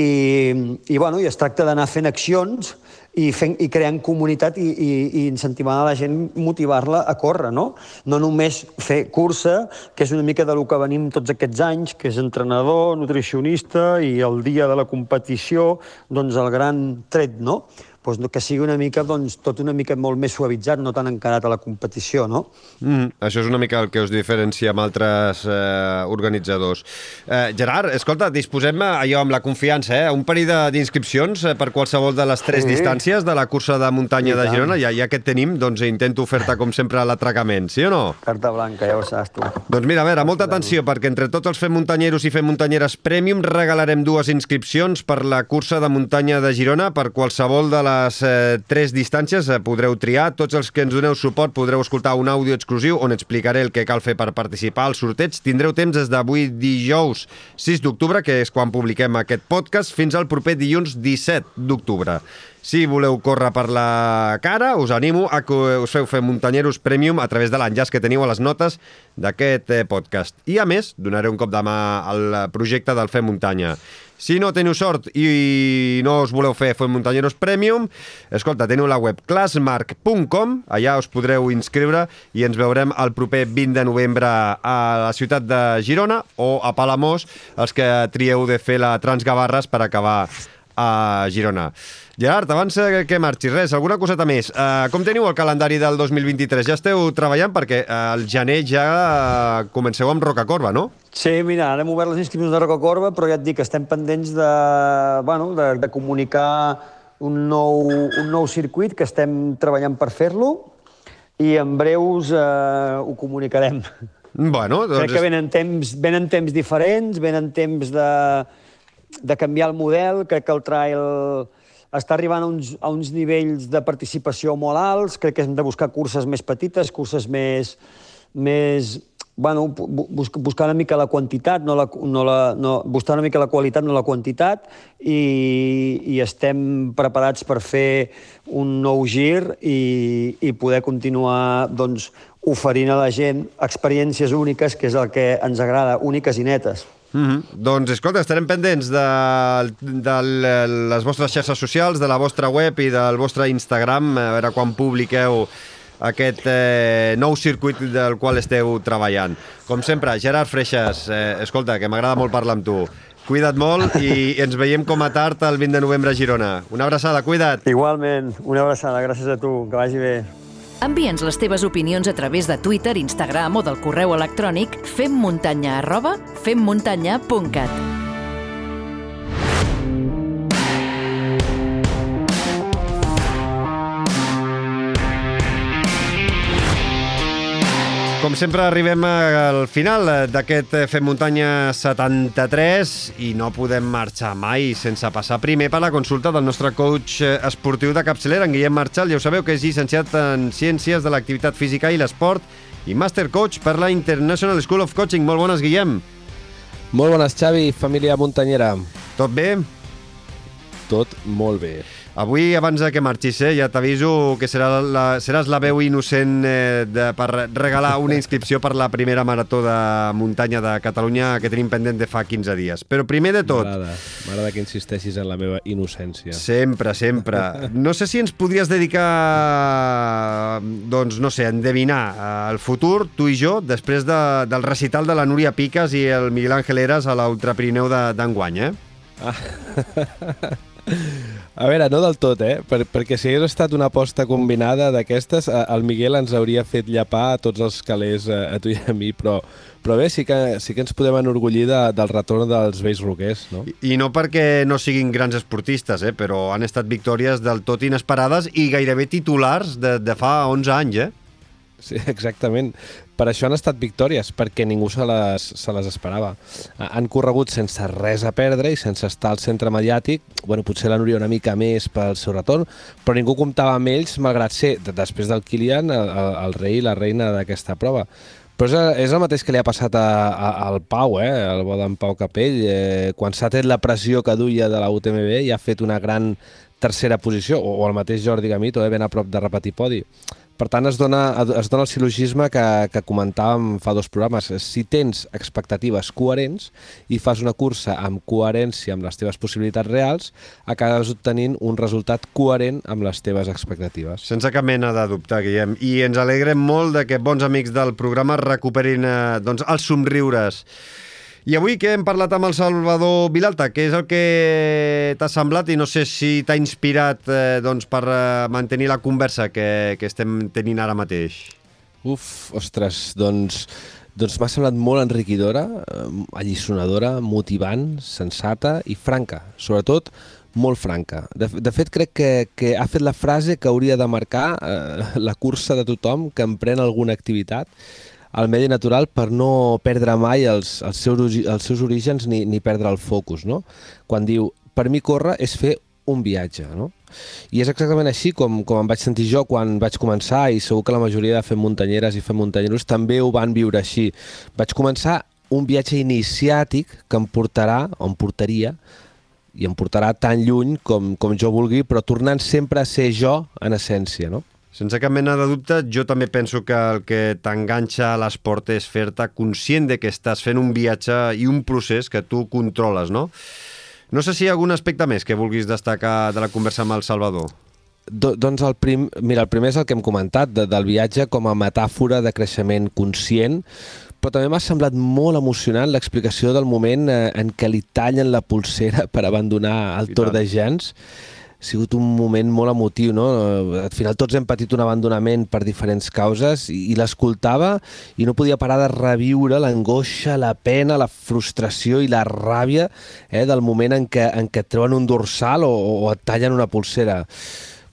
S6: i, bueno, i es tracta d'anar fent accions i, fent, i creant comunitat i, i, i incentivant a la gent, motivar-la a córrer, no? No només fer cursa, que és una mica de lo que venim tots aquests anys, que és entrenador, nutricionista i el dia de la competició, doncs el gran tret, no? Doncs, que sigui una mica, doncs, tot una mica molt més suavitzat, no tan encarat a la competició, no?
S2: Mm, això és una mica el que us diferencia amb altres eh, organitzadors. Eh, Gerard, escolta, disposem allò amb la confiança, eh? Un període d'inscripcions eh, per qualsevol de les tres sí. distàncies de la cursa de muntanya de Girona, ja, ja que tenim, doncs intento fer-te, com sempre, l'atracament, sí o no?
S6: Carta blanca, ja ho saps tu.
S2: Doncs mira, a veure, molta atenció, perquè entre tots els fem muntanyeros i fem muntanyeres Premium regalarem dues inscripcions per la cursa de muntanya de Girona per qualsevol de les les eh, tres distàncies eh, podreu triar. Tots els que ens doneu suport podreu escoltar un àudio exclusiu on explicaré el que cal fer per participar al sorteig. Tindreu temps des d'avui dijous 6 d'octubre, que és quan publiquem aquest podcast, fins al proper dilluns 17 d'octubre. Si voleu córrer per la cara, us animo a que us feu fer Muntanyeros Premium a través de l'enllaç que teniu a les notes d'aquest eh, podcast. I, a més, donaré un cop de mà al projecte del Fem Muntanya. Si no teniu sort i no us voleu fer Muntanyeros Premium, escolta, teniu la web classmark.com, allà us podreu inscriure i ens veurem el proper 20 de novembre a la ciutat de Girona o a Palamós, els que trieu de fer la Transgavarres per acabar a Girona. Gerard, abans que marxis, res, alguna coseta més. Uh, com teniu el calendari del 2023? Ja esteu treballant perquè uh, el gener ja uh, comenceu amb Rocacorba, no?
S6: Sí, mira, ara hem obert les inscripcions de Rocacorba, però ja et dic que estem pendents de, bueno, de, de comunicar un nou, un nou circuit que estem treballant per fer-lo i en breus eh, ho comunicarem.
S2: Bueno, doncs...
S6: Crec que venen temps, venen temps diferents, venen temps de, de canviar el model, crec que el trail està arribant a uns, a uns nivells de participació molt alts, crec que hem de buscar curses més petites, curses més... més bueno, bus, buscar una mica la quantitat, no la, no la, no, buscar una mica la qualitat, no la quantitat, i, i estem preparats per fer un nou gir i, i poder continuar doncs, oferint a la gent experiències úniques, que és el que ens agrada, úniques i netes.
S2: Mm -hmm. Doncs, escolta, estarem pendents de, de les vostres xarxes socials, de la vostra web i del vostre Instagram, a veure quan publiqueu aquest eh, nou circuit del qual esteu treballant. Com sempre, Gerard Freixas, eh, escolta, que m'agrada molt parlar amb tu. Cuida't molt i ens veiem com a tard el 20 de novembre a Girona. Una abraçada, cuida't.
S6: Igualment, una abraçada, gràcies a tu, que vagi bé.
S3: Envia'ns les teves opinions a través de Twitter, Instagram o del correu electrònic femmuntanya arroba femmuntanya.cat.
S2: Com sempre arribem al final d'aquest Fem Muntanya 73 i no podem marxar mai sense passar primer per la consulta del nostre coach esportiu de capçalera, en Guillem Marchal. Ja ho sabeu que és llicenciat en Ciències de l'Activitat Física i l'Esport i Master Coach per la International School of Coaching. Molt bones, Guillem.
S7: Molt bones, Xavi, família muntanyera.
S2: Tot bé?
S7: Tot molt bé.
S2: Avui, abans de que marxis, eh, ja t'aviso que serà la, seràs la veu innocent eh, de, per regalar una inscripció per la primera marató de muntanya de Catalunya que tenim pendent de fa 15 dies. Però primer de tot...
S7: M'agrada que insisteixis en la meva innocència.
S2: Sempre, sempre. No sé si ens podries dedicar, doncs, no sé, a endevinar el futur, tu i jo, després de, del recital de la Núria Piques i el Miguel Ángel Eras a l'Ultrapirineu d'enguany, eh? Ah.
S7: A veure, no del tot, eh? Per, perquè si hagués estat una aposta combinada d'aquestes, eh, el Miguel ens hauria fet llapar a tots els calés a, a tu i a mi, però, però bé, sí que, sí que ens podem enorgullir de, del retorn dels vells roquers, no?
S2: I, I no perquè no siguin grans esportistes, eh? però han estat victòries del tot inesperades i gairebé titulars de, de fa 11 anys, eh?
S7: Sí, exactament. Per això han estat victòries, perquè ningú se les, se les esperava. Han corregut sense res a perdre i sense estar al centre mediàtic. Bueno, potser la Núria una mica més pel seu retorn, però ningú comptava amb ells, malgrat ser, després del Kilian, el, el rei i la reina d'aquesta prova. Però és, és el mateix que li ha passat a, a, al Pau, eh? el bo d'en Pau Capell. Eh, quan s'ha tret la pressió que duia de la UTMB i ha fet una gran tercera posició, o, o el mateix Jordi Gamito, eh? ben a prop de repetir podi. Per tant, es dona, es dona el silogisme que, que comentàvem fa dos programes. Si tens expectatives coherents i fas una cursa amb coherència amb les teves possibilitats reals, acabes obtenint un resultat coherent amb les teves expectatives.
S2: Sense cap mena de dubte, Guillem. I ens alegrem molt de que bons amics del programa recuperin eh, doncs, els somriures i avui que hem parlat amb el Salvador Vilalta, què és el que t'ha semblat i no sé si t'ha inspirat eh, doncs, per eh, mantenir la conversa que, que estem tenint ara mateix.
S7: Uf, ostres, doncs, doncs m'ha semblat molt enriquidora, eh, allisonadora, motivant, sensata i franca, sobretot molt franca. De, de fet, crec que, que ha fet la frase que hauria de marcar eh, la cursa de tothom que emprèn alguna activitat al medi natural per no perdre mai els, els, seus, els seus orígens ni, ni perdre el focus, no? Quan diu, per mi córrer és fer un viatge, no? I és exactament així com, com em vaig sentir jo quan vaig començar i segur que la majoria de fem muntanyeres i fem muntanyeros també ho van viure així. Vaig començar un viatge iniciàtic que em portarà, o em portaria, i em portarà tan lluny com, com jo vulgui, però tornant sempre a ser jo en essència, no?
S2: Sense cap mena de dubte, jo també penso que el que t'enganxa a l'esport és fer-te conscient de que estàs fent un viatge i un procés que tu controles, no? No sé si hi ha algun aspecte més que vulguis destacar de la conversa amb el Salvador.
S7: Do, doncs el, prim, mira, el primer és el que hem comentat, de, del viatge com a metàfora de creixement conscient, però també m'ha semblat molt emocionant l'explicació del moment eh, en què li tallen la pulsera per abandonar el Tour de Gens sigut un moment molt emotiu, no? Al final tots hem patit un abandonament per diferents causes i, i l'escoltava i no podia parar de reviure l'angoixa, la pena, la frustració i la ràbia eh, del moment en què, en què et treuen un dorsal o, o et tallen una pulsera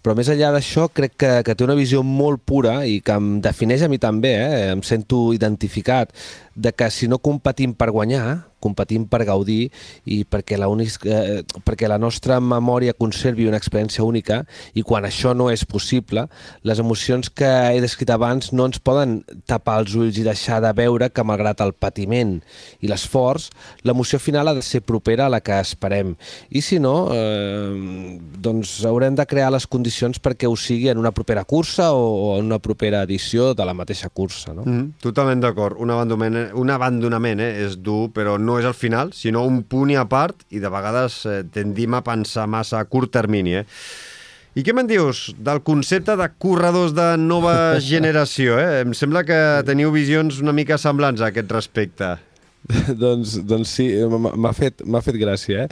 S7: però més enllà d'això crec que, que té una visió molt pura i que em defineix a mi també, eh? em sento identificat, de que si no competim per guanyar, competim per gaudir i perquè la, unic, eh, perquè la nostra memòria conservi una experiència única i quan això no és possible, les emocions que he descrit abans no ens poden tapar els ulls i deixar de veure que malgrat el patiment i l'esforç, l'emoció final ha de ser propera a la que esperem. I si no, eh, doncs haurem de crear les condicions perquè ho sigui en una propera cursa o, o en una propera edició de la mateixa cursa. No?
S2: Mm, totalment d'acord. Un abandonament un abandonament eh, és dur, però no és el final, sinó un punt i a part, i de vegades eh, tendim a pensar massa a curt termini. Eh? I què me'n dius del concepte de corredors de nova generació? Eh? Em sembla que teniu visions una mica semblants a aquest respecte.
S7: doncs, doncs sí, m'ha fet, fet gràcia, eh?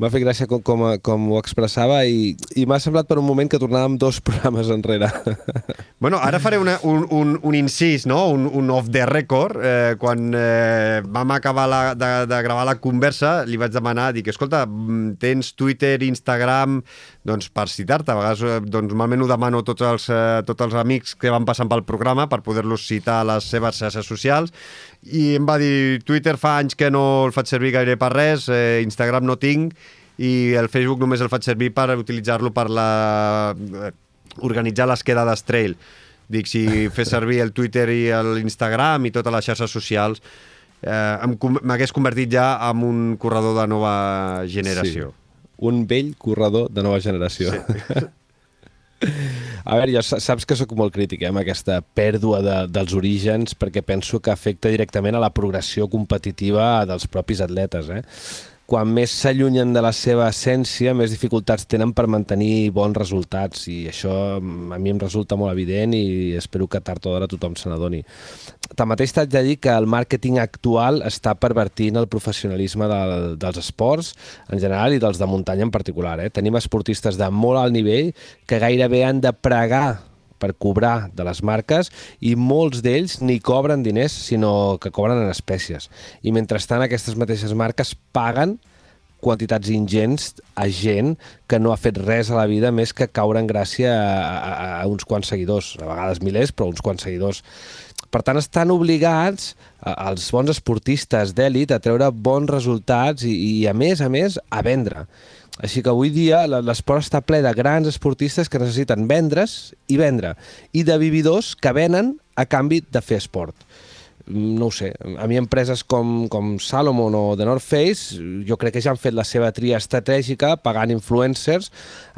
S7: M'ha fet gràcia com, com, com ho expressava i, i m'ha semblat per un moment que tornàvem dos programes enrere.
S2: Bueno, ara faré una, un, un, un incís, no? un, un off the record. Eh, quan eh, vam acabar la, de, de gravar la conversa, li vaig demanar, dic, escolta, mm, tens Twitter, Instagram, doncs per citar-te. A vegades eh, doncs, normalment ho demano a tots els, eh, tots els amics que van passant pel programa per poder-los citar a les seves xarxes socials i em va dir Twitter fa anys que no el faig servir gaire per res, eh, Instagram no tinc i el Facebook només el faig servir per utilitzar-lo per la... Organitzar les quedades trail. Dic, si fes servir el Twitter i l'Instagram i totes les xarxes socials, eh, m'hagués convertit ja en un corredor de nova generació.
S7: Sí. Un vell corredor de nova generació. Sí. A veure, ja saps que sóc molt crític eh, amb aquesta pèrdua de, dels orígens perquè penso que afecta directament a la progressió competitiva dels propis atletes. Eh? Quan més s'allunyen de la seva essència, més dificultats tenen per mantenir bons resultats i això mm, a mi em resulta molt evident i espero que tard o d'hora tothom se n'adoni. Tanmateix t'haig de dir que el màrqueting actual està pervertint el professionalisme del, dels esports en general i dels de muntanya en particular. Eh? Tenim esportistes de molt alt nivell que gairebé han de pregar per cobrar de les marques i molts d'ells ni cobren diners, sinó que cobren en espècies. I mentrestant aquestes mateixes marques paguen quantitats ingents a gent que no ha fet res a la vida més que caure en gràcia a, a, a uns quants seguidors, a vegades milers, però uns quants seguidors. Per tant, estan obligats els bons esportistes d'èlit a treure bons resultats i, i, a més a més, a vendre. Així que avui dia l'esport està ple de grans esportistes que necessiten vendre's i vendre, i de vividors que venen a canvi de fer esport no ho sé, a mi empreses com, com Salomon o The North Face jo crec que ja han fet la seva tria estratègica pagant influencers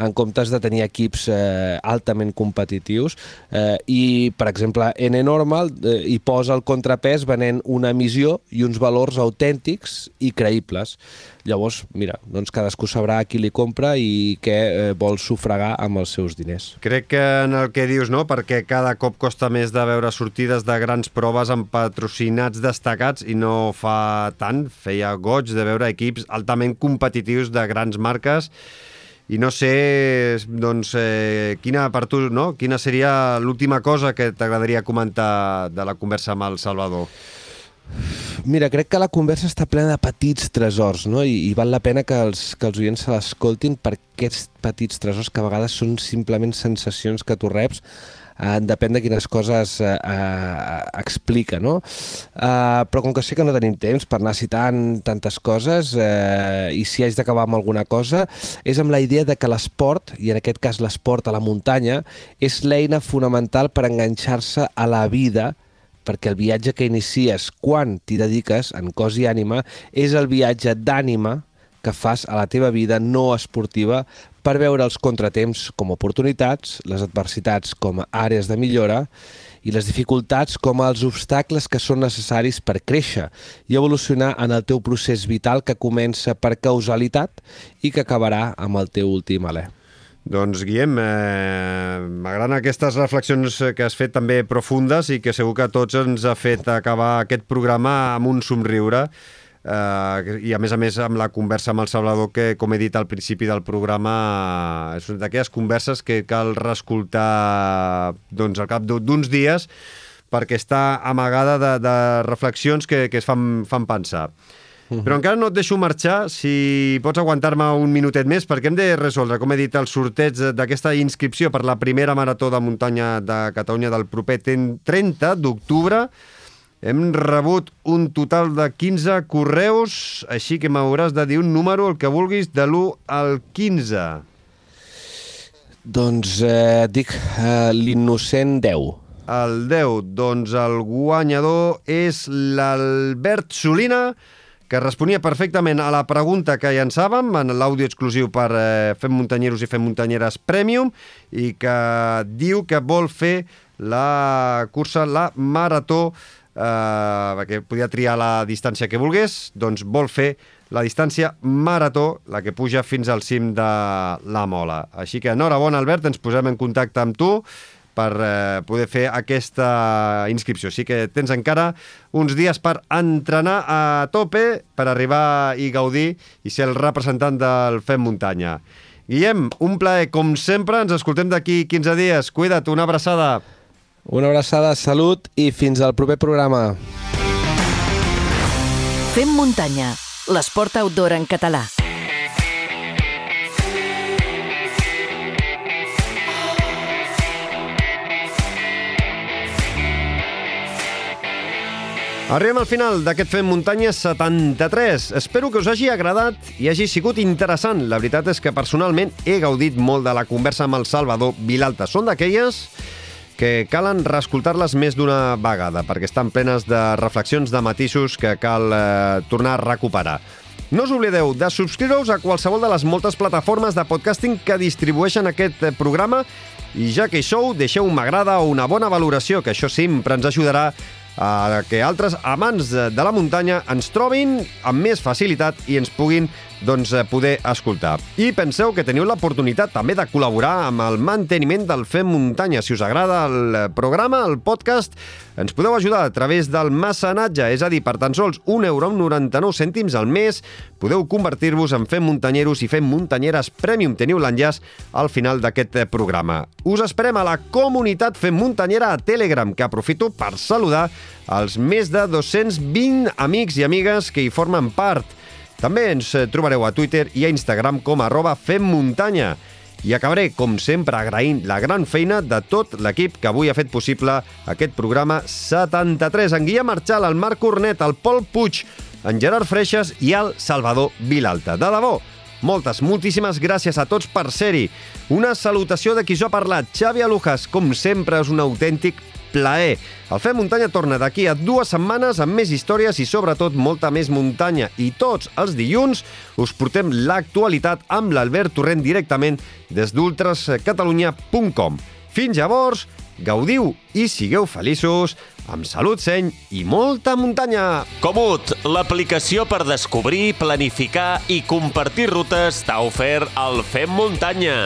S7: en comptes de tenir equips eh, altament competitius eh, i, per exemple, N Normal eh, hi posa el contrapès venent una missió i uns valors autèntics i creïbles. Llavors, mira, doncs cadascú sabrà qui li compra i què eh, vol sufragar amb els seus diners.
S2: Crec que en el que dius, no?, perquè cada cop costa més de veure sortides de grans proves amb patrocinats destacats i no fa tant, feia goig de veure equips altament competitius de grans marques i no sé, doncs, eh, quina per tu, no? Quina seria l'última cosa que t'agradaria comentar de la conversa amb el Salvador?
S7: Mira, crec que la conversa està plena de petits tresors, no? I, i val la pena que els, que els oients se l'escoltin per aquests petits tresors que a vegades són simplement sensacions que tu reps eh, depèn de quines coses eh, eh, explica, no? Eh, però com que sé que no tenim temps per anar citant tantes coses eh, i si haig d'acabar amb alguna cosa, és amb la idea de que l'esport, i en aquest cas l'esport a la muntanya, és l'eina fonamental per enganxar-se a la vida perquè el viatge que inicies quan t'hi dediques, en cos i ànima, és el viatge d'ànima que fas a la teva vida no esportiva per veure els contratemps com a oportunitats, les adversitats com a àrees de millora i les dificultats com els obstacles que són necessaris per créixer i evolucionar en el teu procés vital que comença per causalitat i que acabarà amb el teu últim alè.
S2: Doncs, Guillem, eh, m'agraden aquestes reflexions que has fet també profundes i que segur que tots ens ha fet acabar aquest programa amb un somriure eh, i a més a més amb la conversa amb el Salvador que, com he dit al principi del programa, és una d'aquelles converses que cal reescoltar doncs, al cap d'uns dies perquè està amagada de, de reflexions que, que es fan, fan pensar. Però encara no et deixo marxar, si pots aguantar-me un minutet més, perquè hem de resoldre, com he dit, el sorteig d'aquesta inscripció per la primera marató de muntanya de Catalunya del proper 30 d'octubre. Hem rebut un total de 15 correus, així que m'hauràs de dir un número, el que vulguis, de l'1 al 15.
S7: Doncs eh, dic eh, l'innocent 10.
S2: El 10, doncs el guanyador és l'Albert Solina, que responia perfectament a la pregunta que llançàvem en l'àudio exclusiu per eh, Fem Muntanyeros i Fem Muntanyeres Premium i que diu que vol fer la cursa, la marató, eh, que podia triar la distància que volgués, doncs vol fer la distància marató, la que puja fins al cim de la Mola. Així que enhorabona, Albert, ens posem en contacte amb tu per eh, poder fer aquesta inscripció. Sí que tens encara uns dies per entrenar a tope per arribar i gaudir i ser el representant del Fem Muntanya. Guillem, un plaer, com sempre, ens escoltem d'aquí 15 dies. Cuida't, una abraçada.
S7: Una abraçada, salut i fins al proper programa.
S3: Fem muntanya, l'esport outdoor en català.
S2: Arribem al final d'aquest Fem Muntanya 73. Espero que us hagi agradat i hagi sigut interessant. La veritat és que personalment he gaudit molt de la conversa amb el Salvador Vilalta. Són d'aquelles que calen reescoltar-les més d'una vegada, perquè estan plenes de reflexions, de matisos que cal eh, tornar a recuperar. No us oblideu de subscriure-us a qualsevol de les moltes plataformes de podcasting que distribueixen aquest eh, programa i ja que hi sou, deixeu un m'agrada o una bona valoració, que això sempre ens ajudarà a que altres amants de la muntanya ens trobin amb més facilitat i ens puguin doncs, eh, poder escoltar. I penseu que teniu l'oportunitat també de col·laborar amb el manteniment del Fem Muntanya. Si us agrada el programa, el podcast, ens podeu ajudar a través del mecenatge, és a dir, per tan sols 1 euro amb 99 cèntims al mes, podeu convertir-vos en Fem Muntanyeros i Fem Muntanyeres Premium. Teniu l'enllaç al final d'aquest eh, programa. Us esperem a la comunitat Fem Muntanyera a Telegram, que aprofito per saludar els més de 220 amics i amigues que hi formen part. També ens eh, trobareu a Twitter i a Instagram com arroba femmuntanya. I acabaré, com sempre, agraint la gran feina de tot l'equip que avui ha fet possible aquest programa 73. En Guillem Marchal, el Marc Cornet, el Pol Puig, en Gerard Freixas i el Salvador Vilalta. De debò, moltes, moltíssimes gràcies a tots per ser-hi. Una salutació de qui jo ha parlat, Xavi Alujas. Com sempre, és un autèntic plaer. El Fem Muntanya torna d'aquí a dues setmanes amb més històries i sobretot molta més muntanya. I tots els dilluns us portem l'actualitat amb l'Albert Torrent directament des d'ultrascatalunya.com. Fins llavors, gaudiu i sigueu feliços, amb salut, seny i molta muntanya!
S1: Comut, l'aplicació per descobrir, planificar i compartir rutes t'ha ofert el Fem Muntanya.